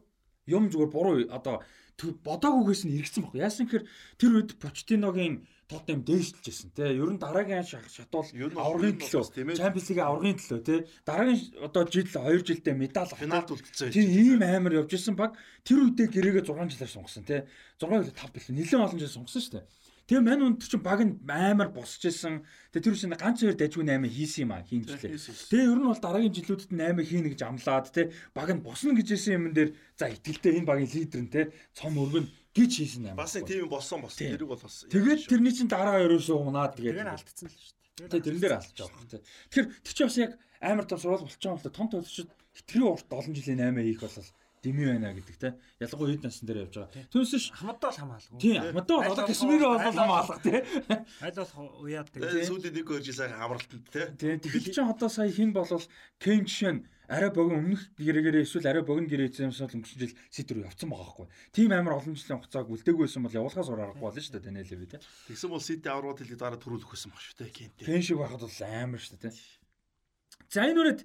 S1: юм зүгээр буруу одоо бодоагүйгээс нь эргэсэн баггүй. Яасан гэхээр тэр үед Почтиногийн Тотнем дээшлжсэн тий. Ер нь дараагийн шатуул аврагын төлөө. Champions League аврагын төлөө тий. Дараагийн одоо жил 2 жилдээ медаль
S2: Финалд үлдсэн.
S1: Тийм ийм амар явж исэн баг тэр үедээ гэрээгээ 6 жилээр сунгасан тий 6 или 5 бэлэн нэлээд олон жил сунгасан шүү дээ. Тэгээ мань үнд чинь баг нь амар босч исэн. Тэгээ тэр чинь ганц хоёр дайггүй 8 хийсэн юм а хийн гэлээ. Тэгээ ер нь бол дараагийн жилүүдэд 8 хийнэ гэж амлаад тий баг нь босно гэж исэн юм дээр за итгэлтэй энэ багийн лидер нь тий цом өргөн гэж хийсэн амар.
S2: Бас нэг тийм болсон болсон.
S1: Тийм.
S2: Тэрэг бол бас.
S1: Тэгээд тэрний чинь дараа ерөөсөө унаад
S3: Тэгээд
S1: тэгээд
S3: алдсан л шүү дээ.
S1: Тэгээ тэрэн дээр алдчих жоох тий. Тэгэхээр тэр чинь бас яг амар том сурвал болчихсон бол том төлөвчд хэтрийн урт олон жилийн 8 хийх бол дэмий байна гэдэг те. Ялангуяа хэд насн дээр явж байгаа. Түүнээс ш
S3: Хамаадаа л хамаалгүй.
S1: тий Ахмадаа бол одоо Кашмир бол хамаалах тий.
S3: Аль болох уяад
S2: Тэгээд
S3: тэгээ.
S2: сүүлийн нэг хоёр жил сайхан амралтанд те.
S1: Тий тэгэл чинь одоо сая хин болвол Кен жишээ нь арай богино өмнөх гэрэгээрээ эсвэл арай богино гэрээ эзэмсэл өнгөрсөн жил сэтэр явцсан байгаа байхгүй. Тийм амар олон жилийн хугацааг үлдээгүй байсан бол явуулахаас өөр аргагүй болно шүү дээ Даниэл Леви тий.
S2: Тэгсэн бол Сити аврагууд хэлийг дараа төрүүлэх байсан баг шүү те. Кентэй.
S1: Кен шиг байхад бол амар шүү дээ. За энэ үрээд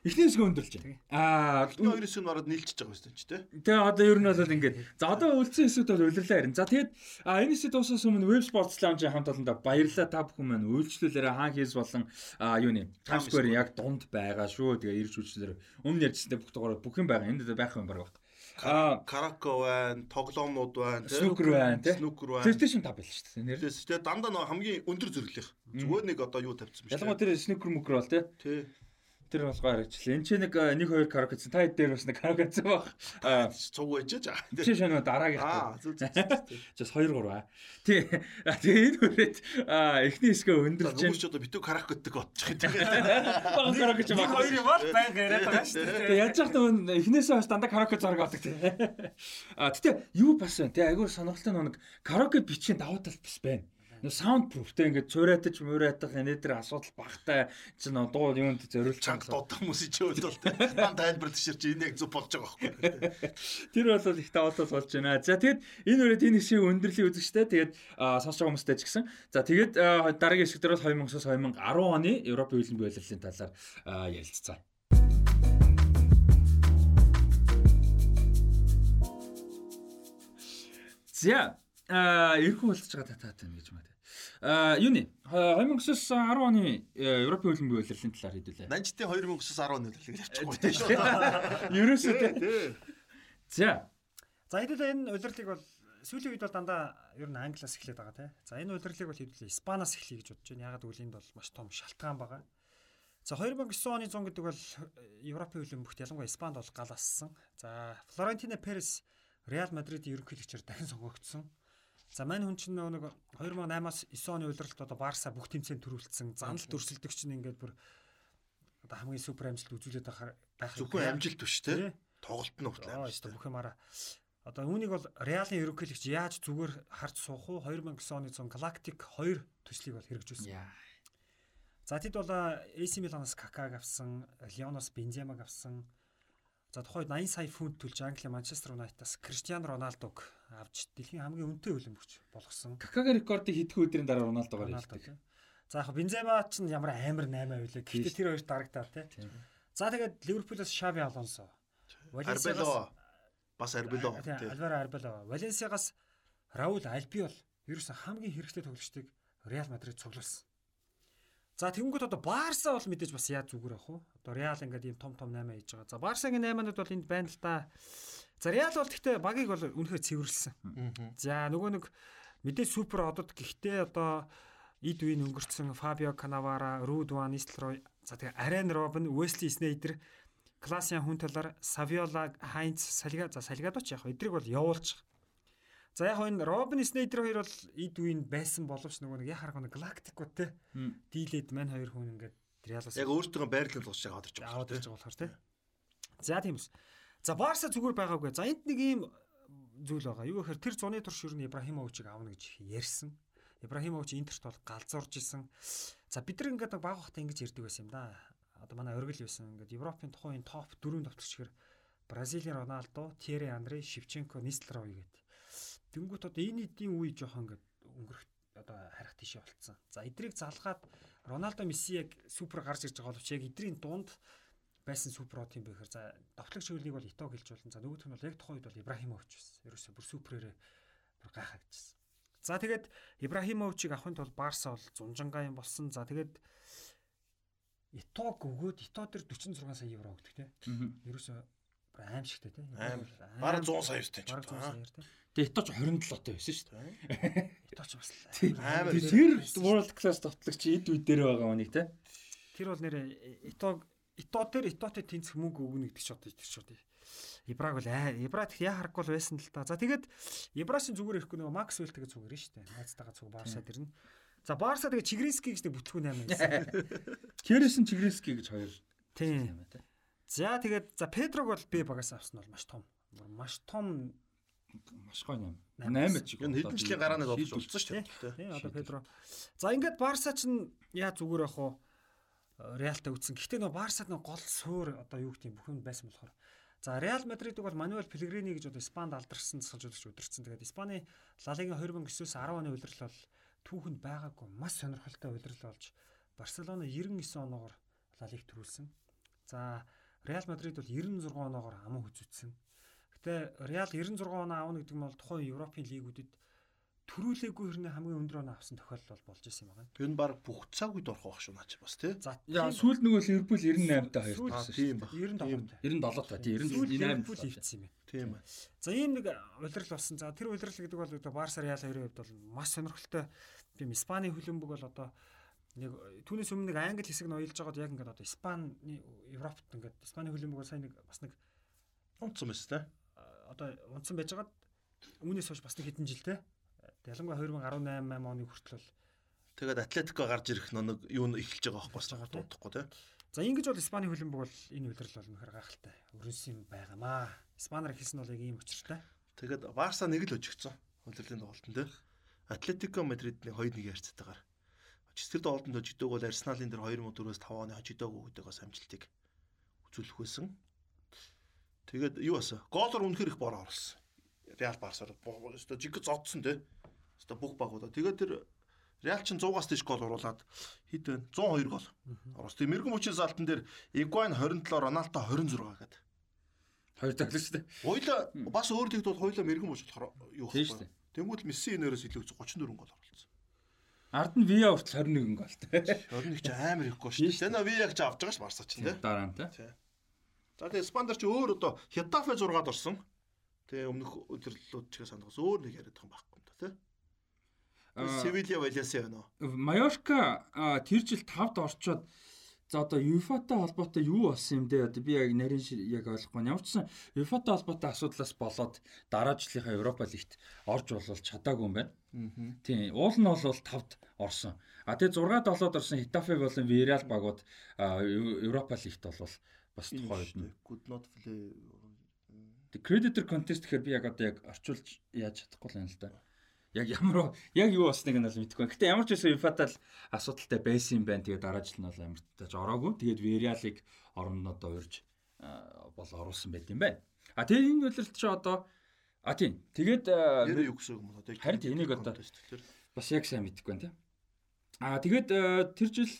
S1: эхний хэсгээ өндөрлж байна. Аа
S2: Эхний хоёр хэсэг нь ороод нийлчихэж байгаа юм шүү те.
S1: Тэгээ одоо ер нь бол ингээд за одоо үлдсэн хэсүүд бол улирлаа харин. За тэгээд а энэ хэсэг дуусаас өмнө Web Sports Lounge-ийн хамт олондоо баярлалаа та бүхэн маань үйлчлүүлээрээ хаан хийс болон а юу нэ Times Square яг дунд байгаа шүү. Тэгээ ирж үйлчлэлээр өмнө ярьжсэнтэй бүх дугаар бүх юм байгаа. Энд дээр байх юм баг. Аа
S2: Карако байна, тоглоомнууд байна.
S1: Snooker байна.
S2: Snooker байна.
S1: PlayStation 5 байл шүү дээ. Нэр.
S2: Тэс тэгээ дандаа нэг хамгийн өндөр зэрэглэх. Зүгээр нэг одоо юу тавьчихсан биш.
S1: Ялангуяа тэр snooker мөкр бол тий.
S2: тий.
S1: Тэр бол гоё харагчлаа. Энд чи нэг а, нэг хоёр караоке гэсэн. Та хэд дээр бас нэг караоке гэсэн баг. Аа
S2: Цуг байж жаа.
S1: чи шанаа дараагийн.
S2: Аа зүг зүг.
S1: Just 2 3 аа. Тий. Тэгээ энэ хүрээд а эхний хэсгээ өндөрлж байна.
S2: ч одоо битүү карако гэдэг бодчих гэдэг.
S1: Баг караоке ч баг.
S3: хоёр юм бол байнга яриад байгаа шүү дээ.
S1: Тэгээ яаж яах вэ? Эхнээсээ хойш дандаа караоке зураг авдаг тий. А гэтээ юу бас байна тий. Айгуур сонирхолтой нэг караоке бичгийн давуу тал бас байна. Нөө саунд пруфтэй ингээд цураатаж мураатах энэ дээр асуудал багтай чинь дуу юунд зориулж
S2: Чанга дуудах хүмүүсийн ч үед бол тань тайлбар тийшэр чи энэ яг зөв болж байгаа байхгүй.
S1: Тэр бол их тал болж байна. За тэгэд энэ үрээд энэ хэсгийг өндөрлөлийн үзэгчтэй тэгээд сонсож байгаа хүмүүстэй ч гэсэн. За тэгээд дараагийн хэсэг дээр бол 2009-оос 2010 оны Европын хөлбөмбөгийн боловсролын талаар а, ярилцсан. За а эргэн уулзж байгаа татаад байна гэж байна. Аа юуны 2019 10 оны э, Европын хөлбөмбөгийн улирлын талаар хэдүүлээ.
S2: Нанчтын 2009-аас 10 оны төлөв явчихгүй тийм шүү.
S1: Ерөөсөө тий. За.
S3: За хэдүүлээ энэ удирлыг бол сүүлийн үед бол дандаа ер нь англиас эхлээд байгаа тий. За энэ удирлыг бол хэдүүлээ испаноос эхлэе гэж бодож байна. Ягаад гэвэл энд бол маш том шалтгаан байгаа. За 2009 оны 100 гэдэг бол Европын хөлбөмбөгт ялангуяа Испанд бол гал ассан. За Флорентино Перес Реал Мадридын ерөнхийлөгчөөр дахин сонгогдсон. За мань хүн чинь нэг 2008-аас 9 оны удирдалт одоо Барса бүх тэмцээнд төрүүлсэн. Занал төрсөлдөг чинь ингээд бүр одоо хамгийн супер амжилт үзүүлээд байгаа байх.
S2: Зөвхөн амжилт биш те. Тоглолт нь хүртэл
S3: ёстой бүх юмараа. Одоо үүнийг бол Реалын ерөнхийлөгч яаж зүгээр харж суух уу? 2009 оны зун Galactic 2 төслийг бол хэрэгжүүлсэн. За тэд бол AC Milan-аас Какаг авсан, Лионоос Бенземаг авсан. За тухайд 80 сая фунт төлж Англи Манчестер Юнайтаас Криштиано Роналдог авч дэлхийн хамгийн өнтэй хөлбөмбөгч болгосон.
S1: Какагийн рекордыг хэдхэн өдрийн дараа Роналдогоор
S3: Роналдо
S1: хэлдэг.
S3: За яг Бензема ч ямар амар 8 авилаа. Гэхдээ тэр хоёр дарагдаа тийм. За тэгээд Ливерпулээс Шаби Алонсо.
S2: Арбело бас Арбело.
S3: Альваро Арбело. Валенсиагаас Раул Альбиол ерөөсөн хамгийн хэрэгтэй тоглогчдыг Реал Мадрид цуглуулсан. За тэгэнгүүт одоо Барса бол мэдээж бас яа зүгээр ах уу? Одоо Реал ингээд ийм том том 8 хийж байгаа. За Барсагийн 8-нууд бол энд байна л да. За Реал бол гэхдээ багийг бол үнэхээр цэвэрлсэн. За нөгөө нэг мэдээж супер одод гэхдээ одоо Эд Вин өнгөрцөн Фабио Канавара, Руд Ван Нистелрой, за тэгээ Арен Робин, Уэсли Снейдер, Класиан хүн талаар Савиола, Хайнц, Салига, за Салигад ч яг эдрийг бол явуулчих. За яг энэ Робин Снейдер хоёр бол Эд Вин байсан боловч нөгөө нэг яхаар нэг галактикууд те дийлээд мань хоёр хүн ингээд Реалаас
S2: Яг өөртөө байрлал байгаа одорч байгаа.
S3: ирж байгаа болохоор тий. За тийм үс. За Барса зүгээр байгаагүй. За энд нэг ийм зүйл байгаа. Юу гэхээр тэр зуны турш нь Ибрахимовичийг аавна гэж ярьсан. Ибрахимович Интерт бол галзуурж исэн. За бид нар ингээд баг хахта ингэж ярьдаг байсан юм да. Одоо манай оргил байсан. Ингээд Европын тухайн топ 4 товтлогчгэр Бразилийн Роналдо, Тьерри Андре, Шевченко, Нистлрой гэдэг. Тэнгүүт одоо энэ эдийн үе жоохон ингээд өнгөрөх одоо харих тийшээ болцсон. За эдрийг залгаад Роналдо Месси яг супер гарч ирж байгаа боловч яг эдрийн дунд байсан супер од юм бэхээр за довтлог чиглэлийг бол Ито гэлж болно. За нөгөөх нь бол яг тухайн үед бол Ибрахимович байсан. Ерөөсө бүр суперээрээ бүр гайхагдчихсан. За тэгээд Ибрахимовичийг авахын тулд Барса бол зунжангаа юм болсон. За тэгээд Итог өгөөд Ито дээр 46 сая евро өгдөг тий. Ерөөсө бүр аимшигтэй тий.
S2: Аим. Бараг 100 сая юустай ч.
S3: Бараг 100 сая тий.
S1: Тэгээ иточ 27 тоо байсан шүү дээ.
S3: Иточ бас л
S2: Амар.
S1: Тэр World Class тоглогч эд үе дээр байгаа хүнийг те.
S3: Тэр бол нэр Ито Ито дээр Итотой тэнцэх мөнгө өгнө гэдэг одоо тэр ч одоо Ибраг бол аа Ибраг яа харахгүй байсан л та. За тэгээд Ибрасын зүгээр ирэхгүй нөгөө Макс Вэлтэйгээ зүгээр нь шүү дээ. Найзтайгаа цуг Барса дэрнэ. За Барса тэгээд Чигринский гэж нэг бүтлгүү 8 байсан.
S1: Керэсэн Чигринский гэж хоёр
S3: Тийм. За тэгээд за Педрог бол би багаас авсан бол маш том. Маш том
S1: Маш гоё юм.
S3: Найман
S1: 8 ч.
S2: Энэ хэдэн жилийн гараанаас олж болсон шүү дээ.
S3: Тийм одоо Педро. За ингээд Барса ч яа зүгээр ах уу Реалтай үтсэн. Гэхдээ нөө Барсад нөө гол суур одоо юу гэдэг юм бүх юм байсан болохоор. За Реал Мадридыг бол Мануэл Пелегрини гэж одоо Испанд алдарсан засалжуулагч удирдсан. Тэгээд Испани Ла Лигийн 2009-с 10 оны удирдал бол түүхэнд байгаагүй маш сонирхолтой удирдал болж Барселона 99 оноогоор Ла Лиг төрүүлсэн. За Реал Мадрид бол 96 оноогоор аман хүзүүцсэн. Гэтэ Реал 96 оноо аавна гэдэг нь бол тухайн Европын лигүүдэд төрүүлээгүй хэрнээ хамгийн өндөр оноо авсан тохиолдол бол болж исэн юм байна.
S2: Энэ баг бүх цаг үед орох байх шүү наач бас тий.
S3: За
S1: Яа сүүл нөгөө Ливерпул 98 та хоёр
S3: Сүүл-
S1: тагсан шүү.
S2: Тийм ба.
S3: 97
S1: 97 та
S3: Сүүл
S1: 98
S3: Ливерпул ивцсэн юм байна.
S2: Тийм ба.
S3: За ийм нэг улирал болсон. За тэр улирал гэдэг бол одоо Барса Реал хоёрын хувьд бол маш сонирхолтой тийм Испани хөлбөмбөг бол одоо нэг түүнээс өмнө нэг англи хэсэг нь уялж байгаад яг ингээд одоо Испани Европт ингээд Испани хөлбөмбөг бол сайн нэг бас нэг
S2: Унтсан мэс тий.
S3: Одоо унтсан байж байгаад үүнээс хойш бас нэг хэдэн жилтэй. Ялангуяа 2018 8 оны хүртэл бол
S2: Тэгээд Атлетико гарч ирэх нэг юу нь эхэлж байгаа байхгүй бас дуудахгүй тий.
S3: За ингэж бол Испани хөлбөмбөг бол энэ удирдал бол нөхөр гайхалтай. Өрнсөн юм байгаамаа. Испанаар хэлсэн нь бол яг ийм учиртай.
S2: Тэгээд Барса нэг л өжигдсөн. Хөлөлийн тоглолтод тий. Атлетико Мадридны 2-1 ярьцтайгаар. Тэр тоглолтод өжигдөг бол Арсеналын дээр 2004-өөс 5 оны хожигдөг өгдөг бас амжилтыг үзүүлэх байсан. Тэгээд юу баса? Голоор үнэхэр их бороо оруулсан. Реал Барсаар өстө жиг зодсон тий. Өстө бүх багуудаа. Тэгээд тэр Реал чин 100-аас дээш гол оруулаад хэд вэ? 102 гол. Оруулсан. Тэгээд мэрэгэн мөчийн салтан дээр Игуайн 27, Роналдо 26 гэдэг.
S1: Хоёр тоглож шүү дээ.
S2: Хоёлаа бас өөр тэгд бол хоёлаа мэрэгэн мөч болохоор юу
S1: Тийм дээ.
S2: Тэнгүүд Месси энээрээс илүү 34 гол оруулсан.
S1: Ард нь Via хүртэл 21 гол тий.
S2: 21 ч амар ихгүй шүү дээ. Тэна Via-г ч авч байгаа ш Барса ч тий.
S1: Дараа нь тий.
S2: За тэгээ Спандер ч өөр одоо Хетафе 6-ад орсон. Тэгээ өмнөх өдөрлөлүүд ч гэсэн санахс өөр нэг яриад байгаа байхгүй юм да тий. Севилья Валясиа нөө.
S1: Майорка а, тэр жил 5-д орчоод за одоо ЮФАтай холбоотой юу болсон юм бэ? Одоо би яг нарийн яг ойлгохгүй. байна. Ямар ч сан ЮФАтай холбоотой асуудлаас болоод дараа жилийнхаа Европа лигт орж болол чадаагүй юм байна. Тийм. Уул нь бол 5-д орсон. А тэгээ 6-д болоод орсон Хитафе болон Виреал багууд Европа лигт бол бас тухай байна.
S2: Good not play.
S1: The Creditor Contest гэхээр би яг одоо яг орчуулж яаж чадахгүй л юм л да. Яг ямар яг юу болсныг нь бол мэдэхгүй. байна. Гэтэ ямар ч байсан UEFA-тай л асуудалтай байсан юм байна. Тэгээд дараа жил нь бол тааж ороогүй. Тэгээд Villarreal-ыг орнодоо урьж аа, бол оруулсан байт юм байна. А тэгээд энэ үйлрэлт чи одоо а тийм. Тэгээд
S2: юу гэсэн юм одоо?
S1: Харин энийг одоо- бас яг сайн мэдэхгүй байна тийм. Аа тэгээд тэр жил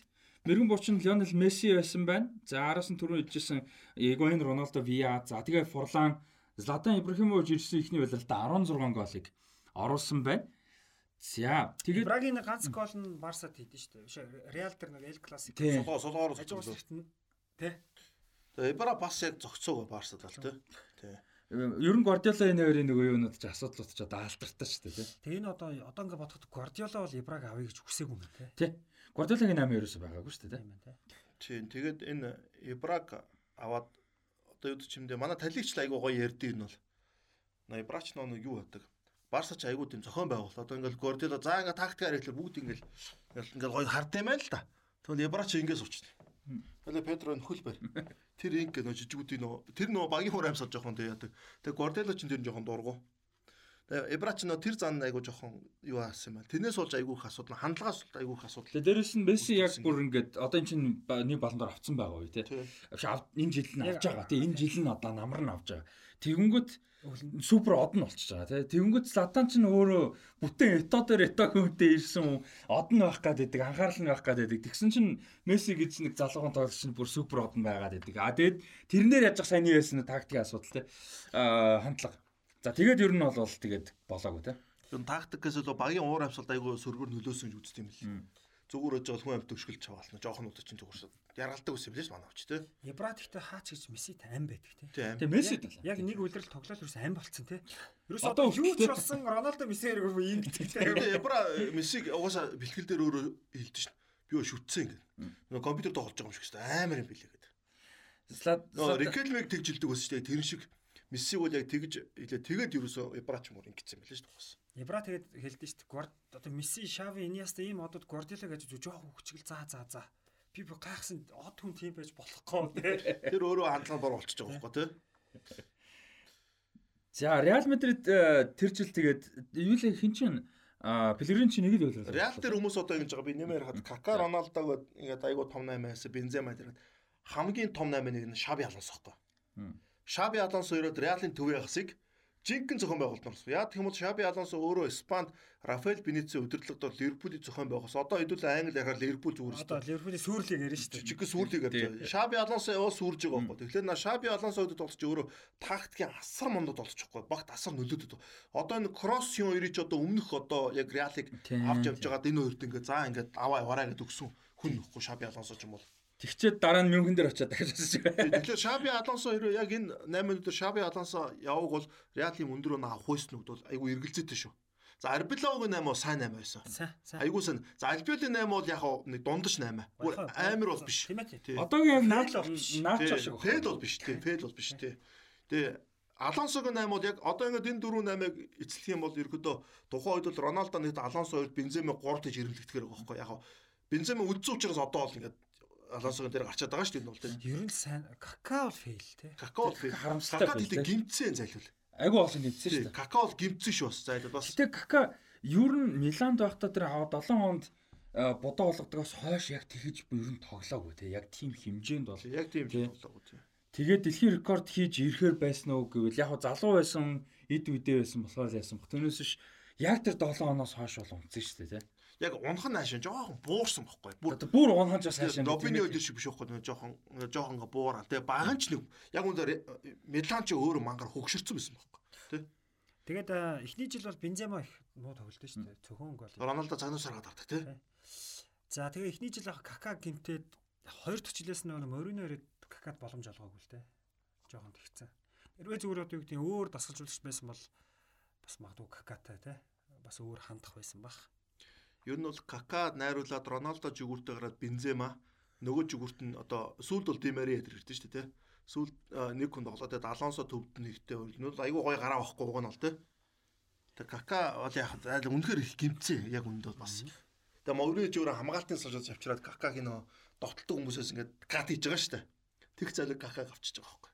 S1: мэрэгэн буучин Лионел Месси байсан байна. За араас нь түрүү хэлжсэн Игуаин Роналдо Виа. За тэгээд Форлан Златан Ибрахимович ирсэн ихний удирдалтаа 16 голыг оруулсан байна. За тэгээд
S3: Брагийн ганц гол нь Барсад хийдэж штэ. Биш Реал тэр нэг Эл Классик.
S2: Солоо зогссон.
S3: ихтэн тэ.
S2: Тэгээ Эбра бас яг зогцоог Барсад бол тий. Тий.
S1: ер нь Гвардиола энэ хоёрын нөгөө юунууд ч асуудлууд ч одоо алдартай шүү дээ.
S3: Тэгээ энэ одоо одоо ингээ бодоход Гвардиола бол Ибраг авъя гэж үгсээгүй юм тэ.
S1: Тий. Гвардиолагийн наам ерөөсөй байгаагүй шүү дээ тий.
S3: Тийм.
S2: Тэгээд энэ Эбраг аваад одоо юу ч юм дэ манай талигч л айгуу гоё ярдээ энэ бол. На Эбрач нөө юу байдаг. Барса ч айгуу тийм зохион байгуул. Одоо ингээл Гордиола за ингээ тактикаар хэлэхээр бүгд ингээл ингээл гоё хард юм байна л да. Тэгвэл Эбрач ингээс уучна. Тэгэл Педро нөхөл барь. Тэр инг нөө жижигүүдийн нөө тэр нөө багийн хур амьсал жоохон тэг яадаг. Тэг Гордиола ч тэр нь жоохон дургу. Тэгээ Эбрач нөө тэр зан айгуу жоохон юу аасан юм байна. Тэрнээс болж айгуу их асуудал, хандлагаас айгуу их асуудал.
S1: Тэгээ дээрэс нь Месси яг бүр ингээд одоо эн чинь нэг баландаар авцсан байгаа үе тий. Энэ жил нь авч байгаа тий. Энэ жил нь одоо намар нь авч байгаа. Тэгэнгүүт супер од нь болчихж байгаа тий. Тэгэнгүүт Златан ч өөрөө бүтэн ето дээр ето хүнтэй ирсэн хүн од нь байх гад байдаг, анхаарал нь байх гад байдаг. Тэгсэн чинь Месси гэж нэг залуухан тоглогч нь бүр супер од нь байгаад байдаг. А тэгээд тэрнээр яаж сайн байсан тактикийн асуудал тий. Аа хандлага. За тэгээд ер нь бол тэгээд болоогүй тий.
S2: Юу тактикээс л багийн уур амьсгалд айгуу сөргөр нөлөөсөн гэж үздэг юм л. Зүгээр өж хүн амт төгшгөл чаваална. Жохон удаа чинь зүгээр шээ. Яргалдаг ус юм лээс манай авч тий.
S3: Ибраг ихтэй хаач гэж Месси тайм байдаг тэ.
S2: Тийм.
S1: Тэгээд Месси.
S3: Яг нэг үлрэл тоглол ерөөс ам болцсон тэ. Ерөөс
S1: Одоо
S3: юу ч болсон Роналдо Месси хэрэг ийм гэдэг тэ.
S2: Тэгээд Эбра Мессиг угаасаа бэлтгэл дээр өөрөө хэлдэг шин. Би өө шүтсэн ингэ. Нөгөө компьютер тоглож байгаа юм шиг дээ. Амар юм билээ гэдэг. Нөгөө Рикелмиг тэгжилдэг ус шүү дээ. Тэр шиг Мессиг бол яг тэгж хэлээ. Тэгээд ерөөсөө Эбра ч мөр ингэсэн билээ шүү дээ.
S3: Ибра тэгээд хэлдэг шүү дээ. Гвард одоо Месси, Шави, Иниаста ийм одод Гвардиола гэж жоохон хүчгэл заа заа заа. Би бүр гайхсан од хүн тийм байж болохгүй тэ.
S2: Тэр өөрөө хандлага бор болчихж байгаа байхгүй тий.
S1: За Реал Мадрид э, тэр жил тэгээд юу л хин чин а Пелегрин чи нэг л байлаа.
S2: Реал дээр хүмүүс одоо ингэж байгаа. Би нэмэр хад Кака Роналдог ингээд айгуу том 8 байсан. Бензема дээр хамгийн том 8 нэг нь Шаби Алонсо хгүй. Шаби Алонсо өрөөд Реалын төвийн хасыг жинхэнэ зохион байгуулалт нарсан. Яг тийм бол Шаби Алонсо өөрөө Испанд Рафаэл Бенеци удирдлагад Ливерпулийн зохион байгуулсан. Одоо хэдүүл англи ярахаар Ливерпул зүгээр шүү
S3: Одоо Ливерпулийн сүүрлийг ярина шүү дээ.
S2: жижиг сүрлийг ярьж. Шаби Алонсо яваа сүрж байгаа байхгүй. Тэгэхээр на Шаби Алонсо өдөд болчих өөрөө тактикийн асар мондод болчихгүй. Багт асар нөлөөдөд. Одоо энэ кросс юм ч одоо өмнөх одоо яг Реалыг авч явж байгаад энэ хоёрт ингээ за ингээ аваа яваараа гэдээ өгсөн хүн нөхгүй Шаби Алонсо ч юм бол.
S1: Тэгчээд дараа нь Мюнхен дээр очиад дахиж асууж байгаа.
S2: Тэгэхээр Шаби Алонсо хэрэг яг энэ 8 минутаар Шаби Алонсо яваг бол Реалын өндөр өнө авах хойснууд бол айгүй эргэлзээтэй шүү. За Арбилогийн 8 бол сайн 8 байсан. Айгүй сайн. За Альбиолийн 8 бол яг нэг дундаж 8. Бүр амар бол биш.
S1: Одоогийн наач
S2: Тий,
S1: шиг.
S2: Фейл бол биш тий. Фейл бол биш тий. Тэгээ Алонсогийн 8 бол яг одоо ингээд энэ дөрөв 8-ыг эцэлэх юм бол ерөөдөө тухайн үед бол Роналдо нэгт Алонсо хоёрт Бензема 3 гэж ирэмлэгдэхэр байгаа байхгүй яг Бензема үдцэн учраас одоо бол ингээд Алонсогийн дээр гарчаад байгаа шүү дээ энэ бол тий.
S3: Ер нь сайн какао л фейл те.
S2: Какао
S1: харамсалтай
S2: Какао
S1: фейл,
S2: гэдэг гимцэн зайлвал.
S1: Айгу олон нэмсэн шүү дээ.
S2: Какао л гимцэн шүү бас зайлвал бас.
S1: Гэтэ Кака ер нь Миланд байхдаа тэр 7 хонд а, бодоо болгодогоос хойш яг тэгэж ер нь тоглоогүй те. Яг тийм хэмжээнд бол.
S2: Яг тийм болоо тий.
S1: Тэгээд дэлхийн рекорд хийж ирэхээр байсан уу гэвэл яг залуу байсан, эд үдээ байсан болохоор яасан бох. Түүнээс биш яг тэр 7 хоноос хойш бол унтсан шүү дээ те.
S2: Яг унхан наашин жоохон буурсан бохгүй. Бүр
S1: бүр унханж бас хаашаа.
S2: Добины өдөр шиг биш байхгүй нэг жоохон жоохон ингээ буураа. Тэгээ баган ч нэг яг үнээр Милан ч өөрөө мангар хөгшөрцөн байсан байхгүй. Тий.
S3: Тэгээд эхний жил бол Бензема их муу тоглолт шүү дээ. Цөөхөн гол.
S2: Роналдо цагнуусаар гадардаг тий.
S3: За тэгээ эхний жил ах Кака гинтээд хоёр дахь жилээс нөгөө Морино ирээд Какад боломж олгоогүй л дээ. Жохон тэгцэн. Хэрвээ зүгээр одоо юу гэдэг нь өөр дасгалжуулагч байсан бол бас магадгүй Какатай тий. Бас өөр хандах байсан бах.
S2: Ер нь бол Кака найруулад Роналдо жигүүртээ гараад Бензема нөгөө жигүүрт нь одоо сүүлд бол Димари ирдэ шүү дээ тий. Сүүлд нэг хүн тоглоод тэгээд Алонсо төвд нь ихтэй бол айгүй гоё гараа авахгүй уг нь бол тий. Тэгээд Кака бол яг зайл үнэхээр их гимцээ яг үндэ бол бас. Тэгээд Морino жигүүр хамгаалтын суулж авчираад Какагийн нөгөө довтлдог хүмүүсээс ингээд кат хийж байгаа шүү дээ. Тэг залыг Какаг авчиж байгаа.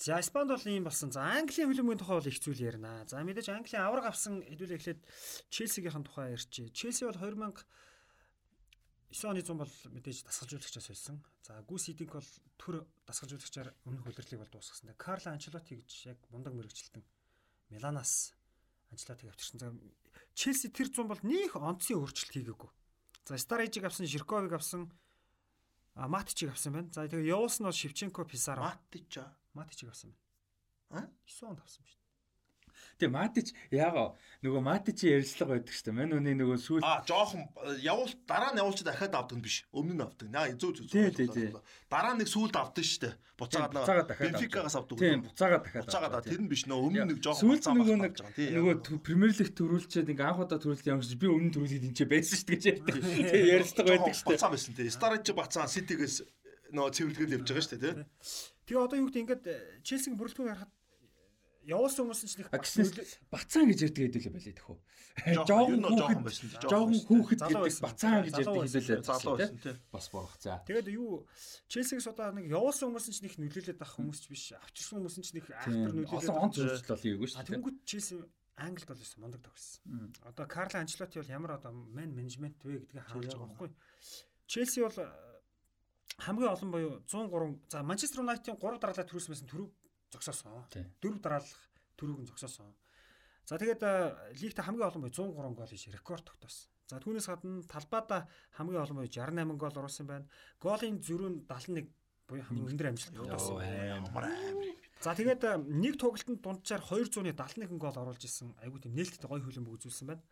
S3: За Испанд бол ийм болсон. За Английн хөлбөмбөгийн тухай бол их зүйл ярина. За мэдээж Английн авраг авсан хэдүүлээ эхлээд Челсигийн тухай ярьчээ. Челси бол 2000 9 оны 100 бол мэдээж дасгалжуулагчаас байсан. За Гүс Идинг бол төр дасгалжуулагчаар өмнөх хөлрлийг бол дуусгасан. Карло Анчелоти гэж яг мундаг мэрэгчлэлтэн Миланаас Анчелотиг авчирсан. За Челси тэр 100 бол нөх онцгийн өөрчлөлт хийгээгүй. За Старижиг авсан, Жирковыг авсан, Матичиг авсан байна. За тэгээ явуулсан нь Шевченко, Писаро.
S2: Матич аа.
S3: Матичиг авсан байна.
S2: Аа?
S3: 9 онд авсан шүү дээ.
S1: Тэгээ Матич яага нөгөө Матичийн ярилцлага байдаг шүү дээ. Мань үний нөгөө сүүл
S2: Аа, жоохон явуул дараа нь явуулчих дахиад авдаг нь биш. Өмнө нь авдаг. Наа зүү зүү.
S1: Тий, тий, тий.
S2: Дараа нэг сүулт авдаг шүү дээ. Буцаагаад
S1: дахиад
S2: Бенфикагаас авдаг.
S1: Тийм, буцаагаад дахиад.
S2: Буцаагаад. Тэр нь биш нөө өмнө нэг жоохон
S1: Сүүлд нөгөө нэг.
S2: Тий,
S1: нөгөө Премьер лиг төрүүлчихэд ингээ анх удаа төрүүлсэн юм шиг би өмнө төрүүлээд энэ ч байсан шүү дээ гэж ярьдаг. Тэгээ ярилцлага байдаг шүү дээ.
S2: Буцаа байсан тий. Старич бацаа Ситигээс нөө цэвэрлэгээл явж байгаа шүү дээ тий.
S3: Тэгээ одоо юу гэдэг ингээд Челсигийн бүрэлдэхүүн харахад явуулсан хүмүүс ч нэг
S1: бацаан гэж ярьдаг хэдүүлээ байлээ тэхүү.
S2: Жоохон
S1: хүүхэд
S2: байсан.
S1: жоохон хүүхэд
S3: Залуу
S1: гэдэг
S3: байсан.
S1: бацаан гэж ярьдаг хэдүүлээ
S2: залуу байсан тий.
S1: бас борох за.
S3: Тэгээд юу Челсигээс одоо нэг явуулсан хүмүүс ч нэг нөлөөлөд авах хүмүүс ч биш. Авчирсан хүмүүс ч нэг актер нөлөөлөд.
S1: Олон онц үржилт бол ийггүй шүү дээ.
S3: тэнгууд Челси Англид бол байсан мундаг тогссон. Одоо Карло Анчелоти бол ямар одоо мен менежмент вэ гэдгийг харуулж байгаа байхгүй. Челси бол э, хамгийн олон буюу 103 за Манчестер Юнайтийн 3 дараалал төрүүлсэн байсан төрөв зогсоосон.
S1: Тий.
S3: 4 дараалал төрөв нь зогсоосон. За тэгээд э, лигт хамгийн олон буюу 103 гол хийж рекорд тогтоосон. За түүнээс гадна талбайда хамгийн олон буюу 68 гол оруулсан байна. Голын зөрүү нь 71 буюу хамгийн өндөр амжилт тогтоосон.
S2: Ямар амар.
S3: За тэгээд э, нэг тоглолтод дунджаар 271 гол оруулж исэн. Айгуу тийм нээлттэй гоё хөлбөмбөг үзүүлсэн байна.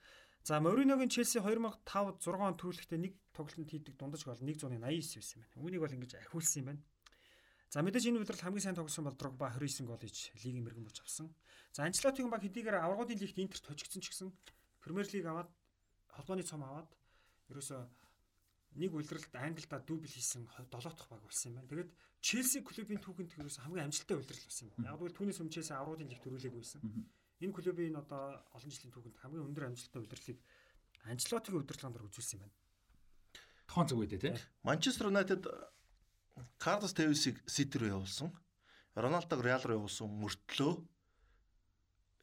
S3: За Мориногийн Челси 2005 6 он төрүүлэхдээ нэг тоглолтод хийдэг дундаж гол 189 байсан байна. Үүнийг бол ингэж ахиулсан юм байна. За мэдээж энэ удирдал хамгийн сайн тоглосон бол Дрогба 29 гол хийж лигийн мэрэгэн болж авсан. За Анчлотигийн баг хэдийгээр аврагуудын лигт Интерт хожигдсон ч гэсэн Премьер лиг аваад холбооны цом аваад ерөөсөө нэг улиралд Англидаа дубль хийсэн 7 дахь баг болсон юм байна. Тэгээд Челси клубын түүхэнд ерөөсөө хамгийн амжилттай улирал болсон юм. Яг бол түүнээс өмнө Челси аврагуудын лиг төрүүлээгүй байсан. Энэ клубын одоо олон жилийн түүхэнд хамгийн өндөр амжилттай улирлыг Анчлотигийн удирдлагын дор үзүүлсэн юм байна.
S1: Тохон зүг үедээ тий.
S2: Манчестер Юнайтед Карлос Тевисийг Сити рүү явуулсан. Роналдог Реал руу явуулсан мөртлөө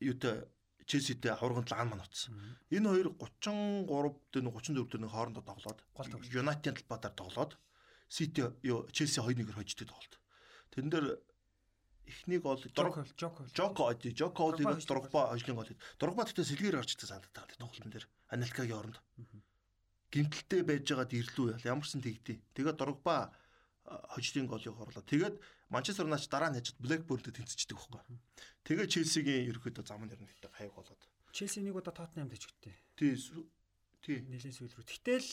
S2: юутай Челситэй авраганд лаган мань утсан. Энэ хоёр 33 дэх 34 дэх хоорондоо тоглоод. Юнайтед талбайдаар тоглоод Сити юу Челси 2-1-ээр хождог тоглолт. Тэн дээр эхнийг бол
S3: Жоко Жоко
S2: Жоко оди Жоко
S3: Дрогба
S2: олиг Дрогба хожлын гол. Дрогба тэгтээ сэлгээр гарч ирсэн санагдаад байгаа тоглолтын дээр. Аналькагийн оронд. Гимтэлтэй байж байгаад ирлүү ямар ч сан тэгдэй. Тэгээд Дрогба хожлын голыг хорлоо. Тэгээд Манчестер Юнайтед дараа нь яжд Блэкбурнтэй тэнцэждэг байхгүй. Тэгээд Челсигийн ерөөхдөө зам нь гэдэг хайг болоод.
S3: Челси нэг удаа Тоттенхэмд дэжгтээ.
S2: Тий сүү- тий
S3: Нийлэн сүүл рүү. Тэгтэл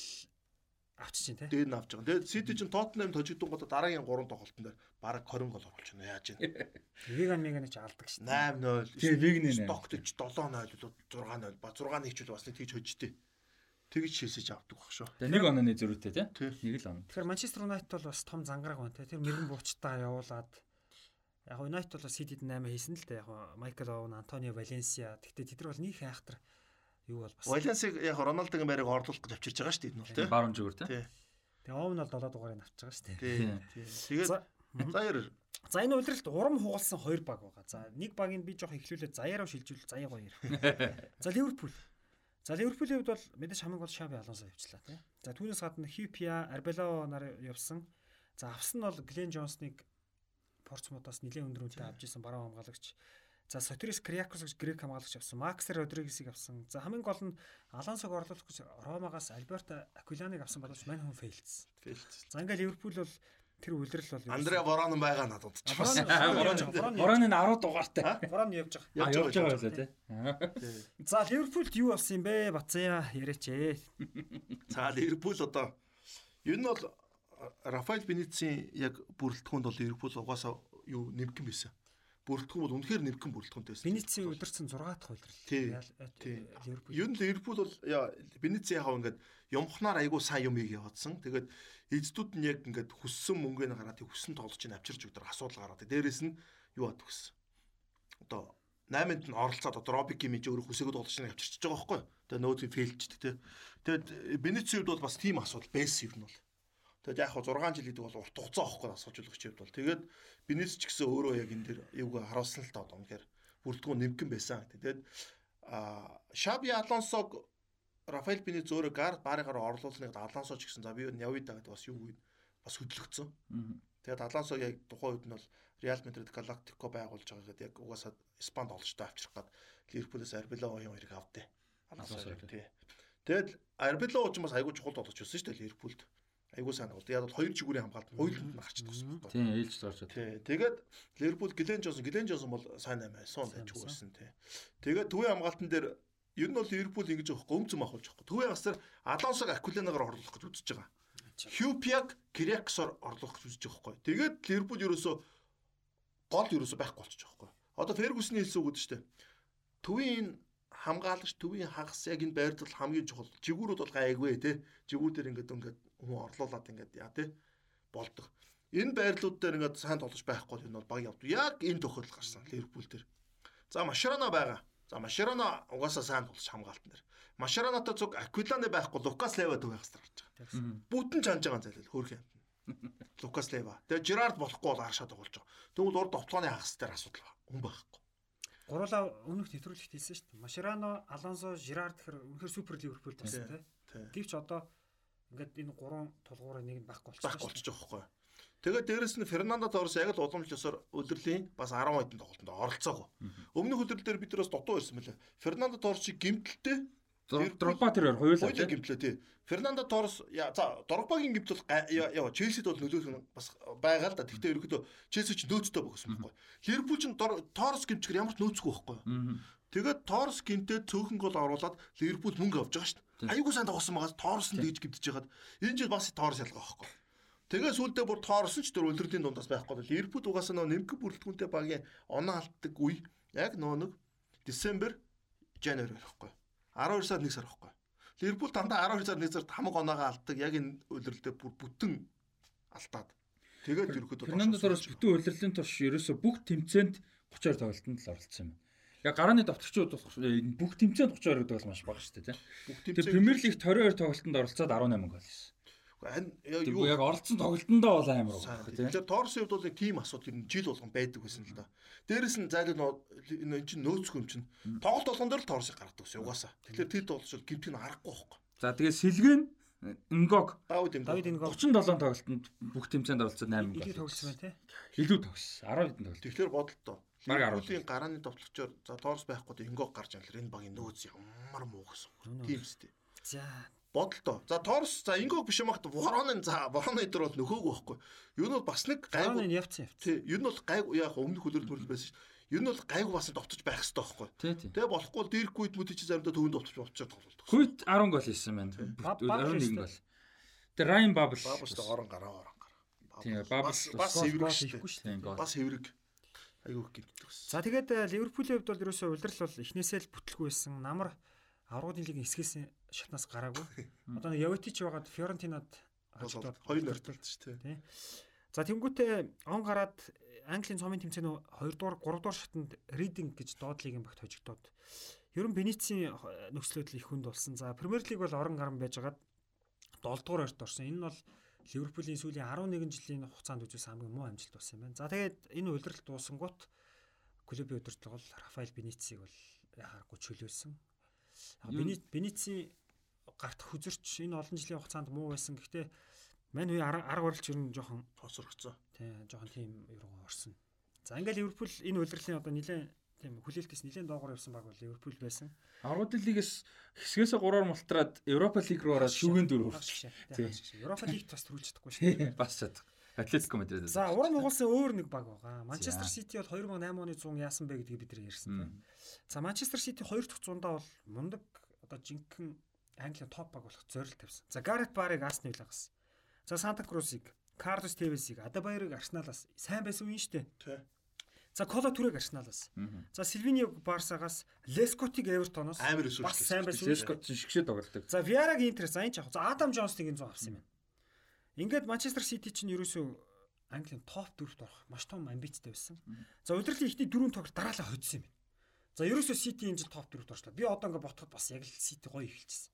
S3: авчиж чинь те.
S2: дээр нь авч байгаа. Тэгээд Сити чинь Тоттенхэм тожигдсон гоо дараагийн 3 тоглолтын дээр бараг 20 гол оруулж байна. Яаж вэ?
S3: Веган меганы ч алдаг шүү.
S2: 8-0.
S1: Тий, Вигнэ нэ.
S2: Стокч 7-0 л 6-0 ба 6-1 ч л бас нэг тийж хожжтэй. Тэгж Челсиж авдаг баг шүү.
S1: Тэгээ нэг онооны зөрүүтэй тий.
S2: Тий.
S1: Нэг л он.
S3: Тэгэхээр Манчестер Юнайтед бол бас том зангараг байна те. Тэр мэрэгэн буучтаа явуулаад яг нь Юнайтед бол Ситид 8 хийсэн л дээ. Яг нь Майкл Оуэн, Антонио Валенсиа. Тэгтээ тэд нар бол нөх айхтар юу бол бас.
S2: Валенсиг яг Роналдогийн байрыг орлуулах гэж авчирч байгаа шүү дээ энэ бол тий.
S1: Баруун зүгэр тий.
S2: Тий.
S3: Тэгээ Оуэн бол 7 дугаарыг авч байгаа шүү дээ.
S2: Тий. тий. Тэгээд
S3: За
S2: заяар
S3: За энэ удиралт урам хугалсан хоёр баг байгаа. За нэг багийг би жоох ихлүүлээд заяараа шилжүүл заяа гоё. За Ливерпул. За Ливерпулийн хувьд бол мэдээж хамгийн гол Шаби Алонсо явчлаа тий. За түүнээс гадна Хипиа, Арбелао нар явсан. За авсан нь бол Глен Джонсныг Портсмутаас нэлээд өндөр үнэтэй авч исэн баруун хамгаалагч. За Сотирис Криакос гэж грек хамгаалагч авсан. Макс Родригесийг авсан. За хамгийн гол нь Алонсог орлуулах гэж Ромагаас Альберто Аквиланыг авсан боловч мань хүн фейлдсэн.
S2: фейлц.
S3: За ингээл Ливерпул бол тэр үлрэл бол
S2: Андре Ворон байгаа надад ч бас.
S3: Ворон
S1: нь 10 дугаартай.
S3: Ворон явж байгаа.
S1: Явж байгаа байлаа тий.
S3: За Ливерпулд юу болсон юм бэ? Бацаа яриач ээ.
S2: За Ливерпул одоо ер нь бол Рафаэл Беницийн яг бүрэлдэхүүнд бол Ливерпул угаасаа юу нэмгэн байсан. Бүрэлдэхүүн бол үнэхээр нэмгэн бүрэлдэхүүнтэй байсан.
S3: Беницийн удирцсан 6 дахь.
S2: Тий.
S3: Реал-
S2: Тий.
S3: Ливерпул.
S2: Ер нь Ливерпул бол яа Беници яхав ингээд юмхнаар айгуу сайн юм ийг явуулсан. Тэгээд эцдүүд нь яг ингээд хүссэн мөнгөний гараад хүссэн тоглож чинь авчирч өгдөр асуудал гараад. Дээрээс нь юу бат өгсөн. Одоо 8-нд нь оролцоод одоо Робби Кимич өөрөө хүсээгүй тоглож чинь авчирч байгаа байхгүй. Тэгээд нөөцийн фейлчдэг тий. Тэгээд Беници хувьд бол бас тийм асуудал байсан юм нь бол. Тэгээд яг хаа 6 жил гэдэг бол урт хугацаа авахгүй асуужуулагч хувьд бол. Тэгээд Беници ч гэсэн өөрөө яг энэ дэр юуг харуулсан л та одоо үнэхээр бүрдгүүн нэмгэн байсан. Тэгээд а Шаби Алонсог Рафаэл Беници өөрөө гар баарыгаар орлуулсныг Алонсо ч гэсэн за би явъя да гэдэг бас юу? Бас хөдлөгцсөн. Тэгээд Алонсо яг тухайн үед нь бол Реал Мадрид Галактико байгуулж байгаа гэдэг яг угаасаа Испанд олжтой авчрах гад Ливерпулээс Арбело оюун хэрэг авдээ. Алонсо тий. Тэгэл Арбело ч бас айгүй чухал болж өссөн шүү дээ Ливерпулд. Айгүй сайн бол. Яг бол хоёр жигүүрийн хамгаалалт хоёуланд нь гарч төгсөн байхгүй.
S1: Тийм ээлж гарч чад.
S2: Тий. Тэгээд Ливерпул Глен Джонсон, Глен Джонсон бол сайн амиа суун байжгүй байсан тий. Тэгээд төвийн хамгаалтан дээр ер нь бол Ливерпул ингэж явахгүй өмцөм ахуулж байгаа. Төвийн хасаар Алонсог Акуленагаар орлох гэж үзэж байгаа. Хьюпиаг Кряксор орлох гэж үзэж байгаа байхгүй. Тэгээд Ливерпул ерөөсөө гол ерөөсөө байхгүй болчих жоохоо. Одоо Фергюсны хэлсэн үг чинь төвийн хамгаалагч төвийн хагас яг энэ байрлал хамгийн чухал. Жигүүрүүд бол гайгүй те. Жигүүр дээр ингээд ингээд хүн орлуулад ингээд яа те болдог. Энэ байрлууд дээр ингээд сайн тоглож байхгүй бол энэ бол баг явдаг. Яг энэ тохиолдол гарсан Ливерпул дээр. За Машарана байгаа. За Машарана угаасаа сайн тоглож хамгаалтан дээр. Машаранатай зүг Аквиланы байхгүй Лукас Лева төв байх хэрэгтэй гарч байгаа. Бүтэн чанж байгаа зайлал хөөрхөн юм. Лукас Лева. Тэгээ Жерард болохгүй бол аршаад тоглож байгаа. Тэгвэл урд тоглооны хагас дээр асуудал хүн байхгүй.
S3: Гурлаа өмнөх нэвтрүүлэгт хэлсэн шүү дээ. Машерано, Алонсо, Жирард гэхэр үнэхээр супер Ливерпул
S2: Тий.
S3: тий.
S2: Тий.
S3: Гэвч одоо ингээд энэ гурван тулгуурын нэг нь байхгүй болчихсон.
S2: байхгүй болчих жоохоо. Тэгээд дээрэс нь Фернандо Торрес яг л уламжлалсаар өдөрлийн бас 10 хэдэн тоглолтод оролцоог. Өмнөх өдрөл дээр бид тэрээс дутуу ирсэн мөлий. Фернандо Торрес чи гимтэлтэй
S1: Дрогба тэр хоёулаа
S2: гимтлээ тий. Фернандо Торрес за Дрогбагийн гимтэл яа Челсид бол нөлөөлөх бас байгаа л да. Гэхдээ ерөөдөө Челси ч нөөцтэй бохсон байхгүй. Ливерпул ч Торрес гимчгэр ямар ч нөөцгүй байхгүй. Тэгээд Торрес гинтээ цөөхөн гол оруулаад Ливерпул мөнгө авч байгаа шүү дээ. Аюулгүй сайн тоглосон байгаас Торрес нь тэгж гимтэж хагаад энэ жил бас Торрес ялгаа байхгүй. Тэгээ сүүлдээ бүр Торрес ч тэр үлрэлийн дундаас байхгүй. Ливерпул угаасаа нөө нэмгэн бүрэлдэхүүнтэй багийн оноо алддаг үе яг нөө нэг Десембер, Жануар байхгүй. 12 сар 1 сар байхгүй. Ливерпул дандаа 12 сар 1 сард хамаг оноогоо алддаг. Яг энэ үлрэлдээ бүр бүтэн алдаад. Тэгээд ерөөхдөө
S1: Фернандо Торрес бүтэн удирдлын турш ерөөсө бүх тэмцээнд 32 тоглолтод л оролцсон юм. Яг гарааны давтагчид болох энэ бүх тэмцээнд 32 гэдэг бол маш бага шүү дээ тийм.
S2: бүх
S1: Тэр
S2: тэмцээн
S1: Премьер Лигт 22 тоглолтод оролцоод 18 гол хийсэн.
S2: Ань юу
S1: яг оролцсон тоглолтондоо бол амар байгаа тийм.
S2: Тэгэхээр Торрес хувьд бол яг тийм асуудал нь жил болгон байдаг байсан л да. Дээрэс нь зайлуу энэ чинь нөөцгүй юм чинь тоглолт болгон дээр л Торресыг гаргадаг гэсэн угаасаа. Тэгэхээр тэр тоглолт гимтг нь харахгүй байхгүй.
S1: За тэгээ Сэлгэн Нгог
S2: Давид юм.
S3: Ингол
S1: 37 тоглолтод бүх тэмцээнд оролцоод 8
S3: илүү
S1: гол.
S3: тоглосон байна тий.
S1: Илүү тогс. 10 хэдэн тоглолт.
S2: Тэгэхээр бодолтой.
S1: Баг
S2: Ливерпулийн гарааны товтлогчоор за Торрес байхгүй дээ Ингог гарч ирлээ. Энэ багийн нөөц ямар муу гэсэн. Тийм үстэй.
S3: За
S2: Бодолтой. За Торрес за Ингог биш юм ахт Воронын за Вороны дээр бол нөхөөгүй байхгүй. Юу нь бол бас нэг
S3: Гайгүй
S2: гайгүй
S3: явцсан явцсан.
S2: Тий, ер нь бол гайгүй яг өмнөх хөлөр төрөл байсан шүү. Ер нь бол гайгүй бас довтож байх хэрэгтэй байхгүй. Тэгээ болохгүй бол дээрхгүйд мүдэ чи заримдаа төвөнд довтож болчиход тоглолдог.
S1: Хүйт 10 гол хийсэн байна.
S3: Баб- Бабл
S1: 11
S3: шүү
S1: гол. Тэр Райан Бабл.
S2: Бабуштай орон гараа орон гараа.
S1: Тийм,
S2: Бабус бас
S3: гол
S2: эврэг
S3: гол
S2: шүү.
S3: шүү.
S1: Тийм гол.
S2: Бас эврэг. Айгүйх ус.
S3: За тэгээд э, Ливерпулийн хувьд бол ерөөсөө улирал бол эхнээсээ л бүтлгүй байсан. Намар аврагын лигийн эсгээс шатнаас гараагүй. Одоо Явитич байгаад Фиорентинад
S2: Болоод хоёр нарталт шүү дээ.
S3: За тэнгуүтээ он гараад Английн цомын тэмцээн 2 дугаар 3 дугаар шатанд Reading гэж доодлигийн багт хожигдоод ер нь Венецийн нөхцөлөд их хүнд болсон. За Премьер лиг бол орон гарan байжгаад 7 дугаар ойрт орсон. Энэ нь бол Ливерпулийн сүүлийн 11 жилийн хугацаанд үзүүлсэн хамгийн муу амжилт болсон юм байна. За тэгээд энэ удирдал дуусангууд клубын удирдлага бол Рафаэл Беницийг бол яхааргүй чөлөөлсөн.
S1: Юу-
S3: Бени Беници гарт хүзэрч энэ олон жилийн хугацаанд муу байсан. Гэхдээ мань үе арга барилч ер нь жоохон
S2: Тосрогцсон.
S3: тий жоохон тийм юуруу орсон. За ингээл Ливерпул энэ удирдлын одоо нэлээд тийм хүлээлтээс нэлээд доогоор явсан баг бол Ливерпул байсан.
S1: Аргуудын лигээс хэсгээс 3-аар мултраад Европа лиг руу ороод шүүгэн дөрөв.
S3: Тий.
S1: Тий.
S3: Европа лигт бас төрүүлж чадахгүй шүү.
S1: Бас чад. Атлетико Мадрид.
S3: За уран хугалсан өөр нэг баг байгаа. Манчестер Сити бол 2008 оны 100 яасан бэ гэдгийг бид нар ярьсан. За Манчестер Сити 2 дахь 100-аа бол мундаг одоо жинхэнэ Английн топ баг болох зорилт тавьсан. За Гарет Барыг Арсенал лагсан. За Санта Крусыг, Карлос Тевесийг, Адабайрыг Арсеналаас сайн байсан үе шүү дээ. За Коло Түрэг Арсеналаас. За Сильвиниог Барсагаас, Лескотиг Эвертоноос бас сайн байсан.
S1: Сеско шигшээ тоглолдог.
S3: За Виараг Интерс айн чах. За Адам Джонстыг энэ 100 авсан юм байна. Ингээд Манчестер Сити чинь ерөөсөө Английн топ 4-т орох маш том амбицтай байсан. За удирдлын ихний дөрөв тоглолт дараалал хоцсон юм байна. За ерөөсөө Сити энэ жил топ 4-т орчлоо. Би одоо ингээд ботход бас яг л Сити гоё эхэлчихсэн.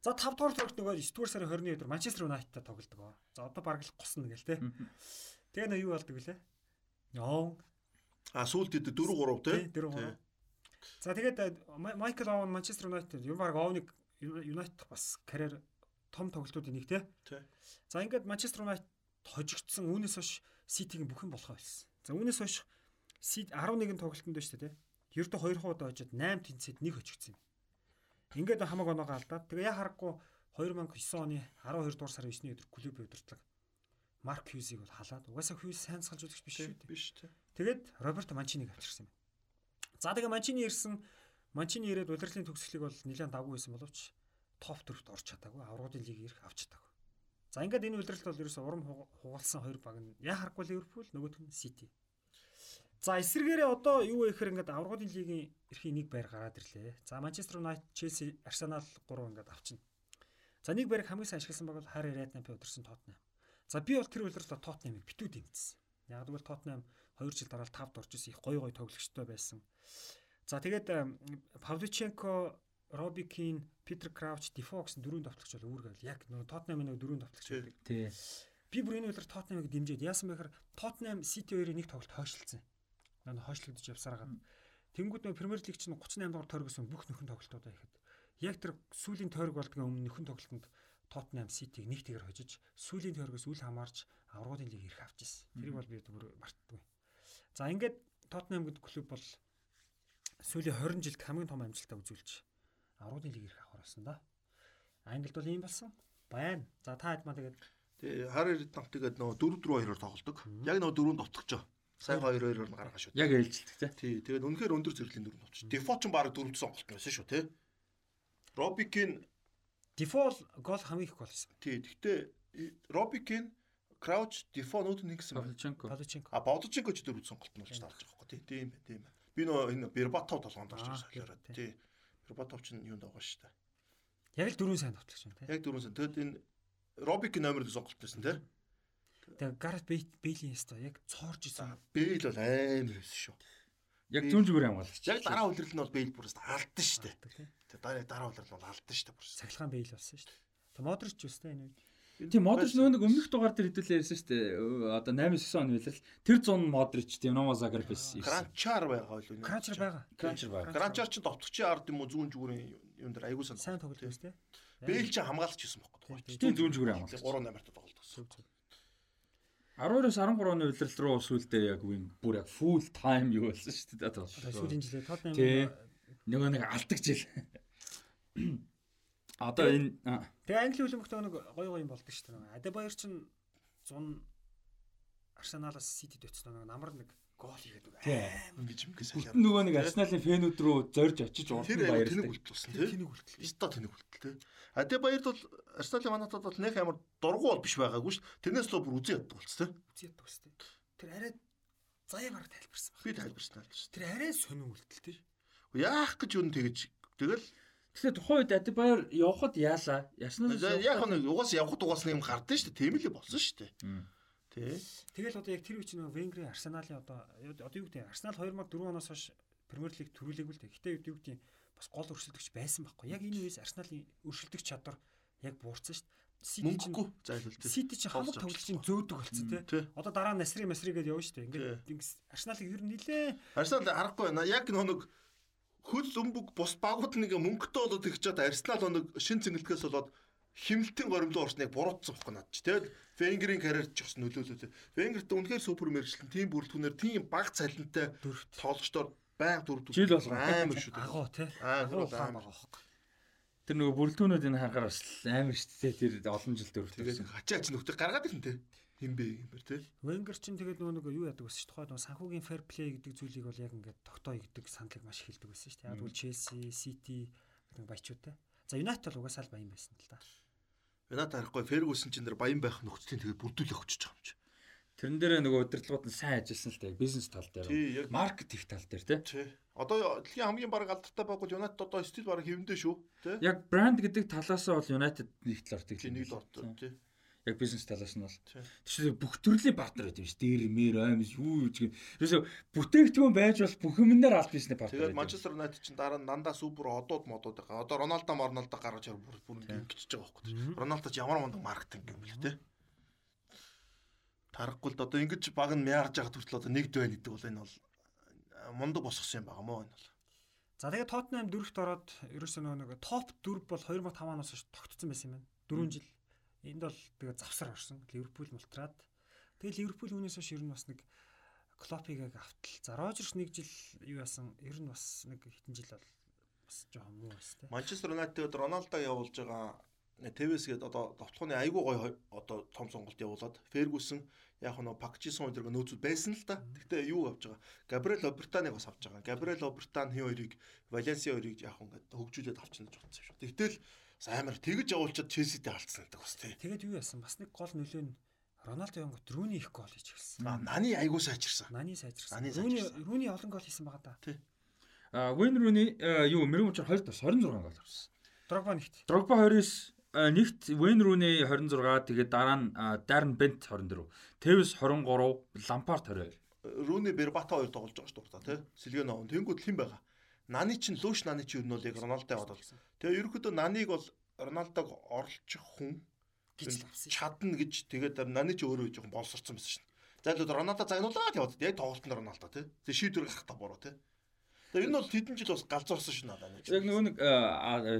S3: За 5 дугаар тоглолт нөгөө 9 дугаар сарын 20-ны өдөр Манчестер Юнайтедтай тоглодог. За одоо бараг л госно гэл те. Тэгээ нөө юу болдог вүлээ? Ноо.
S2: А сүүлд 4 3 тий.
S3: 4 3. За тэгээд э, Ма- Майкл Оуэн Манчестер Юнайтед юм баг Оуэныг Юнайтед бас карьер том тоглолтуудын нэг.
S2: Тий.
S3: За ингээд Манчестер Юнайтед хожигдсон үүнээс хойш Ситигийн бүх юм болохоо болсон. За үүнээс хойш Сит 11 тоглолтонд байна шүү дээ. Ердөө 2 хуудаа очоод 8 тэнцэд нэг хожигдсон юм. Ингээд хамаг оноогоо алдаад тэгээ яа харахгүй 2009 оны 12 дугаар сарын 9-ний өдөр клубын удирдлага Марк Хьюзийг бол халаад угаасаа Хьюз сайн салжуулагч биш шүү дээ.
S2: Биш тий.
S3: Тэгээд Роберто Манчиниг авчирсан юм. За тэгээ Манчини ирсэн Манчини ирээд удирдлын төгсгөлийг бол нэлээд давгүй байсан боловч топ 4-т орч чадаагүй. Аврагын лиг ирэх авч чадаагүй. За ингээд энэ удирдалт бол ерөөсө урам хуга- хугалсан хоёр баг нь яа харахгүй Ливерпул нөгөөх нь Сити. За эсвэргээрээ одоо юу вэ гэхээр ингээд аврагын лигийн эрхийн нэг байр гараад ирлээ. За Манчестер Юнайтед, Челси, Арсенал 3 ингээд авчна. За нэг байрыг хамгийн сайн ашигласан баг бол Харри Реднапи удирсан Тоттенхэм. За би бол тэр удирдлага Тоттенхэмыг битүү дэмжсэн. Яг гэвэл Тоттенхэм 2 жил дараа л 5-д орж исэн их гой гой тоглогчтой байсан. За тэгээд Павличенко, Роби Кин, Питер Крауч, Дефо гэсэн дөрөв давтлагч бол үүргээл яг нөгөө Тоттенхэмийн нөгөө дөрөв давтлагч байдаг.
S1: Тий.
S3: Би бүр энэ удир Тоттенхэмыг дэмжиж яасан бэ гэхээр Тоттенхэм Сити хоёрын нэг тоглолт хойшлцсан. Нөгөө хойшлогдож явсараад Тэнгүүд нөгөө Премьер лиг чинь 38 дугаар тойрог гэсэн бүх нөхөн тоглолтуудаа ихэд яг тэр сүүлийн тойрог болдгийн өмнө нөхөн тоглолтод Тоттенхэм Ситиг нэг тэгэр хожиж сүүлийн тойрогоос үл хамаарч аврагын лиг ирэх авч ирсэн. Тэрийг бол би бүр мартдаггүй. За ингээд Тоттенхэм гэдэг клуб бол сүүлийн 20 жилд хамгийн том амжилтаа үзүүлж аврагын лиг ирэх авах болсон да. Англид бол ийм болсон. Байна. За та хэд маа тэгээд
S2: Тий. Харри Реднап тэгээд нөгөө 4 4 2-оор тоглодог. Яг нөгөө дөрөнд товтгочоо. Сайн 2 2-оор нь гаргаа шүү.
S1: Яг ээлжилдэг тий.
S2: Тий. Тэгээд үнэхээр өндөр зэрэглийн дөрөнд товч. Дефо ч баг дөрөвд сонголт байсан шүү тий. Робикин
S3: Дефол гол хамгийн их хийсэн.
S2: тий. Гэхдээ Робикин Крауч, Дефо нүүд нэг гэсэн байна.
S1: Павличенко.
S3: Павличенко.
S2: А Бодоженко ч дөрөв сонголт нь болж таарч байгаа тий. Тийм байна, тийм байна. Би нөгөө энэ Бербатов толгоонд орж солиороо
S3: тий.
S2: Бербатов ч юунд байгаа шүү дээ.
S3: Яг л дөрөв сайн тоглож байна тий.
S2: Яг дөрөвсөн. Тэгэд энэ Робик номер нэг сонголт байсан тий.
S3: Тэгээ Гарет Бейлийн яста яг цоорж исэн.
S2: Бэйл бол амар байсан шүү.
S1: Яг зүүн зүгээр хамгаалагч.
S2: Яг дараа үлрэл нь бол Бэйл бүрээс алдсан шүү дээ. Тэгээ дараа дараа үлрэл бол алдсан шүү дээ бүрээс.
S3: Цахилгаан Бейл болсон шүү дээ. Тэгээ Модрич ч үстэй энэ үед.
S1: Тийм Модрич нөгөө нэг өмнөх дугаар дээр хэдүүлээ ярьсан шүү дээ. Одоо 8 9 он үлрэл. Тэр 100 Модрич тийм Номо Загреб байсан.
S2: Кранчар байгаа л үү?
S3: Кранчер байгаа.
S1: Кранчер байгаа.
S2: Кранчар ч товтгчийн ард юм уу зүүн зүгүүрийн юм дээр аягүй сан.
S3: Сайн тоглож байсан тий.
S2: Бэйл ч хамгаалч хийсэн байхгүй.
S1: Тийм зүүн зүгүүрийн хамгаалагч.
S2: 3 8-аар тоглолтсон.
S3: Зөв зөв.
S1: 12-оос 13 оны үлрэл рүү сүүлдээ яг үн бүр яг full time юу болсон шүү дээ.
S3: Сүүлийн жилээ Тоттенхэм
S1: Тий. нөгөө нэг алдаг жил. Одоо энэ
S3: Тэгээ Англи хөлбөмбөгт нэг гой гой юм болдог шүү дээ. Адебайер ч 100 Арсеналаас Ситид өцсөн нэг намар нэг гол хийгээд үг.
S1: Тий.
S2: Ингэж юм гэсэн
S1: бүтэн нөгөө нэг Арсеналын фэнүүд рүү зорж очиж урд
S2: Тэр
S1: нь
S2: аягүй тэнэг
S1: баярлдаг.
S2: үлдсэн
S3: Тэр
S2: тий.
S3: тэнэг үлдэл.
S2: Ста тэнэг үлдэл тий. Адебаярд бол Арсеналын манатад бол нэх амар дургу бол биш байгаагүй шүү. Тэрнээс л бүр үзэн яддаг болц тий.
S3: Үзээд төгстэй. Тэр арай заяагаар тайлбарсан баг.
S2: Би тайлбарсан тайлбарсан.
S3: Тэр арай сонин үлдэл тий.
S2: Яах гэж юу тэгэж тэгэл
S1: Тэгэхээр тухайн үед Адибаяр явхад яалаа. Арсеналаас
S2: яг нэг угаас явхад угаас юм гардаа шүү. Тийм л болсон шүү.
S1: Мм.
S2: Тий.
S3: Тэгэл одоо яг тэр үе чинь нөгөө Венгрийн Арсеналын одоо одоо юу гэдэг Арсенал 2004 оноос хойш Премьер лиг төрүүлээгүй л дээ. Гэтэ юу гэдэг бас гол өршөлтөгч байсан байхгүй. Яг энэ үеэс Арсеналын өршөлтөх чадвар яг буурсан шүү дээ.
S2: Мөнгөгүй зайлвал тий.
S3: Сити чинь хамаг тоглолтын зөөдөг болцсон тий. Одоо дараа нь Насри Масри гэдээ явна шүү дээ. Ингээд Арсеналыг ер нь нилээ
S2: Арсенал харахгүй байна. Яг нэг хөл өмбөг бус багууд нэг мөнгөтэй болоод их чад Арсенал нэг шин цэнгэлтгээс болоод химэлтийн горимлын орсныг буруутсан байхгүй над чи тэгэл Венгерийн карьерд ч бас нөлөөлөө. Венгерт үнэхээр супер мэржлэн тийм бүрэлдэхүүнээр тийм баг цалинтай тоглогчдоор баян дөрөв
S1: Жил болгоо.
S2: амар шүү дээ.
S3: агуу тий.
S2: Аа,
S3: Агуу
S2: амар.
S3: байхгүй.
S1: Тэр нөгөө бүрэлдэхүүнүүдийг харахаар бас амар шүү дээ. Тэр олон жил
S2: Тэгээд
S1: дөрөвтэй.
S2: хачаач нөхдөд гаргаад ирэн тэ. Хин бэ юм бэр тий.
S3: Wenger чинь тэгээд нөгөө нэг юу яадаг байсан шүү дээ. Тухайн санхүүгийн fair play гэдэг зүйлийг бол яг ингээд тогтоо гэдэг сандлыг маш их хэлдэг байсан шүү дээ. Яг бол Chelsea, City гэдэг баячуудтай. За United бол угаасаа л баян байсан л да.
S2: Юнат харахгүй Фергюсон чинь нэр баян байх нөхцөлийн тэгээд бүрдүүлэх өгч байгаа юм чи.
S1: Тэрэн дээр нөгөө удирдлагууд нь сайн ажилласан л та бизнес тал дээр. Маркетинг тал дээр тий.
S2: Одоо дэлхийн хамгийн баг алдартай байгуул Юнайтед одоо стил баг хэвэндээ шүү. Тий.
S1: Яг брэнд гэдэг талаас нь бол United нэг талаар
S2: Тий нэг орд тий.
S1: Яг бизнес талаас нь бол. Тэгэхээр бүх төрлийн партнер байдаг шүү. Дээр мэр аймс юу юу гэх. Ерөөсө бүтээгдэхүүн байж бол бүх юмнаар аль бизнес партнер.
S2: Тэгээд Манчестер Юнайтед чинь дараа нь дандаа супер одууд модууд байгаа. Одоо Роналдо Марналдо гаргаж ирэх бүр бүр ингэчихэж байгаа байхгүй. Роналдо ч ямар мундаг маркетинг юм бэл тий. Тарахгүй л одоо ингэж баг нь мяарж байгаа хүртэл одоо нэгд байна гэдэг бол энэ бол а, мундаг босгосон юм байгаа мó энэ бол.
S3: За тэгээд Tottenham дөрөвт ороод ерөөсөө нөгөө топ 4 бол 2005 оноос хойш тогтцсон байсан юм байна. 4 жил. Энд бол тэгээд завсар орсон. Ливерпул мултраад. Тэгээд Ливерпул үүнээс хойш ер нь бас нэг Клопыг яг автал. За Рожерс нэг жил юу яасан? Ер нь бас нэг хитэн жил бол бас жоохон муу байсан те.
S2: Манчестер Юнайтед Роналдо явуулж байгаа Тэвэс гээд одоо товтлооны айгүй гой одоо том сонголт явуулаад Фергюсон яг нөө Пакчисон өдрөг нөөцүүд байсан л та. Гэхдээ юу авч байгаа? Габриэл Обертаныг бас авч байгаа. Габриэл Обертан хин хоёрыг Валенсиа хоёрыг яг ингээд хөгжүүлээд авчихна гэж бодсон шүү. Тэгтэл амар тэгж явуулчаад Челситэй алдсан гэдэг бас тий.
S3: Тэгээд юу яасан? Бас нэг гол нөлөө нь Роналдо янгот Рүүни их гол хийж эхэлсэн.
S2: А наны айгүй сайжирсан.
S3: Наны сайжирсан.
S2: Сайжирсан.
S3: Рүүни олон гол хийсэн байгаа да.
S1: А Wayne Rooney а, юу мэрэгэн учир 2 тас 26 гол авсан.
S3: Дрогба нэгт.
S1: Drogba 29 а, нэгт Wayne Rooney 26 тэгээд дараа нь Darren Bent 24. Tevez 23, Lampard 22.
S2: Рүүни Бербата хоёр тоглож байгаа шүү дээ тий. Сэлгээ ногоон. Тэнгүүд хэн байгаа? Наны чинь Лууш Наны чинь юу нь бол яг Роналдо яваад бол. Тэгээ ерөнхийдөө Наныг бол Роналдог орлчих хүн
S3: гэж авсан.
S2: чадна гэж тэгээд Наны ч өөрөө жоохон болсорсон байсан шин. За л Роналдо загнуулаад яваад яг тоглолт нь Роналдо тий. Тэгээ шийдвэр гаргах та буруу тий. Тэгээ энэ бол хэдэн жил бас галзуурсан шин надад.
S1: Яг нөгөө нэг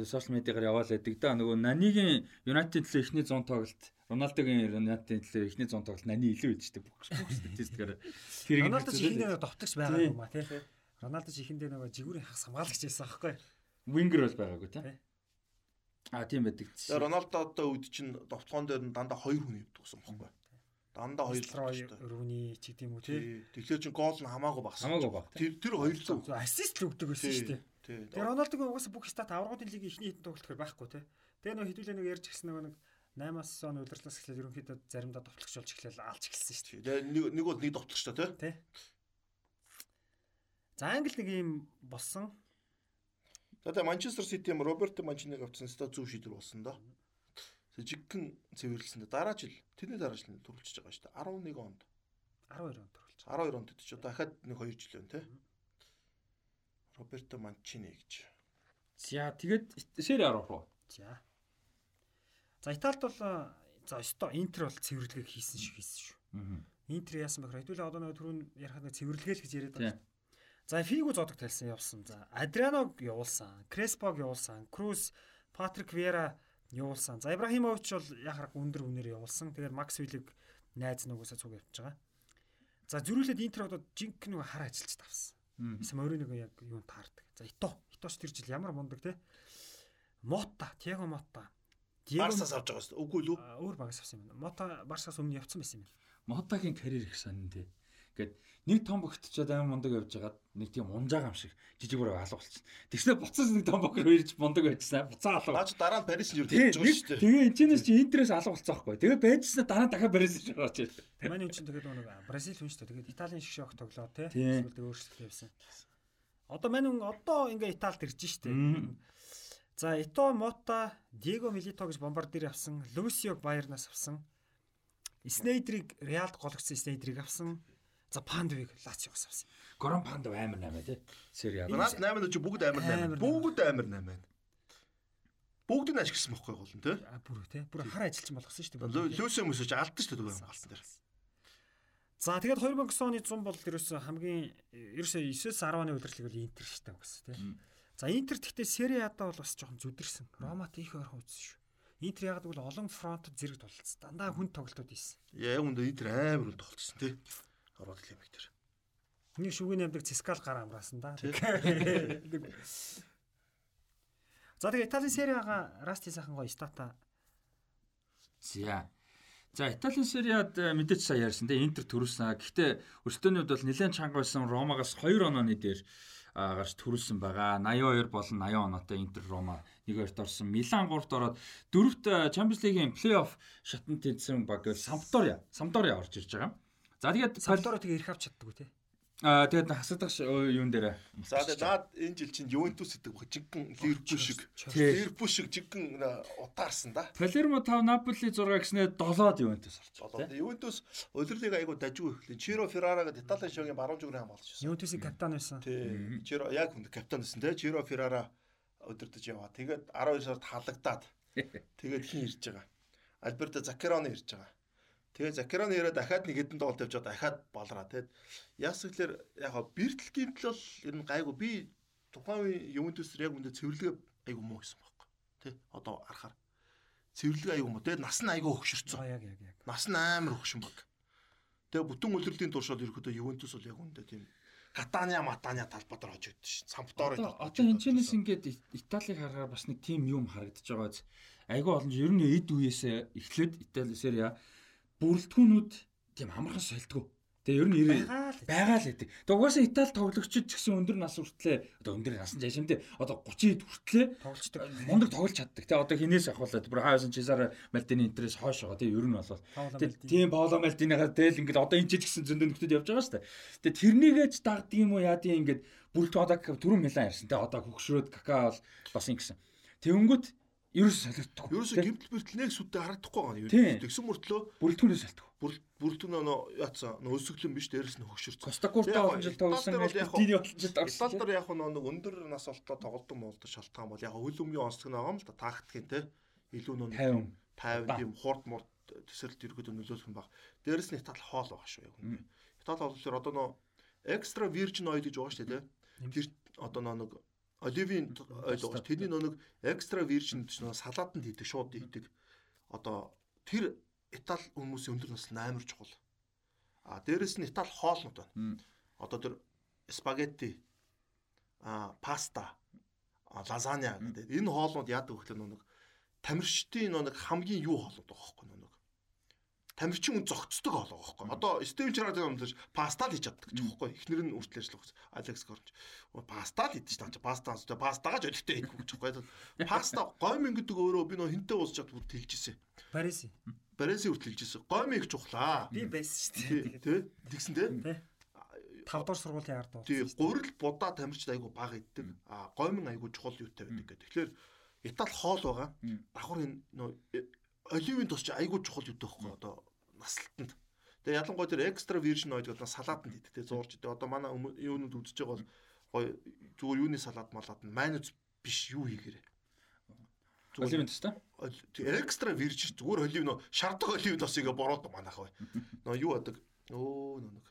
S1: сошиал медиагаар яваал байдаг да. Нөгөө Нанигийн United төлөө эхний 100 тоглолт, Рональдогийн United төлөө эхний 100 тоглолт Нани илүү дээ. Бүх бүх статистикаар. Хэрэг
S3: Роналдо ч ихэндээ нэг довтлогч байгаа юм а тий. Роналдо ч ихэндээ нөгөө жигүүрийн хагас хамгаалагч байсан аахгүй.
S1: Winger бол байгаагүй
S3: Тий.
S1: тий. А тийм байдаг.
S2: Тэгээ Роналдо одоо үед чинь довтлогоон дээр нь дандаа хоёр хүн явдгсан бохгүй. Дандаа хоёр л
S3: Рой
S2: шүү дээ.
S3: Рүүни ч гэдэм үү тий.
S2: Тэгэхээр чинь гол нь хамаагүй багсан.
S1: Хамаагүй баг.
S2: Тэр тэр хоёр л үү.
S3: Зөв ассист л өгдөг байсан шүү дээ. Тэгээ Роналдогийн угаасаа бүх стат аврагын лигийн ихний хэдэн тоглолт гэхээр байхгүй тий. Тэгээ нөгөө хэдүүлээ нэг ярьж гисэн нөгөө нэг 8-аас он удирдлаас эхлээд ерөнхийдөө заримдаа товтлогч болж эхлээл алж эхэлсэн шүү
S2: Тэгээ нэг нэг бол нэг шүү дээ тий.
S3: За Англи нэг юм болсон.
S2: За тэгээ Манчестер Сити юм Роберт Манчиныг авсан ста зөв шийдвэр болсон да. Жиггэн цэвэрлсэн да. Дараа жил тэрний дараа жил төрүүлчихэж байгаа шүү дээ. 11 онд.
S3: 12 он төрүүлж.
S2: 12 онд ч одоо дахиад нэг 2 жил байна тий. Роберто Манчини гэж.
S1: За тэгээд шэр арах уу?
S3: За. За Италид бол за өсто Интер бол цэвэрлэгийг хийсэн шиг хийсэн шүү.
S1: Аа.
S3: Интер яасан бэхээр хэдүүлээ одоо нөгөө түрүүн ярихад нэг цэвэрлэгээл гэж яриад
S1: Тий.
S3: За Фигу зодог талсан явсан. За Адрианог явуулсан, Креспог явуулсан, Круз, Патрик Вера явуулсан. За Ибрахимович бол яхах өндөр үнээр явуулсан. Тэгээд Максвелиг найз нугасаа цуг явж байгаа. За зөрүүлээд Интер одоо жинк нэг хар ажилч тавсан. Эсвэл Мориног яг юу таардаг. За Ито, Иточ тэр жил ямар мундаг те. Мота, Тиаго Мота.
S2: Барсаас авч байгаа шүү. Үгүй л үү?
S3: Өөр багаас авсан юм байна. Мота Барсаас өмнө явцсан байсан юм байна.
S1: Мотагийн карьер их сонин тий. Гэт нэг том богтчоод аим мундаг явж хагаад нэг тийм унжаага юм шиг жижиг бүр алга болчихсон. Тэгснэ буцаас нэг том богор хоёрч мундаг байжсан. Буцаа алга.
S2: Наач дараа нь Парис
S1: Тий,
S2: гэж байгаа шүү дээ.
S1: тэгээ энэчнээс чи интерес алга болцсон байхгүй. Тэгээ байжснаа дараа дахиад барьсан шиг байгаа чи.
S3: Манай хүн чинь тэгээд нэг Бразил хүн шүү дээ. Тэгээд Италийн шиг шок тоглоо те. Эсвэл тэгээд өөрчлөлт явсан. Одоо манай хүн одоо ингээ Италид ирж штэ.
S1: Мм.
S3: За Ито Мота, Диего Милито гэж бомбардир авсан, Лусиог Байернаас авсан. Снейдрийг Реалд гологдсон Снейдрийг авсан. За Пандвиг Лациогоос авсан.
S1: Горон панд амар наймаа тий. Сери яа.
S2: Наад 8 ч бүгд амар 8.
S3: Амар
S2: Бүгд амар 8. Бүгд нь ашигласан бохгүй гол нь тий.
S3: А бүр те. Бүр хар ажилчин болгосон шүү дээ.
S2: Лүсэ мөсөж алдсан шүү дээ төгөө галтан дээр.
S3: За тэгээд 2009 оны 100 бол ерөөсөө хамгийн ерөөсөө 9-с 10 оны удирдлыг бол Интер штэ гэсэн тийм. За Интер гэхдээ Сери Ада бол бас жоохон зүдэрсэн. Ромат их ойрхон үзсэн шүү. Интер яг бол олон фронт зэрэг тулцсан. Дандаа хүн тоглолтууд ийсэн.
S2: Яг үндэ итер амар үн тоглолцсон тий. Ороод хэлэм их тэр.
S3: Хүний шүгэний амдаг Цискал гар амраасан да. За тэгээд Италийн Сери Ага Расти сайхан гоё стата.
S1: За. За Италийн сериад э, мэдээж сая ярьсан те Интер төрүүлсэн. Гэхдээ өртөөнүүд бол нэлээд чанга байсан Ромагаас 2 онооны дээр гарч төрүүлсэн байгаа. 82 болон 80 оноотой Интер Рома нэг хоёрт орсон. Милан 3-т ороод дөрөвт э, Champions League-ийн плей-офф шатнд тэнцсэн баг Сампдория. Сампдория орж ирж байгаа. За тэгээд
S3: Самдороо тэгээ ирэх авч чаддгүй тий.
S1: аа тэгээд хасагдах юун дээр
S2: За тэгээд наад энэ жил чинь Ювентус гэдэг баг жиггэн Ливерпул шиг. Ливерпул шиг жиггэн утаарсан да.
S1: Палермо 5 Наполи 6 гэснээр 7-д Ювентус орчих.
S2: Одоо Ювентус удирлыг айгу дажгүй эхлэн. Чиро Феррара гэдэг Италийн шогийн баруун зүгний хамгаалагч байсан.
S3: Ювентусийн капитан байсан.
S2: Тий. Чиро яг хүнд капитан байсан те. Чиро Феррара удирдах яваа. Тэгээд 12 сард халагдаад тэгээд хин ирж байгаа. Альберто Закероны ирж байгаа. Тэгээд Закероны ирээд дахиад нэг хэдэн тоглолт явж байгаа дахиад болраа. Тэгээд яас гэхэлэр яг бэртэл гимтэл бол ер нь гайгүй би тухайн үе Ювентус яг үндэ цэвэрлэгээ айгу муу гэсэн байхгүй. Тэ одоо харахаар цэвэрлэгээ айгу муу. Тэгээд нас нь айгу өгшөрцөн.
S3: Яг яг яг.
S2: Нас нь амар өгшин баг. Тэгээ бүтэн үлрэлийн туршаад ерөөдөө Ювентус бол яг үндэ тийм Катания Матания талбайд орж өгдөө шин. Сампдорой
S1: Одоо одоо энэ чэнэс ингээд Италиг харахаар бас нэг тим юм харагдаж байгаа биз. Айгүй олон ер нь эд үеэсээ эхлээд Итали серия бүрэлдэхүүнүүд тийм амархан солидгоо. Тэгээ ер нь ирээ
S3: Байгаа л.
S1: гэдэг. Тэгээ угаасаа Итали тоглогчид ч гэсэн өндөр нас хүртлээ одоо өндөр насан жашимтэй одоо 30-д хүртлээ
S3: Тоглолцдог.
S1: мундаг тоглож чаддаг. Тэгээ одоо хинээс авахлаад бүр хаасан Чезаре Мальдини интерес хойш байгаа. Тэгээ ер нь бол Тэгээ тийм Пауло Мальдинийгаа дээл ингээд одоо энэ ч гэсэн зөндөө нөхдөд явж байгаа шүү дээ. Тэгээ тэрнийгээч дагдаг юм уу яа тийм ингээд бүрэлдэхүүн одоо түрүүн Милан ярьсан. Тэгээ одоо хөгшрөөд кака бол бас ингэсэн. Тэнгүүт ерөөс солигддог.
S2: Ерөөсө гимтэл бэртэл нэг сүтээ харагдахгүй байгаа юм. Тэгсэн мөртлөө
S1: бүрэлдэхүүнээс солигддог.
S2: бүрэлдэхүүн нөө яатсан нөө өсөглөн биш дээрэс нь хөгшөрсөн.
S1: Костакурта олон жил тоглосон Мальдини олон жил тоглосон.
S2: дээр яг нэг өндөр нас олтоо тоглолтон молдо шалтгаан бол яг хөл өмгийн онцлог нэг юм л да тактикийн те илүү нөө
S1: 50.
S2: 50 тийм хурд мурд төсөлт ерөөдөө нөлөөлөх юм баг. Дээрэс нь Итали хоол байгаа шүү яг үнэ. Итали болохоор одоо нөө экстра virgin oil гэж байгаа шүү те. Тэр одоо нэг оливийн ойл байгаа. шүү. Тэрний нэг экстра virgin гэж нөө салаатанд хийдэг шууд хийдэг. Одоо тэр Итали хүмүүсийн өндөр нас нь амар чухал. А дээрэс нь Итали хоолнууд байна. Одоо тэр спагетти а паста а, лазаня гэдэг. Энэ хоолнууд яадаг вэ гэхэл нэг тамирчдын нэг хамгийн юу хоолнууд байгаа нэг. Тамирчин үн зөгцдөг хоол байгаа хөөхгүй. Одоо Стивен Чарад юмдаж паста л хийж чаддаг гэж хөөхгүй. Эхнэр нь үртэл ажиллах. Алекс Корч. Паста л хийж тааж паста пастагаа ч өлегтэй хийх гэж хөөхгүй. Паста гомин гэдэг өөрөө би нөө хинтээ уусчаад бүр тэлжсэн.
S3: Париси.
S2: Барисын үртэл хэлжсэн. Гомин их чухлаа.
S3: Би байсан шүү дээ.
S2: тий. Тэгсэн. Тий.
S3: 5 дугаар сургуулийн ард бол.
S2: Тий, гурил будаа тамирчид айгу бага иддэг. А гомин айгу чухал юутай байдаг гэдэг. Тэгэхээр Итали хоол байгаа. Давхар энэ нөө э, оливын тус чи айгу чухал юутай байхгүй одоо наслалтанд. Тэгээ ялангуяа тэр экстра virgin oil гэдэг салаатанд идэх тий зуурч идэх. Одоо манай юунууд үзэж байгаа бол гоё зүгээр юуны салаад малаад нь майонез биш юу хийгээрээ.
S1: Оливын төстэй.
S2: экстра virgin зүгээр олив нөө шардаг оливын тосыг бороод манайх бай. Нөө юу адаг өө нөө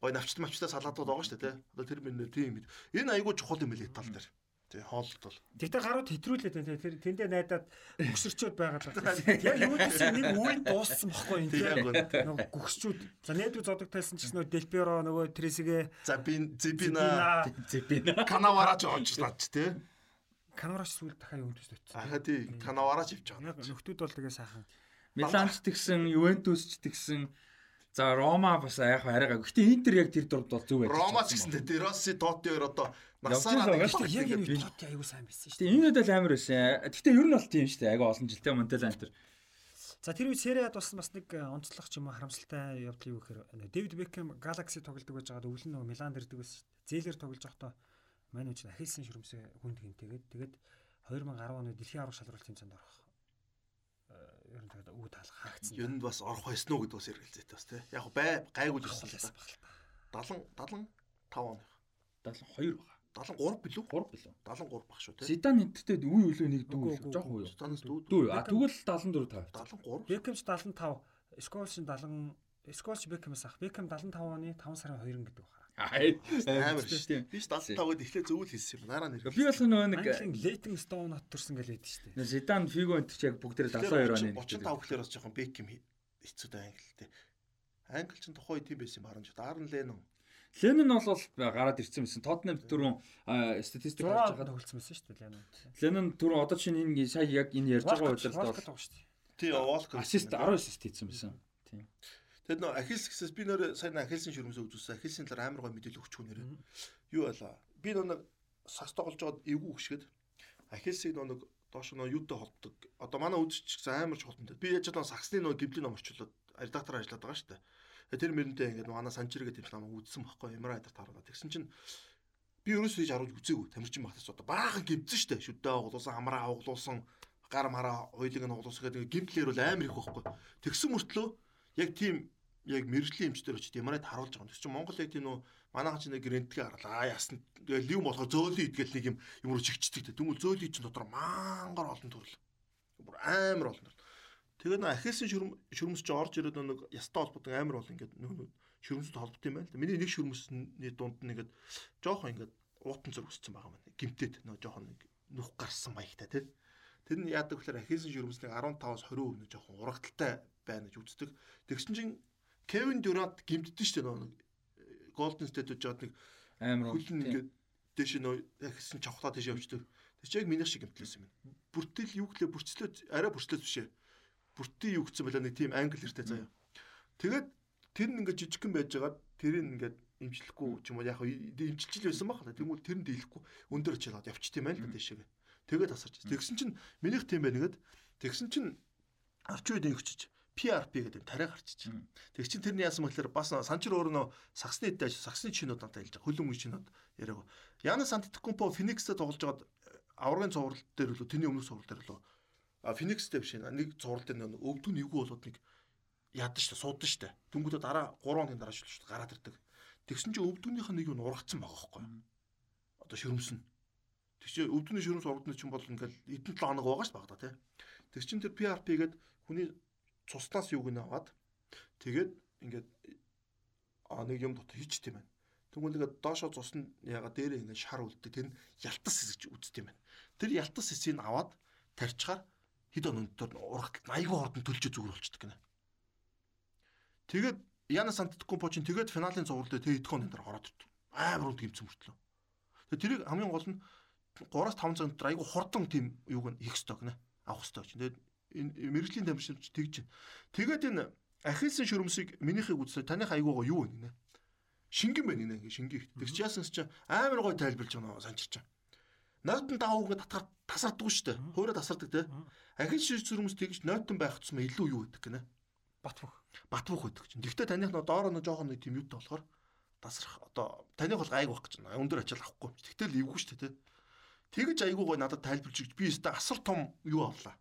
S2: гой навчт мавчтай салаатууд байгаа шүү дээ тий. Одоо тэр мэн тийм юм. Энэ айгуу чухал юм л Итали дээр. Тий хоолт бол.
S3: Тэгтээ гарууд хэтрүүлээд байна. Тэр тэндээ найдаад өгсөрчөөд байгаа л байна. Яг юутэйс нэг үйл дууссан бохгүй юм тийм. Нөгөө гүгсчүүд. За найдвар зодог тайлсан ч гэсэн нөгөө Делперо нөгөө Тресигэ
S2: За би зибина
S1: Зэпина.
S2: канавараж оожлаач тий.
S3: Канараш сүүл дахиад юутэйс төтсөн.
S2: Ахаа тий канавараж ивч байгаа.
S3: Нөхдүүд бол тэгээ сайхан.
S1: Миланч тэгсэн, Ювентус ч тэгсэн. За Рома бас яг арайгаа. Гэхдээ Интер яг тэр дурд бол зөв байж.
S2: Ромач гэсэндээ Дероси Тоти хоёр одоо насаараа
S3: Яг энэ
S2: тэгээд
S3: үед тот аягүй сайн байсан шүү
S1: Тэгээ энэ үед л амар байсан. Гэхдээ ер нь бол тийм шүү дээ. Айгаа олон жилтэй Монтелан тэр.
S3: За тэр үед сериад болсон бас нэг э, онцлог ч юм уу харамсалтай явдал юу гэхээр Дэвид Бекхэм Galaxy тоглодог байж байгаад өвлөн нөгөө Милан дэрдэг байсан шүү дээ. Зээлэр тоглож байхдаа манай үуч ахилсан шүрмсээ хүнд гинтэйгээд тэгээд 2010 оны дэлхийн аврах шалралт тэмцээнд орох. Ер нь тэгээд үүд таалах хаагдсан.
S2: ер нь бас орох байсан уу гэдэг бас эргэлзээтэй бас тий. Яг бай гайгүй л ирсэн л да. 70 75 оны.
S1: 72 байгаа.
S2: 73 билүү?
S1: 3 билүү.
S2: 73 баг шүү тий.
S1: Зидан энтертэй үе үлээ нэг дүү жоох уу.
S2: Станас дүү.
S1: Дүү. А тэгвэл 74 тав.
S2: 73.
S3: Бекхэм ч 75, Сколш 70, Сколш Бекхэмээс ах. Бекхэм 75 оны 5 сарын 2 гэдэг байна.
S1: Аа.
S2: Амар шүү. Би 75-д эхлээ зөвүүл хэлсэн юм. Нараа нэр.
S1: Би бол нөгөө нэг
S3: Leighton Stone хот төрсөн гэж байдаг шүү дээ.
S1: Зидан Фиго энтер ч яг бүгдээ 72 оны.
S2: 35 гэхлээр бас жоохон Бекхэм хэцүү дээ англи тий. Англи ч тухайн үед тийм байсан юм харин ч. Арн Ленон.
S1: Ленон бол гараад ирсэн байсан. Тотнем түрүүн статистик
S3: 6
S1: харж байгаа.
S3: тоглолцсон байсан шүү дээ. Ленон.
S1: Ленон түрүүн одоо чинь энэ сая яг энэ ярьж байгаа удирдалд бол.
S2: Тий, Волк.
S1: ассист 10 ассист хийсэн байсан. Тийм.
S2: Тэгэд нөө Ахилс гэсээс би нөр сайн Ахилсын шүрмсээ үзүүлсэн. Ахилсын талаар амар гой мэдээлэл өгч хүнээр. Юу байлаа? Би нөө сас тоглож байгаад эвгүй өгшгээд Ахилсыг нөө доош нөө юутай холбдог. Одоо манай үзчих гэсэн амар ч холбонтой. Би яаж нөө саксны нөө гиблийн ном орчлоод редактор ажиллаад байгаа шүү дээ. Тэр мөрөнтэй ингээд манай санчир гэдэг юм үзсэн байхгүй ямар айдар таарна. Тэгсэн чинь би ерөөсөө хийж харуулж үзээгүй. Тамирчин багтаас одоо баахан гимцэн штэ. Шүдээ оглуулсан, хамраа оглуулсан, гар мараа хоёлыг нь оглуулсан гэдэг гимтлэр бол амар их байхгүй. Тэгсэн мөртлөө яг тийм яг мэрэгжлийн эмчтэр очиж ямар айд харуулж байгаа юм. Тэгс чинь Монгол тийм нөө манайхан чинь нэг рентгээ гарлаа. Ясна. Тэгээ лив болохоор зөөлөн идгээл нэг юм юм руу чигчдэг. Тэгмэл зөөлөн чинь дотор мангар олон төрөл. Бүр амар олон төрөл. Тэгээд нөө ахилсан шүрм шүрмс ч орж ирээд нэг ястай холбоотой амар бол ингээд нөө шүрмсэд холбоотой юм байна л да. Миний нэг шүрмсний дунд нь ингээд жоохон ингээд уутан зург өссөн байгаа маань. Гимтэд нөө жоохон нэг нүх гарсан маягтай тий. Тэр нь яадаг гэхээр ахилсан шүрмсний 15-аас 20% нь жоохон урагталтай байна гэж үздэг. Тэгсэн чинь Кевин Дюрант гимтдэн шүү дээ нөө Golden State гэж жоод нэг
S1: Амар
S2: хөлн ингээд дээш нөө ахилсан чавхлаа тийш явждаг. Тэр чинь яг миний шиг гимтлээсэн юм. Бүртэл юу гэлээ бүрчлээ арай бүрчлээс бишээ. Бүртийн юу гэсэн байлаа нэг тийм англи хэртэй заяа. Тэгээд тэр нь ингээд жижигхэн байжгаад тэрийг ингээд имжлэхгүй ч юм уу яг имчилж л байсан баг. Тэгмэл тэр нь дийлэхгүй өндөр очиад явчихт юм байна л да тийшээ. Тэгээд тасарч. Тэгсэн чинь минийх тийм байна гэд тэгсэн чинь арч үед өгчөж PRP гэдэг тариа гарчиж. Тэг чин тэрний яасан мэхлээр бас санчир өөр нөө саксны дэш саксны чинүүд надад хэлж байгаа. Хөлөн мөн чинүүд яриаг. Яна Сантикумпо Феникстэй тоглож байгаад аврагын цуврал дээр лөө тэний өмнөх цуврал дээр лөө Феникстэй биш нэг цуврал дээр нэг өвдөн эвгүй болоод нэг дээ суудаг шүү дээ. Дүнгүүдээ дараа 3 хоногийн дараа шүү дээ гараад ирдэг. Тэгсэн чинь өвдөнийх нь нэг юм ургацсан байгаа байхгүй. Одоо шөрөмсөн. Тэг чи өвдөний шөрөмс ургадны чинь бол ингээл эдэн 7 хоног байгаа дээ багада тий. Тэг чин тэр PRP гээд хүний цуснаас юуг нь аваад тэгээд ингээд а нэг юм дотор хийчт юм байна. Тэгвэл ингээд доошоо цусна яга дээр ингээд шар үлддэг тэр нь ялтас хэсэж үзт юм байна. Тэр ялтас хэсгийг аваад тарьчаар хэд он өндөр урагтал айгүй хордон төлж зүгээр болчихдөг гинэ. Тэгээд Яна Сантикумпо чинь тэгээд финалийн цуврал дээр тэг идэхэн энэ ороод ирд. Амар үнд гимцэн мөртлөө. Тэгээд тэрийг хамгийн гол нь 3-5 цаг дотор айгүй хурдан тийм юуг нь хийх ёстой гинэ. Авах ёстой чинь. Тэгээд энэ мэрэгжлийн тамирчид тэгж байна. Тэгээд энэ ахилсан шүрмсийг минийхийг үзсэн таних айгуугаа юу вэ гинэ? Шингэн байна гинэ ингээ шингий. Тэг чи яасан чи амар гой тайлбарлаж байгаа санчирч байгаа. Нойтон даваа үгээ татгаар тасарддаг шүү дээ. Хуураа тасардаг те. Ахил шүрмс тэгж нойтон байх тусмаа илүү юу гэдэг гинэ?
S3: Бат бөх.
S2: Бат бөх гэдэг чинь. Гэхдээ таних нөө доороо нөө жоохон нэг тийм юутай болохоор тасрах одоо таних бол гайг байх гэж байна. Өндөр ачаал авахгүй. Тэгтэл эвгүй шүү дээ те. Тэгж айгуу гой надад тайлбарч өгч би өстө асар том юу авлаа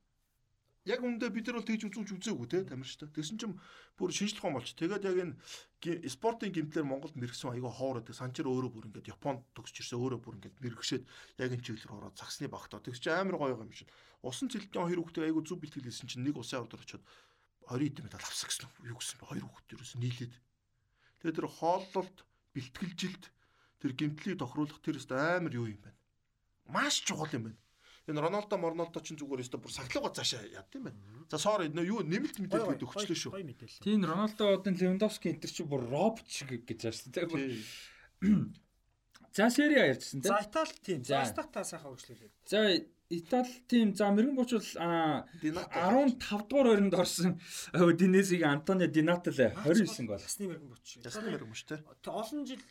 S2: яг үндэ бид нар бол тэгж үзүүлж үзээгүй те тамирчтай. Тэгсэн чинь бүр шинжлэх ухаан болч. Тэгээд яг энэ спортын гимтлэр Монголд мэрэгсэн айгаа хоор байдаг. Санчир өөрөө бүр ингээд Японд төгсч ирсэн өөрөө бүр ингээд мэрэгшээд яг энэ чиглэлээр ороод загсны багтаа. Тэгс чи амар гоё юм шиг. Усан цэлтэн хоёр хүүхдээ айгаа зүв бэлтгэл хийсэн чинь нэг усын ордор очоод 20 эд медаль авсан гэсэн юу гэсэн бэ? Хоёр хүүхд ерөөс нийлээд. Тэгээд тэр хооллолт бэлтгэлжилт тэр гимтлийг тохируулах тэр өст амар юу юм байна. Маш чухал юм байна энэ Роналдо Морнолдо ч зүгээр өстө бүр сахилгаа цаашаа яд юм байна. За соор юу нэмэлт мэдээлэл өгчлөө шүү.
S1: Тийм Роналдо одоо Левандовски энэ чи бүр робот шиг гэж ярьсан тийм. За Сери А ярьжсэн тийм.
S3: За Итали тийм. За Стата сайхан хөгжлөлөө.
S1: За Итали тийм за мэрэгэн буучвал 15 дугаар оронд орсон Динесиг Антонио Динатал 29 гол.
S3: Ясны мэрэгэн буч.
S2: Ясны мэрэгэн буч те.
S3: Олон жил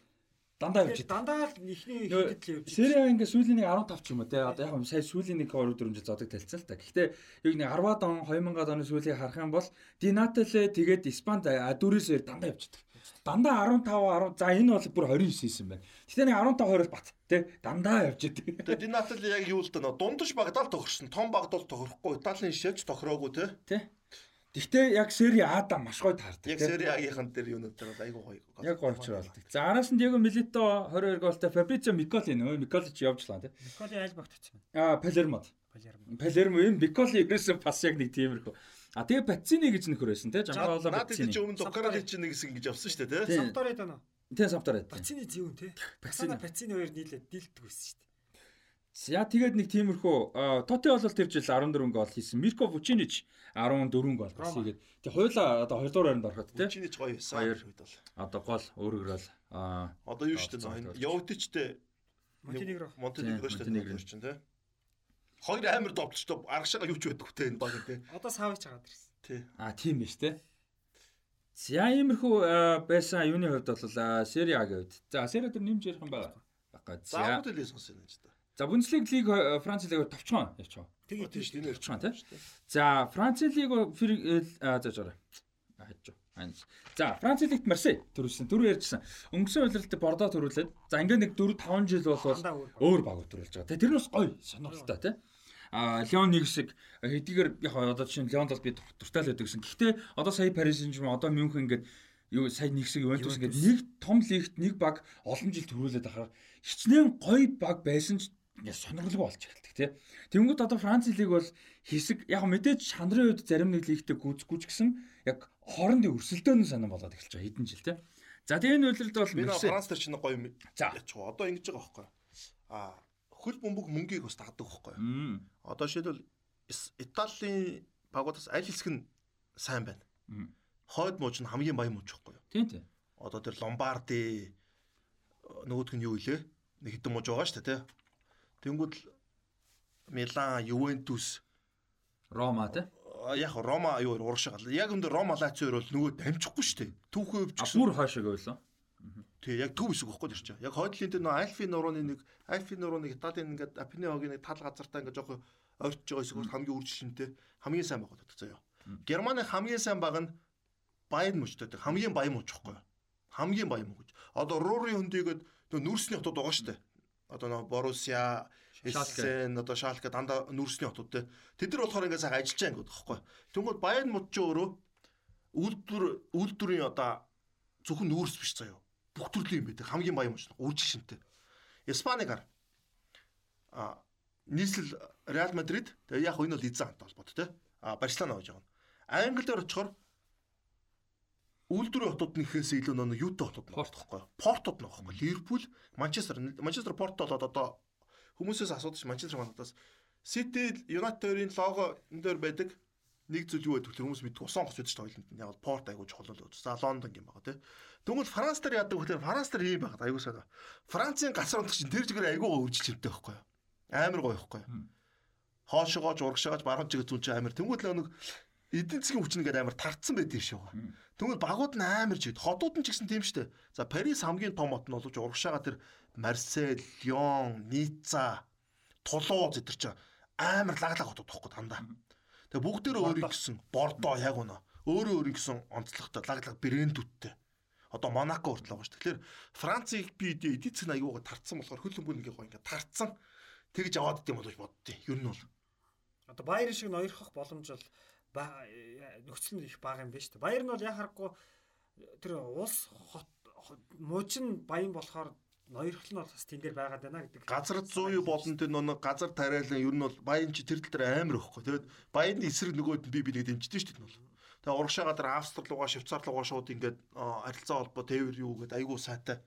S1: дандаа явж
S3: байна. Дандаа л ихний хэдэд л явж.
S1: Серия ингээ сүүлийн нэг 15 ч юм уу те. Одоо яг сая сүүлийн нэг 2 4 жил зодог талцсан л та. Гэхдээ яг нэг 10-аад он 2000-аад оны сүүлийг харах юм бол Динателе тэгээд Испанд Адүрисээр дандаа явж байдаг. Дандаа 15 10 за энэ бол бүр 29 хийсэн байна. Гэхдээ нэг 15 20-оос бат те дандаа явж байдаг.
S2: Тэгээд Динателе яг юу л дэ дундаж багтаал тохирсон. Том багт бол тохирохгүй. Италийн шилж тохироогүй те.
S1: Тэ. Гэхдээ яг сери Ада маш гоё таардаг.
S2: Яг сери Агийнхан дээр юунууд дээр бол айгүй гоё.
S1: Яг гоё болдог. За араас нь Диего Милито 22 голтой Фабризио Миколи нөө Миколи ч явжлаа тий.
S3: Миколи аль багтчихсан.
S1: Аа Палермод.
S3: Палермо.
S1: Палермо энэ Миколи ерөөсөө бас яг нэг тиймэрхүү. А тэгээ Пацини гэж нөхөр байсан тий. Жамгаалаа
S2: Пацини. Наад чи өмнө Дукарали чи нэг хэсэг гэж авсан шүү дээ тий.
S3: Самторед байна.
S1: Тий Самторед.
S3: Пацини зүүн тий. Пацини Пацини хоёр нийлээд дийлдэг байсан шүү дээ.
S1: За тэгээд нэг тиймэрхүү Тоти бол тэр жил 14 гол хийсэн. Мирко Вучинич 14 гол хийгээд тэг хоёлаа одоо 2 дугаар байранд ороход тий.
S2: Вучинич гоё байсан. Хоёр
S1: үед бол. Одоо гол өөрөөрөл
S2: аа одоо юу дээ. Явтичтэй
S3: Монтенегро.
S2: Монтенегро шүү дээ чинь тий. Хоёр амар довтлчтой аргашаага юу ч байдаггүй те энэ баг тий.
S3: Одоо савж чагаад ирсэн.
S2: Тий.
S1: Аа тийм биш те. За иймэрхүү байсан юуны хувьд бол Сери А-гийн хувьд. За Сери дээр нэмж ярих юм. Баггүй.
S2: За
S1: За.
S2: бүгд л сонсоно гэж та.
S1: За Бундслиг лиг э, Франц лиг товчхон явчих.
S3: Тэгээд
S2: Тийм шүү дээ.
S1: Товчхон тий. За Франц лиг а за жоо. Хажуу. За Франц лигт Марсей төрүүлсэн. Түрүү ярьжсэн. Өнгөрсөн удирдалд Бордо төрүүлээд за ингээд нэг 4 5 жил бол
S3: дандаа өөр баг.
S1: төрүүлж байгаа. Тэ тэр нь бас гоё сонирхолтой тий. А Леон нэг хэсэг хэдийгээр яг одоо чинь Леонд бол би дуртай л байдаг гэсэн. Гэхдээ одоо сая Парис Сен-Жермен одоо Мюнхен ингээд юу сая нэг хэсэг Ювентус ингээд нэг том лигт нэг баг олон жил төрүүлээд ахаар хичнээн гоё баг байсан ч ингээд сонирхолгүй болж эхэлдэг тий. Тэнгүүд одоо Франц лиг бол хэсэг яг мэдээж шанрын үед зарим нэг лигтэй гүцгүүч гэсэн яг хоорондын өрсөлдөөн сонирн болоод эхэлж байгаа хэдэн жил тий. За тэгээ энэ үйлрэлд бол Марсей-
S2: Франц дээр чинь гоё ячих вэ? Одоо ингэж байгаа байхгүй. А хөл бөмбөг мөнгийг бас дагдаг байхгүй. Одоо жишээлбэл Италийн багуудаас аль хэсэг нь сайн байна. Хойд мууч нь хамгийн баян мууч байхгүй.
S1: Тийм тийм.
S2: Одоо тэр Ломбарди нөгөөх нь юу илээ? Нэг хэдэн мууч байгаа шүү дээ, тий. Тэнгүүд л Милан, Ювентус
S1: Рома тий.
S2: яг Рома юу урагшаал. Яг өндөр Рома Лацио бол нөгөө дамжихгүй шүү дээ. Түүхэн өвч гэсэн.
S1: бүр хойшоо байлаа.
S2: Тий, яг төв хэсэг байхгүй тэр чинь. Яг хойдлын дээр нөгөө Альфи нурууны нэг Альфи нурууны Италийн ингээд Апенеогийн нэг тал газартаа ингээд жоох ойртож байгаа хэсэг бол хамгийн үржилшинтэй хамгийн сайн байгаа гэдэг заяа. Германы хамгийн сайн баг нь мужтай дээ. Хамгийн баян байхгүй юу? Хамгийн баян гэж. Одоо Рури хөндийгээд нөгөө нүрсний хотод байгаа шүү дээ. Одоо нөгөө Боруссия. Эссен, одоо Шалке дандаа нүрсний хотод те. Тэд нар болохоор ингээд сайхан ажиллаж байгаа гэдэг байхгүй юу? Тэнгүүд баян мууч ч өөрөө үйлдвэр үйлдвэрийн одоо зөвхөн нүүрс биш заяа. Бүх төрлийн юм байдаг. Хамгийн баян мууч. Үржилшинтэй. Испаник гар. А нийслэл Реал Мадрид тэгээ яг энэ бол Изан холбот те. А Барселона гэж байгаа. Англи дээр очихоор үйлдвэрийн хотуудныхээс илүү нэг юутай хотууд
S1: Порт.
S2: байхгүй. Портууд нэг байхгүй. Ливерпул, Манчестер, Манчестер Порт бол одоо хүмүүсээс асуудаж Манчестер манадаас City United-ийн лого энэ дээр байдаг нэг зүйл юу гэдэг вэ? Хүмүүс мэддэг усан гоц үүдэж тойлонд. Яг бол Порт айгуу чухал л үү. За Лондон юм байгаа тий. Тэгвэл Франц дээр яадаг вэ? Франц дээр ийм байгаа айгуу сайн. Францын гасар унтах чинь тэр жигээр айгуугаа үржилж хэмтэй байхгүй юу? Амар гоё байхгүй юу? Хоошоогоож урагшааж баруун чигээ зүүн чи амар. Тэнгүүд л нэг эдийн засгийн хүчин гэдэг амар тарцсан байдгийг шүү. Тэгвэл багууд нь амар жид. Хотууд нь ч гэсэн тийм штэ. За Парис хамгийн том хот нь боловч урагшаага тэр Марсель, Лион, Ницца, Тулууз эдэр чи амар лаглаг хотууд тохгүй дандаа. Тэгээ бүгдээр өөрийн гэсэн Бордо яг үнэ. Өөрөө өөрийн гэсэн онцлогтой лаглаг брэндүүдтэй. Одоо Монако хүртэл байгаа шүү. Тэгэхээр Францыг би эдийн засгийн аяугаа тарцсан болохоор хөл бөмбөг ингээ гоё ингээ тарцсан. Тэгж аваад идэм болов боддیں۔ Ер нь бол
S3: Одоо Баер шиг ноёрхох боломж бол нөхцөл нь их бага юм байна шүү дээ. Баер нь бол яхахгүй тэр улс хот хот- мууч нь баян болохоор ноёрхол нь бол бас тэнгэр байгаад байна гэдэг.
S2: газар зүй болон тэр нэг газар тариалан ер нь бол баян чи тэр дээр амар өгөхгүй. Тэгээд баяны эсрэг нөгөөд нь би би нэг дэмждэг шүү дээ. Тэгээ урагшаага дээр Австрал руугаа Швейцар руугаа шууд ингээд аа, харилцаа холбоо тээвэр юу гэдэг айгүй сайтай.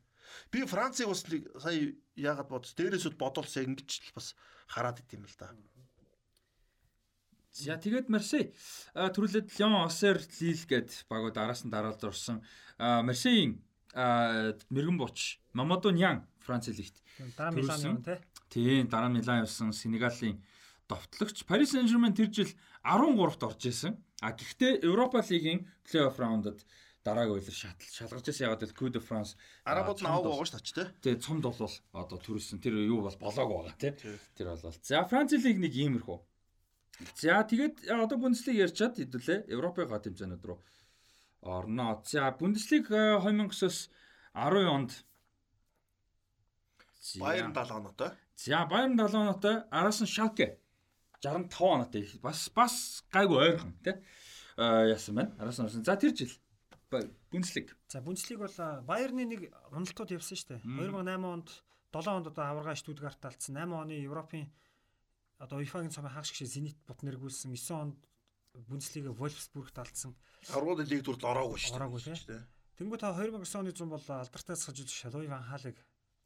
S2: Би Францыг бас нэг сая яагаад бодсон. Дээрээсүүд бодолс яг ингэж л бас хараад идэм л да.
S1: За тэгээд Марсей төрүүлээд Лион Осер Лил гэд багууд араас нь дараалж орсон. Марсейн мэрэгэн буч Мамадо Нян Франц лигт.
S3: Дараа Милан юм те.
S1: Тийм дараа Милан явсан Сенегалийн довтлогч Paris Saint-Germain тэр жил 13-т орж исэн. А гэхдээ Европа лигийн плей-офф раундад дараагийн үйл шатал шалгарч ирсэн ягаад гэвэл Coupe de France
S2: Арабууд нь
S1: цомд
S2: аваагүй
S1: бол-
S2: байгаа шүү дээ тий.
S1: Тэгээ цомд бол одоо төрүүлсэн тэр юу бол болоог байгаа тий.
S2: Тий.
S1: Тэр бол. За Франц лиг нэг иймэрхүү. За тэгээд а, одоо Бундслиг ярьчаад хэдүүлээ Европын га тэмцээнүүд рүү орно. За Бундслиг а, 2009-оос 10 онд
S2: Баерн 70 оноотой.
S1: За Баерн 70 оноотой араас нь Шалке 65 оноотой бас бас гайгүй ойрхон тий. А яасан байна. Араас нь. За тэр жил Бундслиг
S3: За Бундслиг бол а, Баерны нэг уналтууд явсан шүү дээ. 2008 онд 7 онд одоо аварга Штутгарт алдсан. 8 оны Европын одоо UEFA-гийн цомын хагас шиг Зенит бут нэргүүлсэн. 9 онд Бундслигээ Вольфсбургт алдсан.
S2: Аргууд лиг дүрд ороогүй шүү
S3: Ороогүй, тий.
S2: дээ.
S3: Тэнгүү та 2009 оны 100 бол алдартай сахажууд Шалуй Ван Халыг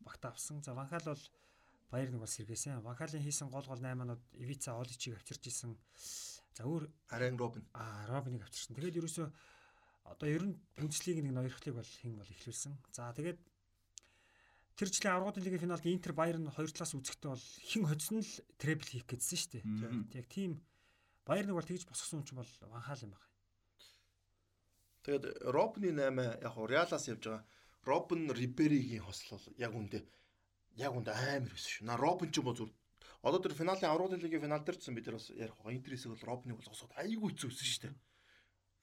S3: багтаа авсан. За Ван Хал бол Баерныг бас сэргээсэн. Ван Халын хийсэн гол гол 8-аад Ивица Оличиг авчирч исэн. За өөр
S2: Арен Робин.
S3: А Робиныг авчирсан. Тэгээд ерөөсөө одоо ер нь Бундслиг нэг ноёрхлыг бол хэн бол ихлүүлсэн. За тэгээд тэр жилийн аргуудын лигийн финалд Интер Баерн хоёр талаас үзэхдээ бол хэн хоцсон л требл хийх гэдсэн шүү дээ. Яг тийм Баерныг бол тэгж босгосон хүн чинь бол Ван Хал юм байна.
S2: Тэгээд Робны 8 яг Реалаас явж байгаа. Робн Риберигийн хослол яг үндэ яг үндэ амар байсан шүү. На Робн ч юм уу зүр одоо тэр финалийн аврал лигийн финал дээр ч бид нар бас ярих байгаа. Интерисийг бол Робныг бол госоод айгүй хэцүү байсан шүү дээ.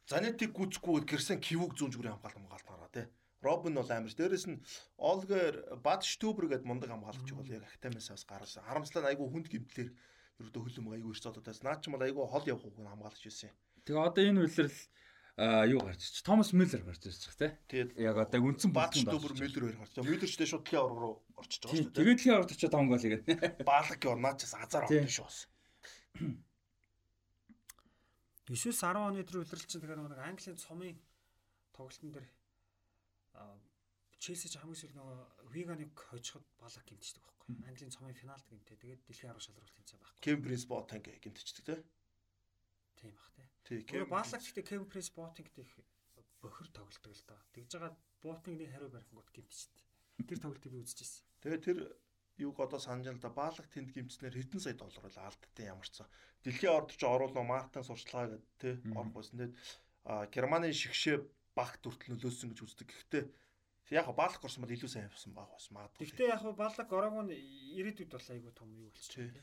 S2: Занетиг гүцэхгүй гэрсэн кивүүг зүүн зүгрийн хамгаалт хамгаалт гараа тий. Робин бол амар. Дээрэс нь Олгер Бад Штүбер гэдэг мундаг хамгаалагч бол яг Ахтамаас бас гарсан. Харамслаа айгүй хүнд гимтлэр ерөөдөө хөлөм айгүй ирч зодоодаас наад ч юм бол айгүй хол явах хүн хамгаалагч байсан.
S1: Тэгээ одоо энэ үйлрэл а юу гарч ирчих. Томас Мюллер гарч ирчих тий.
S2: Тэгээд
S1: Яг одоо үндсэн
S2: Бад
S1: бүлтэнд
S2: Штүбер Мюллер хоёр гарч. Мюллер ч шууд дэлхийн авраг руу орчиж байгаа шүү дээ.
S1: Тэгээд дэлхийн аврагт очиод 5 гол хийгээд.
S2: Баалак орнаачаас азар авсан шүү бас.
S3: 9-с 10 оны тэр үлрэл чинь тэгэхээр нэг Английн цомын тоглолтын дээр Челси ч хамгийн сүүл нөгөө Виганыг хожиход балаг гимтчихдэг байхгүй. Английн цомын финалд гимтээ. Тэгээд дэлхийн арга шалралт тэмцээн байхгүй.
S2: Кем Принс Ботанг гинтчдэг те.
S3: Тийм бах тий.
S2: Тий,
S3: Кем балаг гэхдээ Кем Пресс Ботингтэй их бохир тоглолдог л доо. Тэгж байгаа Ботингны хариу барихгууд гимтчихдээ. Тэр тоглолтыг би үзчихсэн.
S2: Тэгээ тэр юуг одоо санаж л да баалах тэнд гимцнэр хэдэн сая доллар л алдтын ямарсан. Дэлхийн орд ч оруулаа Мартин сурчлагаа гэдэг те орох байсан. Тэгээд а, Германы шигшээ багт хүртэл нөлөөсөн гэж үздэг. Гэхдээ яг баалах горсон бол илүү сайн явсан баг бас магадгүй.
S3: Гэхдээ яг балаг ороог нь ирээдүйд бол айгүй том юу болчих.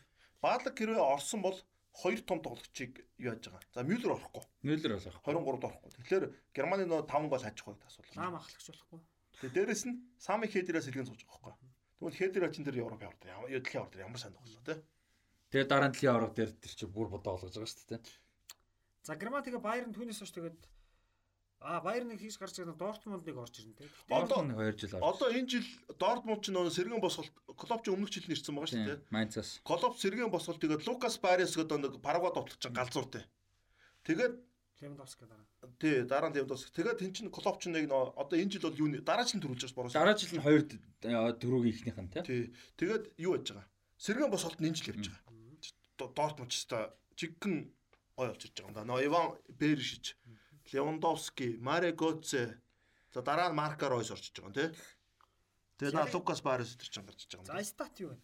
S2: Баалах хэрвээ орсон бол хоёр том тоглогчийг юу яаж байгаа. За Мюллер орохгүй.
S1: Мюллер болох.
S2: 23-д орохгүй. Тэгэхээр Германы нөө 5 гол хажих байх асуудал.
S3: Наам ахлагч болохгүй.
S2: Тэгээ дээрэс нь Сами Хедерээс хэлгэн сууж байгаа байхгүй. Тэгвэл Хедер очин дээр Европ яваад ямар дэлхийн дээр ямар сайн тоглолоо те.
S1: Тэгээ дараа нь дэлхийн авраг дээр тэр чи бүр бодоо олгож байгаа шүү дээ.
S3: За Герман тэгээ Баерн түүнээс хойш тэгээд аа Баерныг хийж гарч байгаа Дортмундыг орж ирнэ тий.
S2: Одоо-
S1: Одоо 2 жил орж.
S2: Одоо энэ жил Дортмунд ч нөө сэргэн босголт Клоп ч өмнөх жил нэрсэн байгаа шүү дээ.
S1: Майнцас.
S2: Клоп сэргэн босголт тэгээд Лукас Барес гэдэг нэг Парагвай довтлож байгаа галзууртай. Тэгээд
S3: Левандовски дараа.
S2: тий дараа нь Левдос. Тэгээд тэн чин Клоп ч нэг нөө одоо энэ жил бол юу дараа жил төрүүлж байгаа бороо.
S1: Дараа жил нь 2 дөрөв ихнийх нь тий.
S2: Тий. Тэгээд юу яаж байгаа? Сэргэн босголт энэ жил явж байгаа. Дортмунд ч та жиггэн гой болж ирж байгаа юм да. Нөө Иван Бершич, Левандовски, Маре Гоце. За дараа нь Марка Ройс орж иж байгаа юм тий. Тэгээд наа Лукас Барес тэр чин гарч байгаа юм.
S3: За стат юу вэ?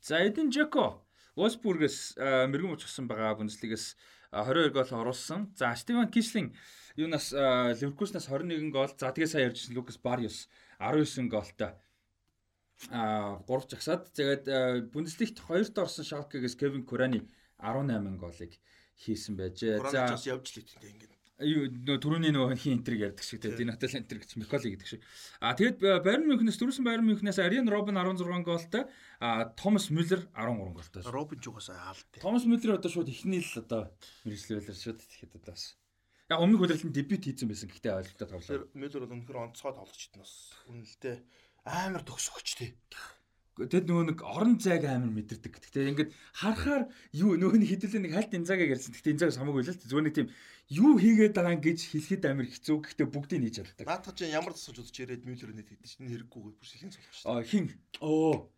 S1: За Эден Жеко Wolfsburg-с мэрэгэн уучсан байгаа Бундслигээс а, 22 гол оруулсан. За Стивен Кишлин юунаас а, Ливеркуснаас 21 гол. За тэгээ сая ярьжсэн Лукас Бариус 19 голтой а 3 жагсаад тэгээд Бундслигт хоёрт орсон Шалкегээс Кевин Курани 18 голыг хийсэн байжээ. За
S2: бас явж л идэв ингээд.
S1: Юу нөө түрүүний нөгөө хин энтер ярьдаг шиг тийм Динатал энтер гэж Миколи гэдэг шиг. А тэгэд Байерн Мюнхнээс дөрвсөн Байерн Мюнхнээс Ариан Робин 16 голтой, а Томас Мюллер 13 голтой.
S2: Робин ч угаасаа хаалт.
S1: Томас Мюллер одоо шууд ихний л одоо мэрэгчлэлээр шууд тэгэхэд одоо бас. Яг өмнөх удирдлын дебют хийсэн байсан гэхдээ ойлголтоо тоглоо.
S2: Мюллер бол өнөхөр онцгой тоглогч нь бас үнэлдэ амар төгсөгч тий.
S1: Тэд нөгөө нэг орон зайг амар мэдэрдэг. Гэхдээ ингээд харахаар юу нөгөө нэг хэдүүлээ нэг хальт энзааг ярьсан. Гэхдээ энзааг хамаагүй л л зүгээр нэг тийм юу хийгээд байгаа гэж хэлэхэд амар хэцүү. Гэхдээ бүгдийг хийж чаддаг.
S2: Наадах чинь ямар тасалж удаж ирээд Мюллер нэт гэдэг чинь хэрэггүйгээр бүр шилэн цолгож шүү.
S1: А хин оо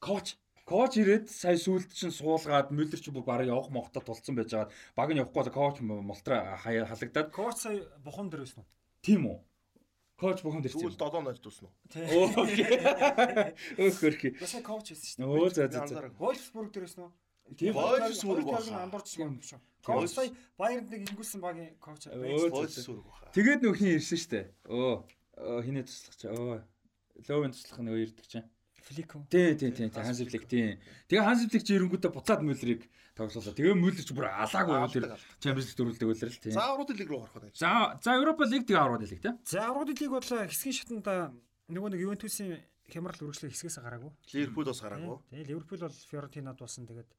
S1: коуч коуч ирээд сая сүулт чинь суулгаад Мюллер чи бүр бараг явах мохтой тулцсан байж байгаа. Баг нь явахгүй коуч мултраа хаяа халагдаад
S3: Коуч сая бухан дээр байсан уу?
S1: тийм үү. Коуч бухам дээр
S2: Тэгвэл
S1: тийм.
S2: 7 нол дуусна уу?
S3: Тий.
S1: Өөхөрхи.
S3: Басаа коуч байсан шүү дээ.
S1: Оо за за
S3: дээр байсан уу?
S1: Тийм.
S2: Wolfsburg
S3: Wolfsburg
S2: баха.
S3: андуурч юм шүү. Коуч сая Баернд нэг ингүүлсэн багийн коуч
S1: Өө,
S3: байсан.
S2: Боос сүрэг баха.
S1: Тэгээд нөхний ирсэн штэ. Оо. оо, Хиний туслах чи. Оо. Ловын туслах нэг ирдэг чинь.
S3: Флико.
S1: Тий, тий, тий, тий, Ханс Флик тий. Тэгээ Ханс Флик чи эренгүүтээ буцаад Мюллерийг тоглуулаа. Тэгээ Мюллер ч бүр алаагүй тэр Champions League дөрүүлдэг үлрэл тий.
S2: За аврууд лиг рүү гарах гэж.
S1: За, за Европа лиг тэгээ аврууд лиг тий.
S3: За аврагын лиг бол хэсгийн шатанда нөгөө нэг Ювентусын хямрал үргэлжлэх хэсгээс гараагүй.
S2: Ливерпул бас гараагүй.
S3: Тэгээ Ливерпул бол Фиорентинад болсон тэгээд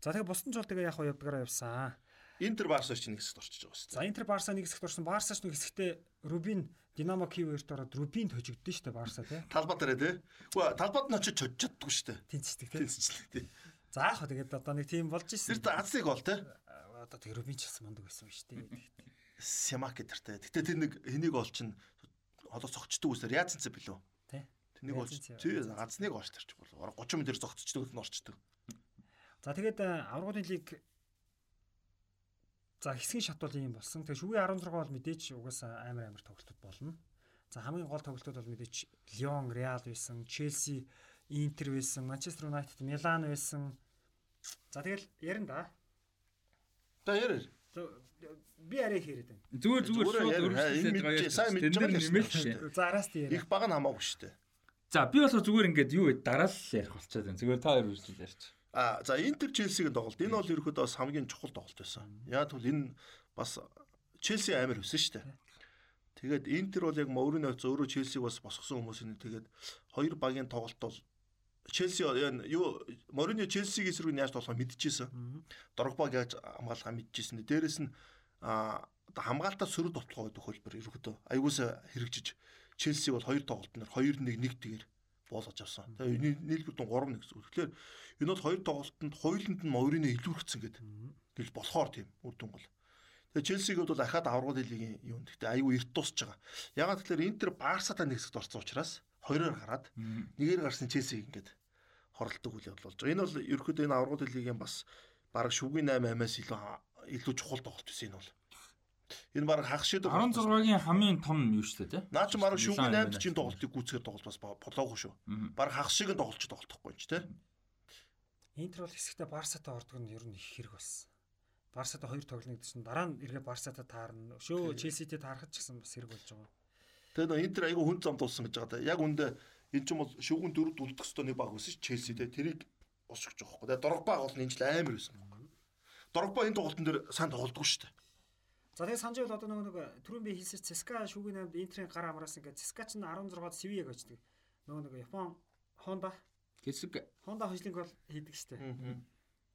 S3: за тэгээ бусдын жол тэгээ яг хаа явдгаараа явсан.
S2: Интер Барса ч нэг хэсэгт орчиж байгаа шүү.
S3: За Интер Барса нэг хэсэгт орсон. Барсач нэг хэсэгтээ Рубин Динамо Киев хоёрт ороод Рубинд хожигдсон шүү дээ Барса тий.
S2: Талбай дээр тий. Үгүй талбайд нь очиж чодж чаддгүй шүү дээ.
S3: Тэнцдэг тий.
S2: Тэнцчлээ тий.
S3: За яг тэгээд одоо нэг тийм болж
S2: Тэр
S3: ирсэн.
S2: азыг бол тий.
S3: Одоо тэг Рубин ч гэсэн мундаг байсан шүү дээ.
S2: Сямак гэдэртэй. Гэтэ тэр нэг хэнийг ол чин одоо цогцдог үсээр яатсан цэ билүү?
S3: Тий.
S2: Тэнийг олж тий
S3: яатсан цэ.
S2: азныг олж тарч бол 30 минутээр зогцчдөг нь орчдөг.
S3: За тэгээд аврагын лиг За хэсгийн шат бол ийм болсон. Тэгээ шүгэн 16 бол мэдээж угаасаа амар амар тоглолтууд болно. За хамгийн гол тоглолтууд бол мэдээж Лион, Реал байсан, Челси, Интер байсан, Манчестер Юнайтед, Милан байсан. За тэгэл ярина да.
S2: За ярэр.
S3: Би арай хийрэд байна.
S1: Зүгээр зүгээр
S2: сайн мэдж байгаа л
S1: нэмэл
S2: шүү.
S3: За араас тий.
S2: Их баг нь хамаагүй шүү дээ.
S1: За би болохоор зүгээр ингээд юу вэ дараал ярих болчиход байна. Зүгээр та хоёр үргэлжлэл ярьч.
S2: А за Интер Челсигийн тоглолт. Энэ бол ерөөхдөө бас хамгийн чухал тоглолт байсан. Яг тэгвэл энэ бас Челси амар өсөн шүү дээ. Тэгээд Интер бол яг Мourinho өөрөө Челсиг бас босгосон хүмүүс энэ тэгээд хоёр багийн тоглолт бол Челси юу Мourinho Челсигийн эсрэг яаж тоглохоо мэдчихсэн. Дрогбаг яаж хамгаалахаа мэдчихсэн. Дээрэс нь а одоо хамгаалтаа сөрөг тоглох гэдэг хөлбөр ерөөхдөө аягуулсаа хэрэгжиж Челси бол хоёр тоглолтноор 2-1-1 тэгээр болгож авсан. Тэгээ нийлбэр дун 3-1 гэсэн. Тэгэхээр энэ бол хоёр тоглолтод хоёуланд нь Мourinho илүүргэсэн гэдэг. Тэгэл болохоор тийм үр дүн бол. Тэгээ Челсиг бол ахаад аврагууд лигийн юм. Гэхдээ аюу эрт тусч байгаа. Ягаад гэвэл Интер Барсатай нэг хэсэгт орсон учраас хоёроор гараад нэгээр гарсан Челсиг ингээд хоролдог үйл явдал болж байгаа. Энэ бол ерөөхдөө энэ аврагууд лигийн бас бараг шүгэн 8 8-аас илүү илүү чухал тоглолт байсан энэ бол. Энэ бараг хагас шийдвэр
S1: 16-гийн хамгийн том юу шүү дээ.
S2: Наа чи бараг шүгэн
S1: Милан
S2: 8 чинь тоглолтыг гүйцэхээр тоглолт бас болоогүй шүү. Бараг хагас шиг нь тоглолч тоглохгүй юм чи те.
S3: Интер бол хэсэгтээ Барсатай ордог нь ер нь их хэрэг болсон. Барсатай хоёр тоглоно гэдэг чинь дараа нь эргээ Барсатай таарна. Шөө Челситэй таарахад ч гэсэн бас хэрэг болж байгаа.
S2: Тэгээ нөө Интер айгүй хүн зам тулсан гэж байгаа да. Яг үндэ энэ ч юм бол шүгэн дөрөв үлдэх хэвээр нэг баг өсөн Челси те. Тэрийг байгаа хөөхгүй. Тэгээ Дорогба гол нь энэ жил амар байсан. Дорогба энэ тоглолтын дээр сайн тоглодгоо шүү дээ.
S3: За тэгээ санаж байвал одоо нөгөө нэг түрүүн би хэлсэн ЦСКА шүүгийн 8-д Интерийн гар амраас ингээд ЦСКА ч 16-д Севиаг очдөг. Нөгөө нэг Япон Honda
S1: Хэсэг
S3: Honda хожлинг бол хийдэг штэ.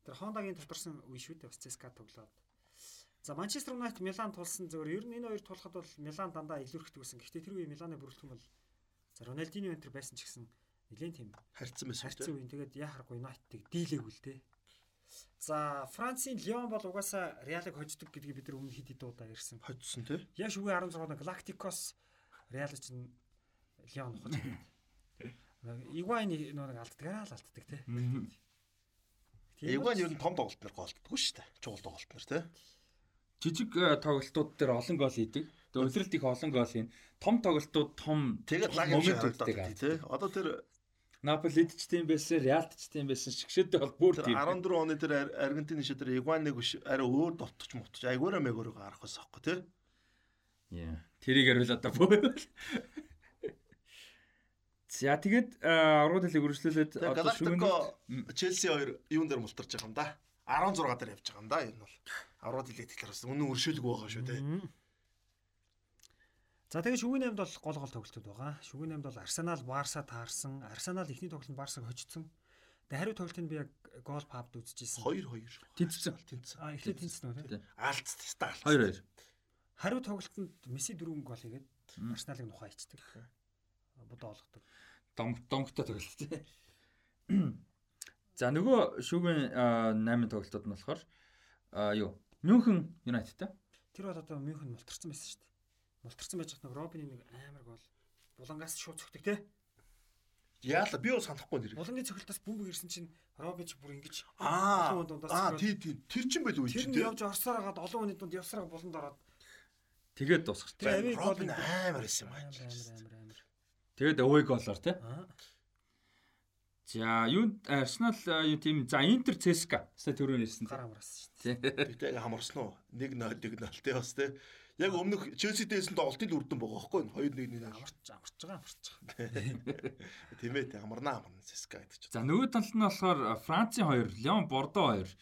S3: Тэр Honda-гийн тодорсон үе шүү дээ бас ЦСКА тоглоод. За Манчестер Юнайтед Милан тулсан зөвөр ер нь энэ хоёр тулахад бол Милан дандаа илүүрхдэг байсан. Гэхдээ тэр үе Миланы бүрэлдэхүүн бол за Рональдино энтер байсан ч гэсэн нэлээд тийм
S2: Харьцсан байсан дээ.
S3: үе. Тэгээд яа харахгүй Юнайтедыг дийлээгүй л дээ. За Францын Лион бол угаасаа Реалыг хождог гэдгийг бид нар өмнө хэд хэд удаа ярьсан.
S2: Хоцсон те.
S3: Яг шүгэ 16-нд Galacticos Реал чинь Лион хож. Игвайн нэг алддаг аа л алддаг те.
S2: Эвган ер нь том тоглолт нар голддгоо шүү дээ. Чухал тоглолт нар те.
S1: жижиг э, тоглолтууд дээр олон гол хийдэг. Тэгээ улиралд их олон гол хийн. Том тоглолтууд том
S2: Тэгээд лаг юм шиг харагдаад тий. Одоо тэр
S1: Наполид ч тийм байсан, Реалд ч тийм байсан. Шгшээдээ бол бүр тийм.
S2: 14 оны тэр Ар- Аргентин шид тэр Игваныг биш арай өөр довтч мутч айгуураа мэгөөрөө гарах байсан аахгүй тий.
S1: Яа. Тэрийг ярил одоо бүр. За тэгээд аргууд хэлийг үргэлжлүүлээд одоо шүмэн
S2: Челси хоёр юун дээр мултарч байгаа юм да. 16 дээр явж байгаа юм да. Энэ бол аврал хилээд тэгэхээр бас үнэн өршөөлөг байгаа шүү тий.
S3: За тэгээ шүгэн 8-д бол гол гол тоглолтууд байгаа. Шүгэн 8-д бол Арсенал Барса таарсан. Арсенал эхний тоглолтод Барсаг хожсон. Тэгээ хариу тоглолтод би яг гол пабд үзчихсэн.
S2: 2 2.
S1: Тэнцсэн.
S2: Тэнцсэн.
S3: А эхлээд тэнцсэн үү те.
S2: Аалц теста аалц.
S1: 2 2.
S3: Хариу тоглолтод Месси дөрвөн гол хийгээд Арсеналыг нухаа ичдэг. Бодоо олгодог.
S1: Дом домгтой тоглолт тий. За нөгөө шүүгийн 8 тоглолтууд нь болохоор а юу Мюнхен Юнайтедтэй.
S3: Тэр бол одоо Мюнхен мултарсан байсан шүү дээ. Мултарсан байж хат нэг Робины нэг амар гол булангаас шууд цогтөг те.
S2: Яалаа би бол санахгүй нэр.
S3: Булангийн цогтолтоос бөмбөг ирсэн чинь Робин ч бүр ингэж
S2: Аа. Аа тий тий. Тэр чин байл
S3: Тэр
S2: чи
S3: нь
S2: тий.
S3: явж орсоор хагаад олон хүний дунд явсараа буланд ороод
S1: Тэгээд
S3: тэр гол
S2: Робин амар байсан юм аа.
S3: амар амар.
S1: Тэгээд goal-оор тий.
S3: Аа.
S1: За юу Арсенал юу тийм за Интер ЦСКА. Сая түрүүн хэлсэн
S3: Гар амраас шүү дээ.
S2: Яг хамарсан уу? 1-0 1-0 тий бас тий. Яг өмнөх Челси дээсэн тоглолтын л үрдэн байгаа байхгүй юу? 2-1
S3: Амарч амарч байгаа амарч байгаа.
S2: Тийм ээ тий хамарна хамарна Сеска гэдэг чинь.
S1: За нөгөө талд нь болохоор Францын 2, Лион Бордо 2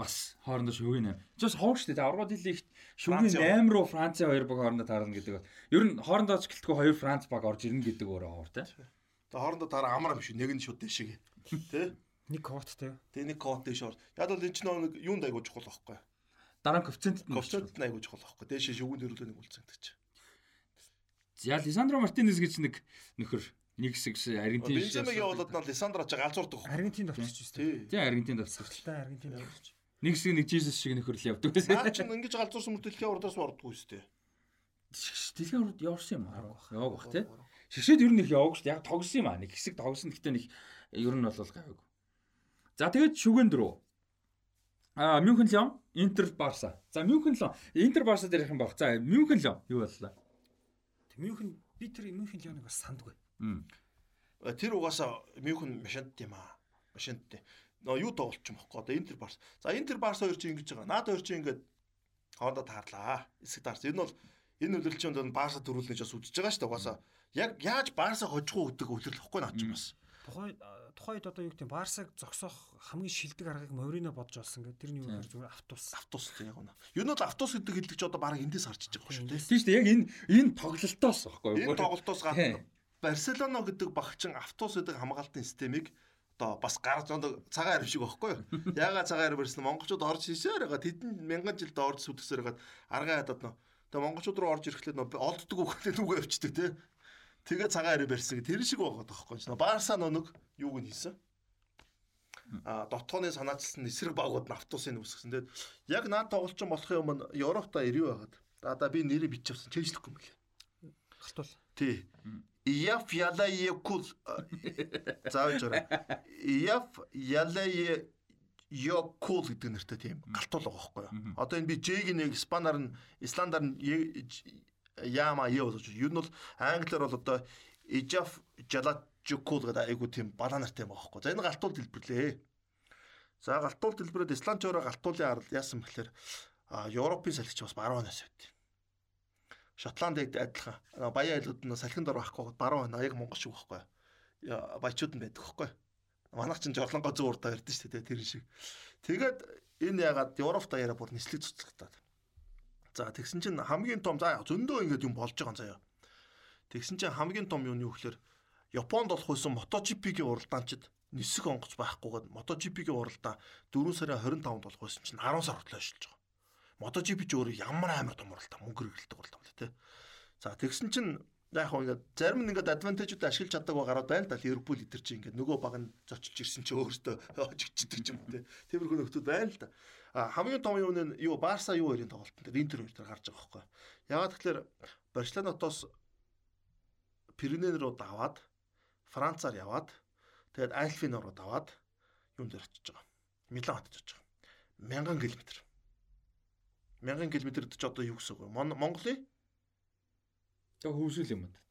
S1: бас хоорондоо шүгэн 8. Жос ховг шүү дээ. Аврагууд хэлийгт шүгэн
S2: Францын
S1: 8 руу Францын 2 баг хоорондоо таарна гэдэг бол ер нь хоорондоо ч гэлтгүй 2 Франц баг орж ирнэ гэдэг өөрөө ховор тий.
S2: Тэгээ хоорондоо дараа амар юм шүү. Нэг нь шууд дэшиг. Тий?
S3: Нэг коттой.
S2: Тэгээ нэг кот дэш ор. Яг бол энэ ч нэг юунд айгуу чухал байхгүй.
S1: Дараа нь коэффициентэд нь
S2: Говчод нь айгуу чухал байхгүй. Дэшээ шүгэн дөрөлөө нэг үлцэндэг чи.
S1: За Лисандро Мартинес гэж нэг нөхөр нэг хэсэг Аргентин
S2: Бенземиг явуулаад нь Лисандрач галзуурдаг.
S3: Аргентинд очиж шүү дээ.
S2: Тий.
S1: Тий Аргентинд авсан.
S3: Тэ Аргентинд очиж.
S1: Нэг хэсэг нэг Jesus шиг нөхөр л явдаг
S2: Наа чи ингэж галзуурсан мөртөлхөө урдаас ордгоо шүү дээ.
S1: Дэлхийн урд явсан юм аа. Яваг бах тий. Шигшээд ер нь их яваг шүү дээ. Яг тогсон юм аа. Нэг хэсэг тогсон гэхдээ нэг ер нь бол гайваг. За тэгээд шүгэн дөрөв. А Мюнхен Лион, Интер Барса. За Мюнхен Лион. Интер Барса дээр ярих юм баг. За Мюнхен Лион юу боллоо?
S3: Тэг Мюнхен би тэр Мюнхен Лионыг бас сандгүй.
S2: Э, тэр угаасаа Мюнхен машинт юм аа. Машинттэй. Нөө юу тоглолч юм бохоо. Одоо Интер Барс. За Интер Барс хоёр чинь ингэж байгаа. Наад хоёр чинь ингэж хоорондоо таарлаа. Эсэг таарч. Энэ бол энэ үлрэлч юм бол Барса төрүүлнэ гэж бас үзэж байгаа шүү дээ. Угаасаа яг яаж Барса хожих уу гэдэг үлрэл واخгүй наач юм бас.
S3: Тухайн тухайд одоо юу гэдэг Барсаг зогсоох хамгийн шилдэг аргыг Морино бодж олсон гэдэг. Тэрний юу гэхээр зүгээр автус.
S2: Автус тийм яг үнэ. Юу нь бол автус гэдэг хэлдэг чи одоо баг эндээс гарч иж байгаа шүү дээ.
S1: Тийм шүү дээ. Яг энэ энэ тоглолтоос байхгүй юу?
S2: Энэ тоглолтоос гадна Барселона гэдэг багчин автус гэдэг хамгаалтын системийг одоо бас гарч ондог цагаан арим шиг байхгүй юу? Яагаад цагаан арим ирсэн монголчууд орж ирсээр байгаа. Тэдэн мянган жилд орж сүтгсээр байгаа. Аргаа хадаад нөө. Тэгээ монголчууд руу орж ирэхлээр нөө олддог үхлээ нүгөө явчихдаг тий. Тэгээ цагаан арим барьсан. Тэр шиг байгаа тоххой. Барса нөө юуг нь хийсэн? а дотооны санаачилсан эсрэг багууд нь автобусын үсгсэн. Тэгээд яг наад тоглолчин болохын өмнө Европта ирүү байгаад. Одоо би нэрээ биччихсэн. Чэйжлэхгүй юм лээ.
S3: Галтуул.
S2: Тий. Яф ялаекул зааж орой. Яф ялае Йокул гэдэг нэртэй тийм галтуул байгаа байхгүй юу. Одоо энэ би Ж-г нэг испанаар нь исландаар нь яама яа болж юу нь бол англиар бол одоо Ijaf Jalachukul гэдэг айгу тийм балаа нартай байгаа байхгүй. За энэ галтуул дэлбэрлээ. За галтуул дэлбэрээд исландчороо галтуулын арал яасан бэхлээр Европын салхич бас баруун оноос байт. Шотландд адилхан баяа айлууд нь салхинд ор байхгүй баруун байна. Яг монгол шиг байхгүй. Баячууд нь байдаг байхгүй. Манайх чинь жорлонгоо зүүн урдаа ирдэ шүү дээ тэр шиг. Тэгээд энэ ягаад Европ даяараа бүр нислэг цуцлагтаад. За тэгсэн чинь хамгийн том за зөндөө ингэж юм болж байгаа юм заяа. Тэгсэн чинь хамгийн том юм юу гэхээр Японд болох байсан MotoGP-гийн уралдаанчид нисэх онгоц байхгүйгээд MotoGP-гийн уралдаан 4 сарын 25-нд болох байсан чинь 10 сар хүртэл ажиллаж байгаа. MotoGP ч өөрөө ямар амар том уралдаан мөнгө хэрэгэлдэг уралдаан л тий. За тэгсэн чинь яг хоо ингээд зарим нь ингээд адвантажууд ашиглаж чаддаг гараад байна л да Ливерпул идэр чи ингээд нөгөө баг нь зочилж ирсэн чи өөртөө хожигчдаг ч юм уу тий. Тиймэрхүү нөхдүүд байна л да. А хамгийн том юм нь юу Барса юу хоёрын тоглолтын дээр Интер хоёр дээр гарч байгаа байхгүй. Ягаад тэгэхээр Барселонатоос Пиренен руу даваад Францаар яваад тэгээд Альфин руу даваад юун дээр очиж байгаа. Милан хотод очиж байгаа. 1000 км. 1000 км-д ч одоо юу гэсэн үг вэ? Монголын
S1: Тэг хөвсгөл юм даа.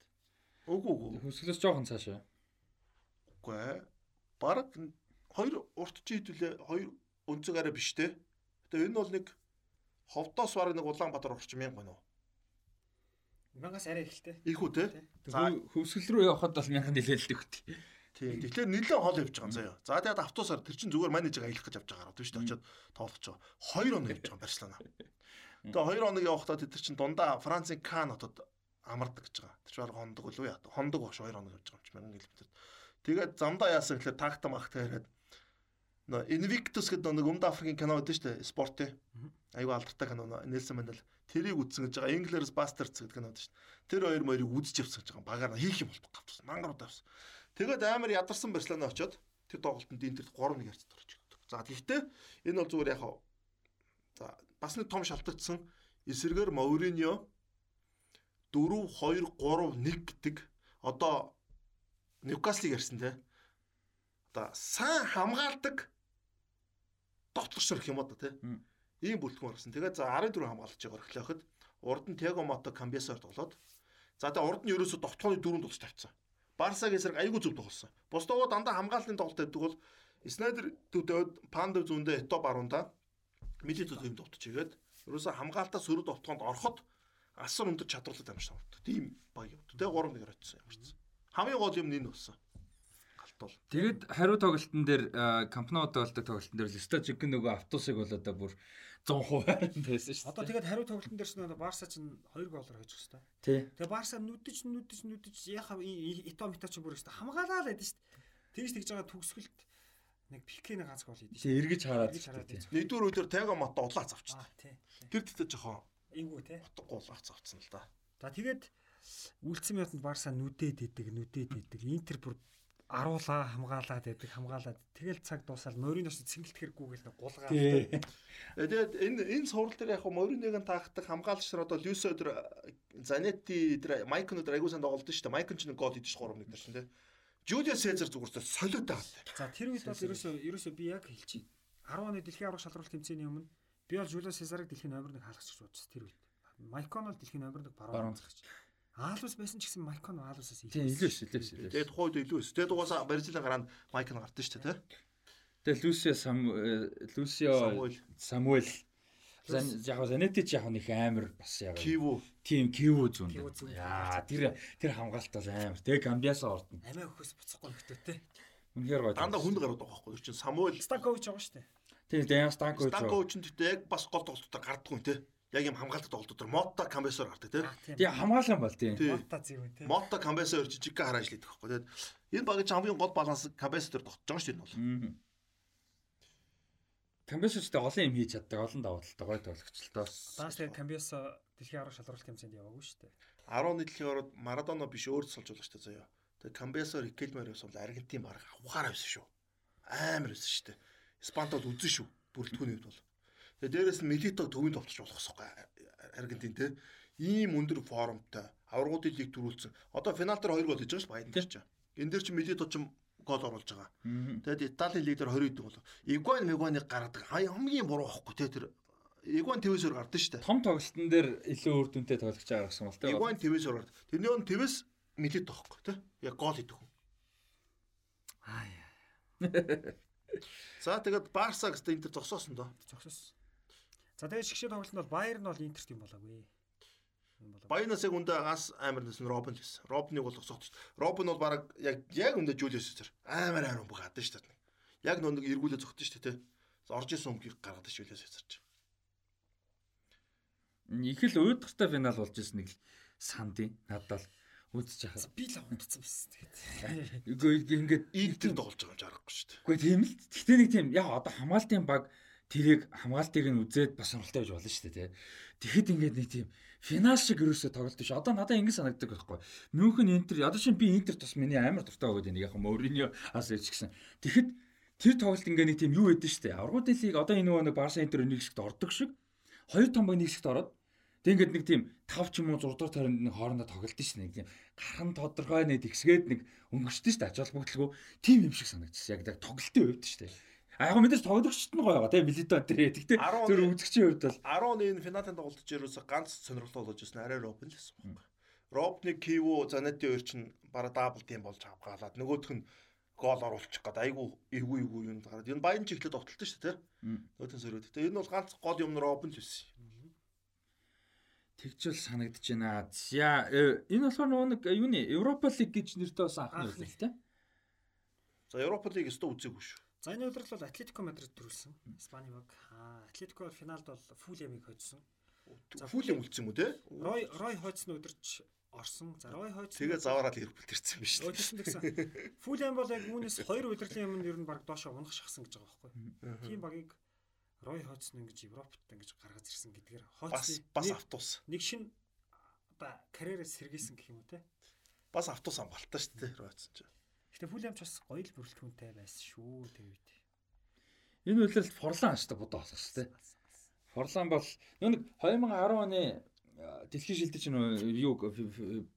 S2: Үгүй үгүй.
S1: Хөвсгөлөөс жоохон цаашаа.
S2: Үгүй ээ. Бараг хоёр урт чи хэдүүлээ хоёр өнцөг арай биш те. Тэгээ энэ бол нэг ховдоос бараг нэг Улаанбаатар орчим мянга байна уу?
S3: Мянгаас арай ихтэй.
S2: Их үү те.
S1: Хөвсгөл рүү явхад бол мянган нилээлдэг үү.
S2: Тийм. Тэгэхээр нэлээд хол явж байгаа юм заяа. За тэгээд автобусаар тэр чинь зүгээр менежер аялах гэж явж байгаа гараад шүү дээ. Очоод тоглож байгаа. 2 хоног явж байгаа Барселона. Тэгээ 2 хоног явахдаа тэр чинь дундаа Францын Кан хотод амардаг гэж байгаа. Тэр чинь баг хондог үлээ яа. Хондог багш 2 хоног явж байгаа юм чи 1000 км. Тэгээд замдаа яасан гэхээр тагта махта яриад нөө Invictus гэдэг нэг Өмнөд Африкийн кино байдаг шүү дээ. Спортын. Айгу алдартай кино Нельсон Мандел. Тэрийг үзсэн гэж байгаа. Inglourious Basterds гэдэг кино байдаг шүү дээ. Тэр хоёр морийг үзэж явсан гэж байгаа. Багаар хийх юм болтго гавтсан. Мангар удаа авсан. Тэгээд амар ядарсан Барселона очоод тэр тоглолтод Интерт 3-1 харьцаад орж ирдэг. За гэхдээ энэ бол зүгээр яг за бас нэг том шалтгаалсан эсэргээр Мауриньо 4 2 3 1 гэдэг одоо Ньюкаслыг ярьсан те. Одоо сайн хамгаалдаг докторч гэх юм одоо те. Ийм бүлтгэн гарсан. Тэгээд за 14 хамгаалж байгаа эхлэхэд урд нь Тего Мото Камбесоор тоглоод за тэгээд урд нь ерөөсө довтгооны дөрөнд тулж тавьсан. Барсагийн эсрэг айгүй зөв тоглосон. Босдогоо дандаа хамгааллын тоглолт байдаг бол Снайдер төвд Пандов зүүндээ Ето баруунда Милит довтож игээд ерөөсө хамгаалтаа сөрөд довтгоонд ороход асар өндөр чадварлаг амжилт авдаг. Тийм баг явд. Тэгээ 3-1-ээр очсон ямар ч. Хамгийн гол юм энэ болсон. Галтуул.
S1: Тэгэд хариу тоглолтын дээр компаниуд тоглолтын тоглолтын дээр стажик нөгөө автобусыг бол одоо бүр 100% байсан шүү дээ.
S3: Одоо тэгээд хариу тоглолтын дээр ч нөгөө Барса ч 2 голоор хожих хэвээр.
S1: Тий.
S3: Тэгээ Барса нүдэж нүдэж нүдэж яхаа Ито Мито ч бүр хэвээр хамгаалаа л байдаг шүү дээ. Тэгж тэгж байгаа төгсгөлт нэг пикэний ганц гол хийдэж.
S1: Тий эргэж хараад.
S2: Нэгдүгээр үедэр Тего Мото улаан завчсан.
S3: Тий.
S2: Тэр дэвтэ жоохон
S3: Эйгүү те.
S2: Утгагүй л авцсан л да.
S3: За тэгээд үлдсэн юмтанд Барса нүдэд идэг, нүдэд идэг. Интер бүр аруулаа хамгаалаад байдаг, хамгаалаад тэгэл цаг дуусаад Мориноос цэнгэлт хэрэггүйгээл нэг гулгаа.
S2: Тэгээд энэ энэ сурал дээр яг Мориныг таахдаг хамгаалагч нар одоо Люсо өдр Занетти өдр Майкон өдр агуулсан тоглолт шүү дээ. Майкон ч нэг гол идэж 3-1 дээр шин тий. Жулио Сезар зүгээрсээ солиод байгаа.
S3: За тэр үед бол ерөөсөө ерөөсөө би яг хэлчихье. 10 оны дэлхийн аврах шалралт тэмцээний өмнө Би бол Жулио Сезарыг дэлхийн номер 1 хаалгач гэж бодсон тэр үед. Майкон бол дэлхийн номер 1 баруун хаалгач. Аалус байсан ч гэсэн Майкон Аалусаас
S1: илүү илүү илүү илүү.
S2: Тэгээд тухайд илүү өс. Тэгээд угаасаа Бразилийн гараанд Майкон гардсан шүү дээ, тэ.
S1: Тэгээд Лусио Сам Лусио Самуэль Зан- Яг Занети ч яг нэг амар бас яг
S2: Киво
S1: тийм киво зүүн. Яа тэр тэр хамгаалт бол амар. Тэгээ Гамбиасаа ордно.
S3: Амиа өхөөс буцахгүй нөхдөтэй.
S1: Үнэхээр гоё.
S2: дандаа хүнд гараад байгаа байхгүй юу? Чин Самуэль
S3: Станкович байгаа шүү дээ.
S1: Тийм Дэян Станкович.
S2: Станкович нь тэгтээ яг бас гол тоглолтоор гардаг юм те. Яг юм хамгаалалт тоглолтоор Мота Камбесоор гардаг те.
S3: Аа тийм.
S1: Тийм хамгаалсан бол тийм.
S2: Тий.
S3: Мота зэвэн тийм.
S2: Мота Камбесоор жижиг харааж лийдэг байхгүй те. Энэ багийн хамгийн гол баланс дээр тогтож байгаа шүү дээ энэ бол.
S1: Камбиасчтай олон юм хийж чаддаг, олон давуу талтай гоё тоглогчлоо.
S3: Дааш тэгээ Камбиас дэлхийн арга шалралт тэмцээнд яваагүй шүү дээ.
S2: 11 дэлхийн ороод Марадона биш өөр цолж байгаа шүү дээ заяа. Тэгээ Камбесоор Рикелмер явсан бол Аргентин баг авахаар байсан шүү. Амар байсан шүү дээ. Испант бол үзэн шүү. Бүрэлдэхүүний үед бол. Тэгээ дээрэс нь Милитог төвөнд товчж болох хэвгүй Аргентин те. Ийм өндөр формтой аврагуудын лиг төрүүлсэн. Одоо финал дээр 2 гол хийж байгаа шүү Баян дээр ч. Энэ дээр чи Милито ч гол оруулж байгаа.
S1: Мгм.
S2: Тэгэд Италийн лиг дээр 20 идэг болов. Игуан Мегуаныг гаргадаг. Хамгийн буруу байхгүй те тэр. Игуан твээсээр гардаг дээ.
S1: Том тоглолтын дээр илүү үр дүнтэй тоглож байгаа гэсэн бол тийм.
S2: Игуан твээсээр гардаг. Тэрний өн твээс Милито байхгүй те. Яг гол идэг хүн.
S3: Аа
S2: За тэгээд Барса гэстэй энэ төр зогсоосон доо.
S3: зогсоос. За тэгээ шигшээ тоглолтод бол Баер нь бол Интерт юм болоогүй.
S2: Яг үндэ ас амар нэсэн Робин байсан. Робиныг бол дээ. Робин бол баг яг яг үндэ Жулиус Сезар амар амар баг гадаг шүү дээ. Яг нэг эргүүлээ зогтсон шүү дээ. Орж исэн өмгийг гаргадаг Жулиус ч.
S1: Их л өөдөртэй финал болж ирсэн нэг л сандын надад л үзэж яхаа.
S3: би л унтцсан байсан тэгээд.
S1: Үгүй ингээд
S2: Интер тоглож байгаа юм жаргахгүй шүү дээ.
S1: Үгүй тийм л. Гэхдээ нэг тийм яг одоо хамгаалтын баг тэрийг хамгаалтыг нь үзээд бас сонирхолтой байж болно шүү дээ тий. Тэгэхэд ингээд нэг тийм финал шиг ерөөсө тоглолт биш. Одоо надад ингэ санагддаг байхгүй. Мюнхен Интер одоо чинь би Интер тус миний амар дуртай байгаад байна. Яг Мориньо ас ирч гисэн. Тэгэхэд тэр тоглолт ингээ нэг тийм юу байдэн шүү дээ. Аврагууд лиг одоо энэ нөгөө Барса Интер нэг шигт ордог шиг хоёр том баг нэг шигт ороод Тэг ингээд нэг тийм 5 ч юм уу 6 дахь тойронд нэг хоорондоо тоглолт шин нэг тийм гархан тодорхой нэг тэгсгээд нэг өнгөрчдөө шүү дээ ач холбогдлого тийм юм шиг санагдчихсан. Яг яг тоглолтын хувьд шүү дээ. А яг мэдээж тоглогчт нь гоё байгаа тийм Милито тэр. Тэгтээ
S2: 10
S1: тэр үзэгчийн хувьд бол
S2: 10 энэ финалийн тоглолтод ерөөсө ганц сонирхолтой болж ирсэн арай Робин л байсан байхгүй. Робны Киво Занети хоёр чинь бараа дабл тим болж авгаалаад нөгөөх нь гол оруулчих гээд айгүй эвгүй эвгүй юм гараад. Энэ баян чиглэлд тоглолтсон шүү дээ.
S1: Мм.
S2: Нөгөөтөн сөрөөд. Тэгээ энэ бол ганц гол юм Робин л байсан.
S1: тэгжэл санагдаж байна. За э, энэ болохоор нөгөө нэг юуны Европа лиг гэж нэртэй бас анхны үйл тийм.
S2: За Европа лиг өстө үзээгүй шүү.
S3: За энэ удирдал бол Атлетико Мадрид төрүүлсэн. Испани баг. Аа Атлетико бол финалд бол Фулемиг хоцсон. За,
S2: Фул юм үлдсэн юм уу те?
S3: Рой Рой хойцны удирч орсон. За Рой хойц
S2: Тэгээ заваараад Ливерпул төрсэн юм шүү.
S3: Өдөрсөн гэсэн. Фулем бол яг үүнээс хоёр удирдлын юмд ер нь баг доошо унах шахсан гэж байгаа байхгүй. Тийм багийг Рой нь ингэж Европт ингэж гаргаж ирсэн гэдгээр хойцны
S2: бас автобус.
S3: нэг шин одоо карьераа сэргээсэн гэх юм уу те.
S2: Бас автобус амбалтаа шүү дээ. Ройцсон чинь.
S3: Гэтэ Фулемч бас гоё л бүрэлдэхүүнтэй байсан шүү тэр үед.
S1: Энэ үйлрэлт Форлан аштай бодоо болох шүү дээ. Форлан бол нэг 2010 оны дэлхийн шилдэг чинь юу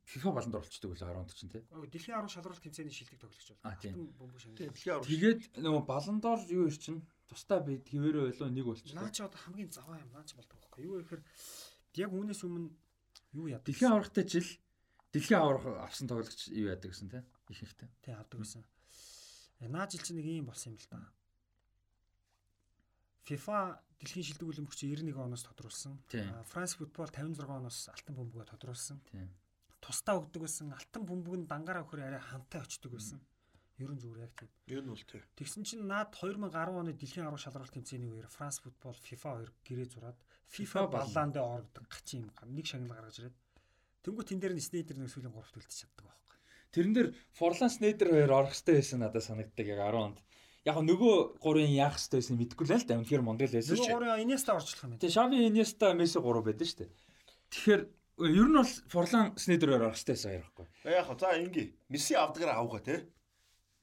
S1: FIFA баланд оролцдог үлээ 10 онд чинь тийм.
S3: Өө, Дэлхийн арга шалралт тэмцээний шилдэг тоглогч бол.
S2: Аврал.
S1: Тэгээд нөгөө баландор юу ир чинь тустай би твэрээ байлоо нэг болчихлоо.
S3: Наа чи одоо хамгийн заваа юм наа чи болдог байхгүй юу гэхээр яг үүнээс өмнө юу яд.
S1: Дэлхийн аврагтай жил дэлхийн авраг авсан тоглогч юу яадаг гэсэн тийм. Ихэнхтэй.
S3: тий авдаг гэсэн. Э, Наа жил чи нэг юм болсон юм л да. FIFA дэлхийн шилдэг үлэмжч 91 оноос тодруулсан.
S1: Тийм.
S3: Франц футбол 56 оноос алтан бөмбөгөө тодруулсан.
S1: Тийм.
S3: Тусдаа өгдөг байсан. Алтан бөмбөг нь дангаараа өгөхөр арай хантай очдөг байсан. Ерөн зүгээр яг тийм.
S2: Юу нь бол тий.
S3: Тэгсэн чинь наад 2010 оны дэлхийн арга шалралт тэмцээний үеэр Франц футбол FIFA 2 гэрээ зураад FIFA балаанд орогдсон гачин юм нэг шагнал гаргаж ирээд тэнгуү тэн дээр нь Снейдер нэг сүүлийн 3-т үлдчих чаддаг байхгүй.
S1: Тэрэн дээр Форлан Снейдер хоёр орох хэрэгтэй байсан надад санагддаг яг 10 онд. Яг нөгөө гурын яах хэрэгтэй байсан мэдэхгүй л да. Үнэхээр Монгол байсан
S3: Нөгөө
S1: шүү.
S3: гурын Инеста орчлох юм байна.
S1: Тэгээ Шави Иньеста Месси 3 байдаг шүү дээ. Тэгэхээр ер нь бол Форлан Снейдер хоёр орох хэрэгтэй байсан хоёр байхгүй.
S2: Яг хаа за инги. Месси авдгаар авгаа те.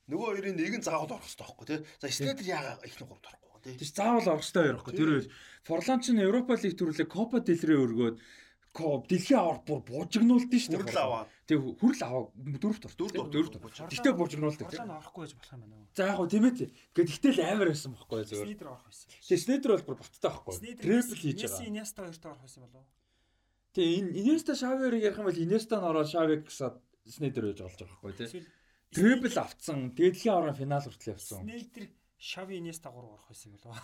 S2: Нөгөө хоёрын нэг нь заавал орох хэрэгтэй байхгүй те. За Снейдер яага ихний гуравд орохгүй те.
S1: Тэгэж заавал орох хэрэгтэй байхгүй. Тэр хоёр Форлан ч нь Европа лиг төрүүлээ Копа del Rey өргөөд Ко дэлхийн аваар бүр буужигнуулдсан шүү дээ.
S2: Хүрл аваад.
S1: Тэг хүрл аваа дөрөвт орсон.
S2: Дөрөвт
S1: дөрөвт.
S2: орсон.
S1: Гэхдээ буужигнуулдаг.
S3: Форлан орохгүй гэж болох юм байна уу?
S1: За яг гоо тийм ээ. Гэхдээ ихтэл амар байсан байхгүй зүгээр.
S3: Снейдер орох байсан.
S1: Тэгээ Снейдер бол бүр боттой байхгүй. Трипл хийж
S3: Месси
S1: байгаа.
S3: Инеста хоёрт орох байсан болов уу?
S1: Тэгээ энэ Инеста Шавиорыг ярих юм бол Инеста нь ороод Шавиг гэсаад Снейдер байж болж байгаа байхгүй.
S3: Эсвэл
S1: Трипл авцсан. Дэлхийн аврагын финал хүртэл явсан.
S3: Снейдер Шави Инеста 3 орох байсан юм болов.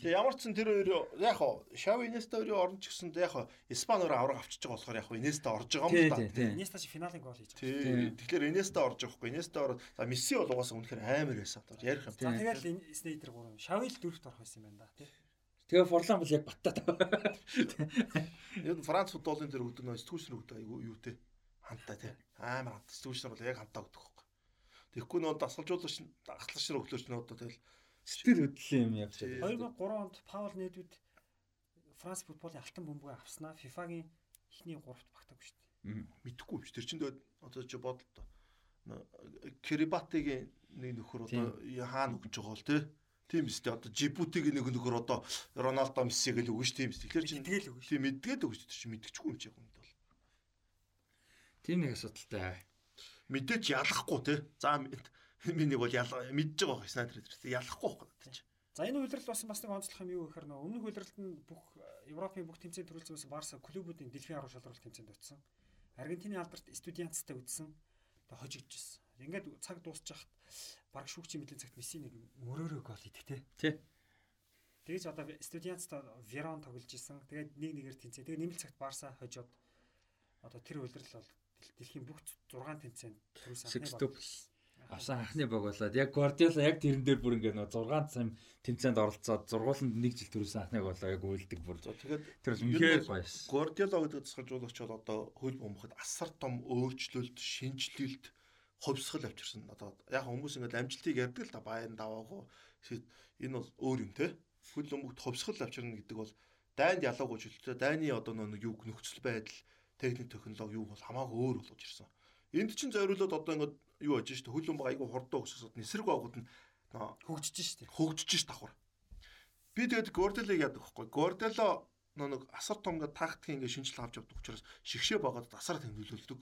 S2: Тэгээ ямар ч сан тэр хоёр яг хоо Шави Инеста хоёрын орно ч гэсэн яг хоо Испани өөрөө авраг авчиж байгаа болохоор яг хоо Инеста орж байгаа юм
S1: Тий,
S2: да.
S1: тий, тий.
S3: Инеста чи финалийн гол хийж байгаа.
S2: Тий. Тэгэхээр Инеста орж байгаа хгүй. Инеста ороод за Месси бол угаасаа үнэхээр амар байсан. Ярих юм.
S3: За тэгэл энэ Снейдер 3. Шави л дөрөвт орох байсан юм байна да тий.
S1: Тэгээ Форлан бол яг баттаад.
S2: Яг Франц футболын тэр өгдөг нөө сэтгүүлчнэр өгдөг юу юу те. Хантаа те. Амар хант сэтгүүлчнэр бол яг хантаа өгдөг. Тэгэхгүй нөө дасгалжуулагч ахлагч нар өглөөч нөө одоо тэгэл
S1: Сэтгэл хөдлөлийн юм явж
S2: Тий.
S1: байгаа.
S3: 2003 онд Паул Недвид Франц футболын алтан бөмбөг авснаа FIFA-гийн эхний 3-т багтаагүй шүү дээ.
S2: Мэдхгүй биш. Тэр чинь одоо чи бодлоо. Кирибатигийн нэг нөхөр одоо хаана өгч байгаа бол те. Тийм дээ. Одоо Жибутигийн нэг нөхөр одоо Роналдо Мессиг л өгнө ш тийм биз. Тэгэхээр чинь
S3: Тэгэл өгнө шүү.
S2: тийм мэдгээд өгч тэр чинь мэдчихгүй юм чи яг юм бол.
S1: Тийм нэг асуудалтай.
S2: Мэдээч ялахгүй те. За миний бол ял мэдж байгаа байх снайдер дээр. Ялахгүй байхгүй надад чи.
S3: За энэ үйлрэл бас бас нэг онцлох юм юу гэхээр нөө өмнөх үйлрэлт нь бүх э, Европын бүх тэмцээн төрүүлсэн Барса клубүүдийн дэлхийн арга шалралт тэмцээнд очсон. Аргентины алдарт студентцтай үдсэн. Тэгээ хожигдж ирсэн. Ингээд цаг дуусчихад баг шүүгчийн мэдлийн цагт Месси нэг мөрөөрөө гол идэх те.
S1: Тий.
S3: Тэгэж одоо студентцтай Верон тоглож исэн. Тэгээд нэг нэгээр тэнцээ. Тэгээ нэмэлт цагт Барса хожоод одоо тэр үйлрэл бол дэлхийн бүх 6 тэмцээнд төрүүлсэн анхны
S1: Sextuple.
S3: бол болсон.
S1: Авсан анхны баг болоод яг Гвардиола яг тэрэн дээр бүр ингээ нөө 6 цам тэмцээнд оролцоод зургууланд нэг жил төрүүлсэн анхныг болоо яг үлдэг бүр.
S2: Тэгээд
S1: Тэр бол үнэхээр гоёс.
S2: Guardiola гэдэг засгалжуулагч бол одоо хөл бомбоход асар том өөрчлөлт, шинжилэлт, хувьсгал авчирсан. Одоо яг хүмүүс ингээд амжилтыг ярьдаг л да баян даваагүй. Энэ бол өөр юм те. Хөл бөмбөгт хувьсгал авчирна гэдэг бол дайнд ялаагүй жилтэй дайны одоо нэг юу нөхцөл байдал, техник технологи юу бол хамаагүй өөр болгож ирсэн. Энд чинь зориулаад одоо ингээд юу ажиж штэ хөл бөмбөг айгүй хурдан өгсөсөд нисрэг байгууд нь
S3: хөгжиж штэ.
S2: хөгжиж ш давхар. Би тэгээд Горделыг яадаг байхгүй. Гордело нэг асар том гэ тактик ингээ шинжилгээ авч явдаг учраас шигшээ багаад асар тэмдэглүүлдэг.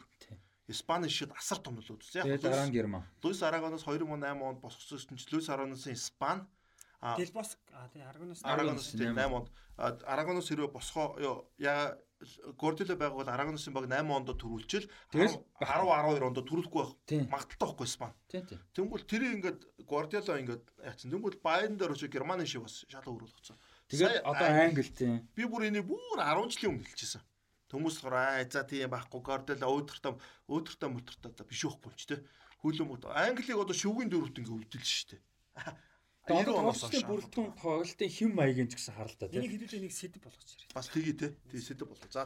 S2: Испани шид асар том нөлөөдсөн.
S1: Герман.
S2: Луис Арагоноос 2008 онд босгосон чинь Луис Арагоносын Испани а
S3: Делбос а тий Аргоноос
S2: Арагоноос
S1: тийм,
S2: 8 онд а, Арагоноос хэрвээ босгоо яа Гордело байгаа бол Арагоносын баг 8 онд төрүүлчихэл
S1: Тэгэл
S2: 10 12 онд төрүүлэхгүй байх.
S1: Тийм.
S2: Магадaltaй байхгүй.
S1: Тийм тийм.
S2: Тэнгүүл тэр ингээд Guardiola ингээд яатсан. Тэнгүүл Bayern дээр очиж Германы шиг бас шал өөр болгоцсон.
S1: Тэгээд одоо
S2: Англи-
S1: англ тийм.
S2: би бүр энийг бүр 10 жилийн өмнө хэлчихсэн. Хүмүүс болохоор аа за тийм байхгүй Guardiola өөдөртөө өөдөртөө мөртөртөө биш чи тэ. Хөлөө мөт Англиг одоо шүгэн дөрөвт ингээд өвдөл шүү дээ.
S1: Одоо
S2: 90 оноос хойш
S1: бүрдүүн тоглолтын хэм маягийн ч гэсэн харалтаа тийм.
S3: Энийг хэдүүлээ нэг сэдв болгож ирээ.
S2: бас тгий те. Тий сэдв болоо. За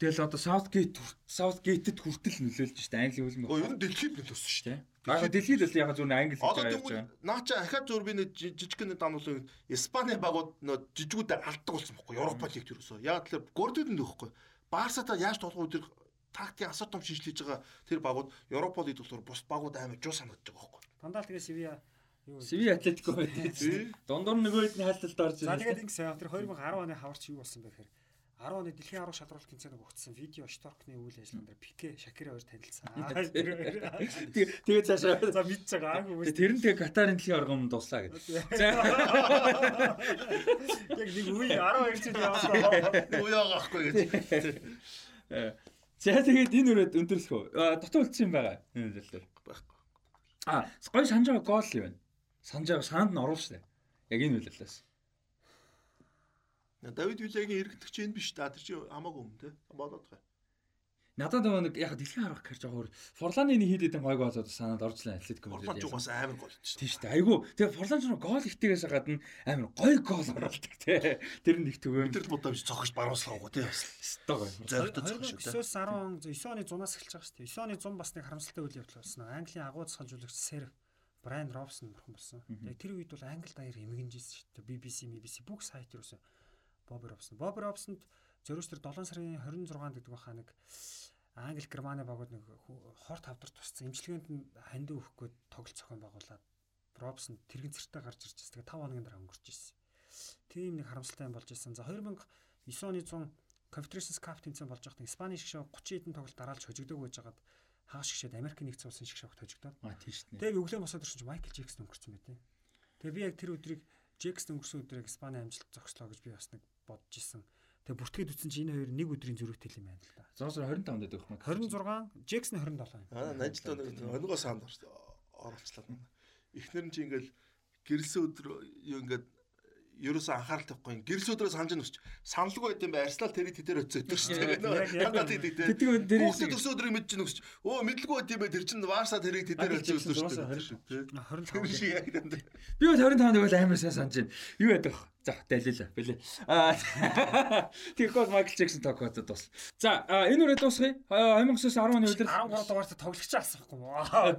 S1: Тэгэл одоо Southgate Southgate-д хүртэл нөлөөлж штэ англи хөлбөмбөг.
S2: Өө ер нь дэлхийд нөлөөсөн
S1: тийм. Аа дэлхийд л яг зөв англи хэлж
S2: Одоо
S1: байгаа явж
S2: тэгвэл
S1: байгаа.
S2: наа чи ахаа зур би нэг жи- жижиг нэг дамнуулын Испани багууд нөө жижигүүдээ алддаг болсон байхгүй Европа лиг төрөөсөө. Яг тэр Гордод нөхөхгүй. Барсата яаж тоглох вэ тэр тактик асар том шинжилж байгаа тэр багууд Европа лиг болохоор бус багууд амар жуу санагдаж байгаа байхгүй.
S3: Дандаа л тэгээ Севиа юу
S1: Сиви Атлетико байдаг.
S2: Тий.
S1: Дундуур нөгөө хэд нь хайлталд орж
S3: За
S1: ирсэн.
S3: тэгээд ингэсэн тэр 2010 оны хаварч юу болсон бэ гэхээр 10 оны дэлхийн арга шалралт тэмцээнийг өгцсөн видео шторкны үйл ажиллагаан дээр Пике, Шакира хоёр танилцсан.
S1: Тэгээ цаашаа
S3: За мэдж байгаа аагүй үү.
S1: Тэр нь тэгээ Катарын дэлхийн оргон дуслаа гэдэг. За
S3: Яг нэг үе 12 жил явсан.
S2: Юу яагаа ахгүй гэж.
S1: За тэгээд энэ үрээд өндөрлөх үү? Аа, Дотоо үлдсэн юм байгаа. Энэ зүйлээр.
S2: Байхгүй.
S1: Аа, гоё санаж байгаа гол юу вэ? Санаж байгаа санд нь оруулж штэ. Яг энэ үйлээс.
S2: Давид Вилагийн эргэдэг чинь биш та тэр чинь хамаагүй юм те. Бодоод байгаа.
S1: Надад нөгөө нэг яг дэлхийн арга гэр жоохон Форланы нэг хэд хэдэн гой гоолууд санаад орж лээ Атлетико
S2: Орлон ч бас амар гол шүү.
S1: Тийм шүү дээ. Айгу. Тэгээ Форлан ч нөгөө гол ихтэйгээс гадна амар гой гол оруулдаг тий. Тэр нэг төгөө.
S2: Бид нар бодож цогч барууслагаагүй те.
S1: өстой гой.
S2: Зоригтой цогч шүү.
S3: 9-өөс 10 он 9 оны 100-аас эхэлж байгаа шүү дээ. 9 оны 100 бас нэг харамсалтай үйл явдал болсон. Английн агууд санжуулагч Сэр Брайан Робсон бурхан болсон. Тэгээ тэр үед бол англи даяар эмгэнжсэн шүү дээ. BBC, BBC бүх сайт юусэн Боб Робсон. Боб Робсонд зөрөөс тэр 7 сарын 26-нд гэдэг баха нэг Англи Германы багууд нэг хорт хавдар тусцсан. Имчилгээнд нь хандив өгөх гээд тоглолт зохион байгуулад Робсон тэрэгэн цэртэ гарч ирж байгаа. Тэгээ 5 хоногийн дараа өнгөрч ирсэн. Тийм нэг харамсалтай юм болж ирсэн. За 2009 оны 100 Confederations Cup тэмцээн болж байхад Испани шгшээ 30 хэдэн тоглолт дараалж хожигдог байж хагаад хаа шгшээд Америкийн нэгдсэн улсын шгшээ хожигдоод.
S1: Аа тийм шүү дээ.
S3: Тэгээ өглөө босоод ирсэн чинь Майкл Джексон өнгөрсөн байт. Тэгээ би яг тэр өдрийг Джексон өнгөрсөн өдрийг Испани амжилт зогслоо гэж би бас нэг бодож исэн. Тэгээ бүртгээд үтсэн чинь энэ хоёр нэг өдрийн зөрүүтэй юм байна л да.
S1: 125 дэд өгөх мэ.
S3: 26 Джексон 27.
S2: Аа, нажилтаа нэг онгоо санд орчлаа. Эхнэр нь чи ингээл гэрэлсэн өдөр юу ингээд ерөөсөө анхаарал тавихгүй гэрэл өдрөө санаж нүсч саналгүй байт юм бай Арсенал тэрийг тэдэр өцөө өдөр шүү дээ. Хангаад идэг дээ.
S1: Тэдэг өдөр
S2: Хүүхдүүд өсөө өдрийг мэдэж нүсч өө мэдлгүй байт юм бай тэр чинь Варса тэрийг тэдэр өцөө өдөр шүү дээ.
S3: 25
S2: шиг яг дандаа.
S1: Би бол 25 бол амар сайн санаж байна. Юу ядах За дэлээ бэлээ. Аа тэгэхгүй Майкл Джексон токод дус. За энэ үрээ дуусгая. 2019 оны үеэр
S3: 13 дугаарт тоглогч асахгүй.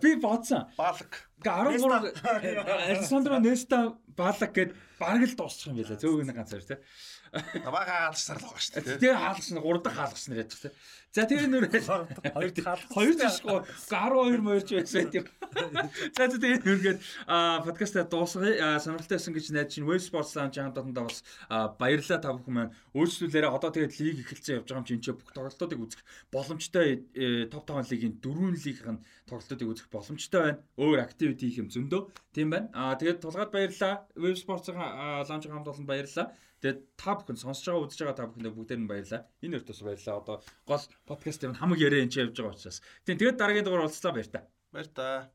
S1: Би бодсон.
S2: Балаг.
S1: 13 Александро Неста Балаг гэд бараг л дуусчих юм байлаа. Зөөгөө нэг ганц хоёр тий.
S2: Бага хаалгасаар л байгаа шүү дээ.
S1: Тэгээ хаалгач нар 3 дахь хаалгач нар ядчих тий. За тэгээ нүр 2 дахь хаалгач. 2 дахьгүй 12 моорч байсан тийм. За тэгээ нүргээд подкаста дуусгая. Сонирхолтой байсан гэж найдаж чинь Web Sports Lounge хамтдаа бас баярлалаа та бүхэн маань. Өөрсдүүлээрээ одоо тэгээд лиг эхэлсэн явж байгаа юм чинь бүх тоглолтуудыг үзэх боломжтой топ 5 лигийн дөрвөн лигийнх нь тоглолтуудыг үзэх боломжтой байна. Өөр activity хийх юм зөндөө. Тийм байна. Аа тэгээд тулгаад баярлалаа. Web Sports-ын Lounge хамт олон баярлалаа. Тэгээд та бүхэн сонсож байгаа үзэж байгаа та бүхэндээ бүгдээр нь баярлалаа. Энэ өртөөс баярлалаа. Одоо гол подкаст юм хамаг яриа энэ явж байгаа учраас. Тэгээд дараагийн дугаар уулзлаа баяр та.
S2: Баяр та.